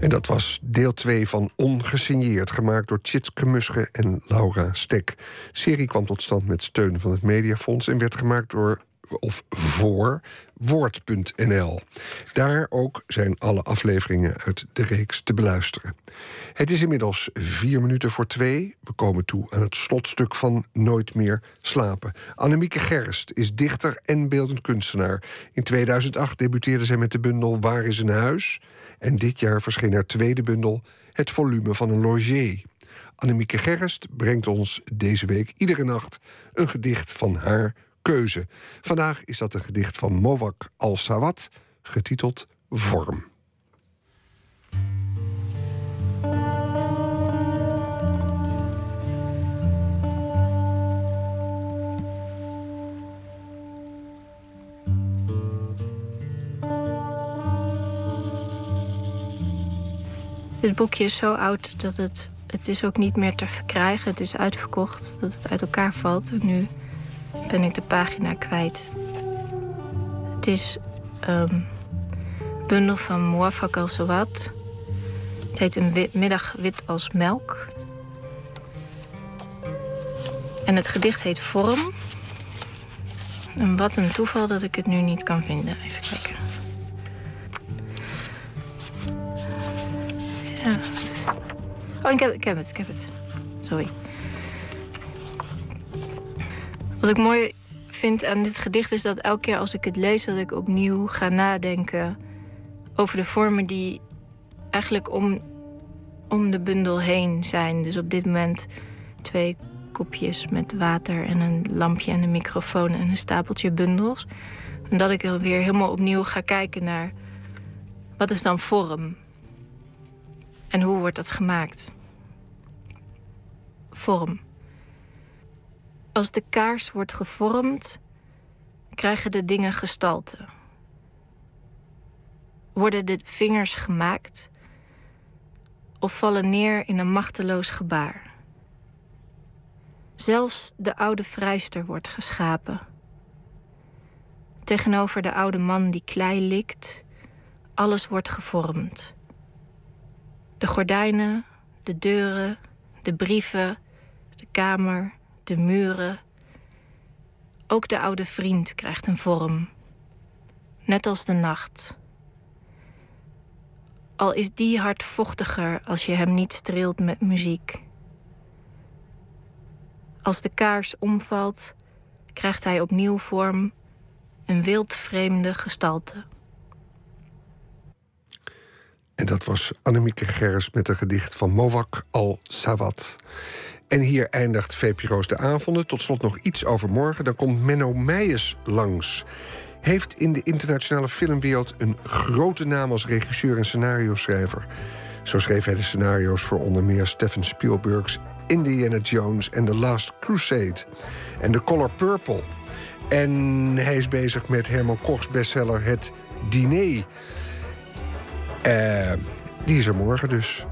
En dat was deel 2 van Ongesigneerd, gemaakt door Tjitske Musche en Laura Stek. De serie kwam tot stand met steun van het Mediafonds en werd gemaakt door of voor woord.nl. Daar ook zijn alle afleveringen uit de reeks te beluisteren. Het is inmiddels vier minuten voor twee. We komen toe aan het slotstuk van Nooit meer slapen. Annemieke Gerst is dichter en beeldend kunstenaar. In 2008 debuteerde zij met de bundel Waar is een huis? En dit jaar verscheen haar tweede bundel Het volume van een logier. Annemieke Gerst brengt ons deze week iedere nacht een gedicht van haar keuze. Vandaag is dat een gedicht van Mowak al-Sawat, getiteld Vorm. Dit boekje is zo oud dat het, het is ook niet meer te verkrijgen. Het is uitverkocht, dat het uit elkaar valt. Nu ben ik de pagina kwijt. Het is um, bundel van Muafak al Sawat. Het heet Een middag wit als melk. En het gedicht heet Vorm. En wat een toeval dat ik het nu niet kan vinden. Even kijken. Ja. Oh, ik heb, ik heb het, ik heb het. Sorry. Wat ik mooi vind aan dit gedicht is dat elke keer als ik het lees, dat ik opnieuw ga nadenken over de vormen die eigenlijk om, om de bundel heen zijn. Dus op dit moment twee kopjes met water en een lampje en een microfoon en een stapeltje bundels. En dat ik dan weer helemaal opnieuw ga kijken naar wat is dan vorm? En hoe wordt dat gemaakt? Vorm. Als de kaars wordt gevormd, krijgen de dingen gestalte. Worden de vingers gemaakt of vallen neer in een machteloos gebaar. Zelfs de oude vrijster wordt geschapen. Tegenover de oude man die klei likt, alles wordt gevormd. De gordijnen, de deuren, de brieven, de kamer, de muren. Ook de oude vriend krijgt een vorm. Net als de nacht. Al is die hardvochtiger als je hem niet streelt met muziek. Als de kaars omvalt, krijgt hij opnieuw vorm een wildvreemde gestalte. En dat was Annemieke Gerris met een gedicht van Mowak al-Sawat. En hier eindigt VPRO's de avonden. Tot slot nog iets over morgen. Dan komt Menno Meijers langs. Heeft in de internationale filmwereld een grote naam als regisseur en scenario-schrijver. Zo schreef hij de scenario's voor onder meer Steven Spielberg's Indiana Jones en The Last Crusade. En The Color Purple. En hij is bezig met Herman Koch's bestseller Het Diner. Eh, die is er morgen dus.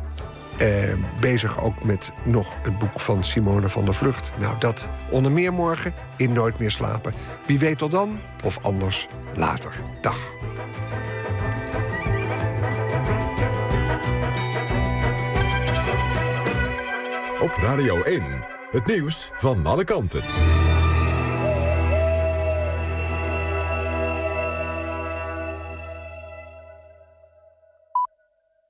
Eh, bezig ook met nog het boek van Simone van der Vlucht. Nou, dat onder meer morgen in Nooit meer slapen. Wie weet tot dan, of anders later. Dag. Op Radio 1, het nieuws van alle kanten.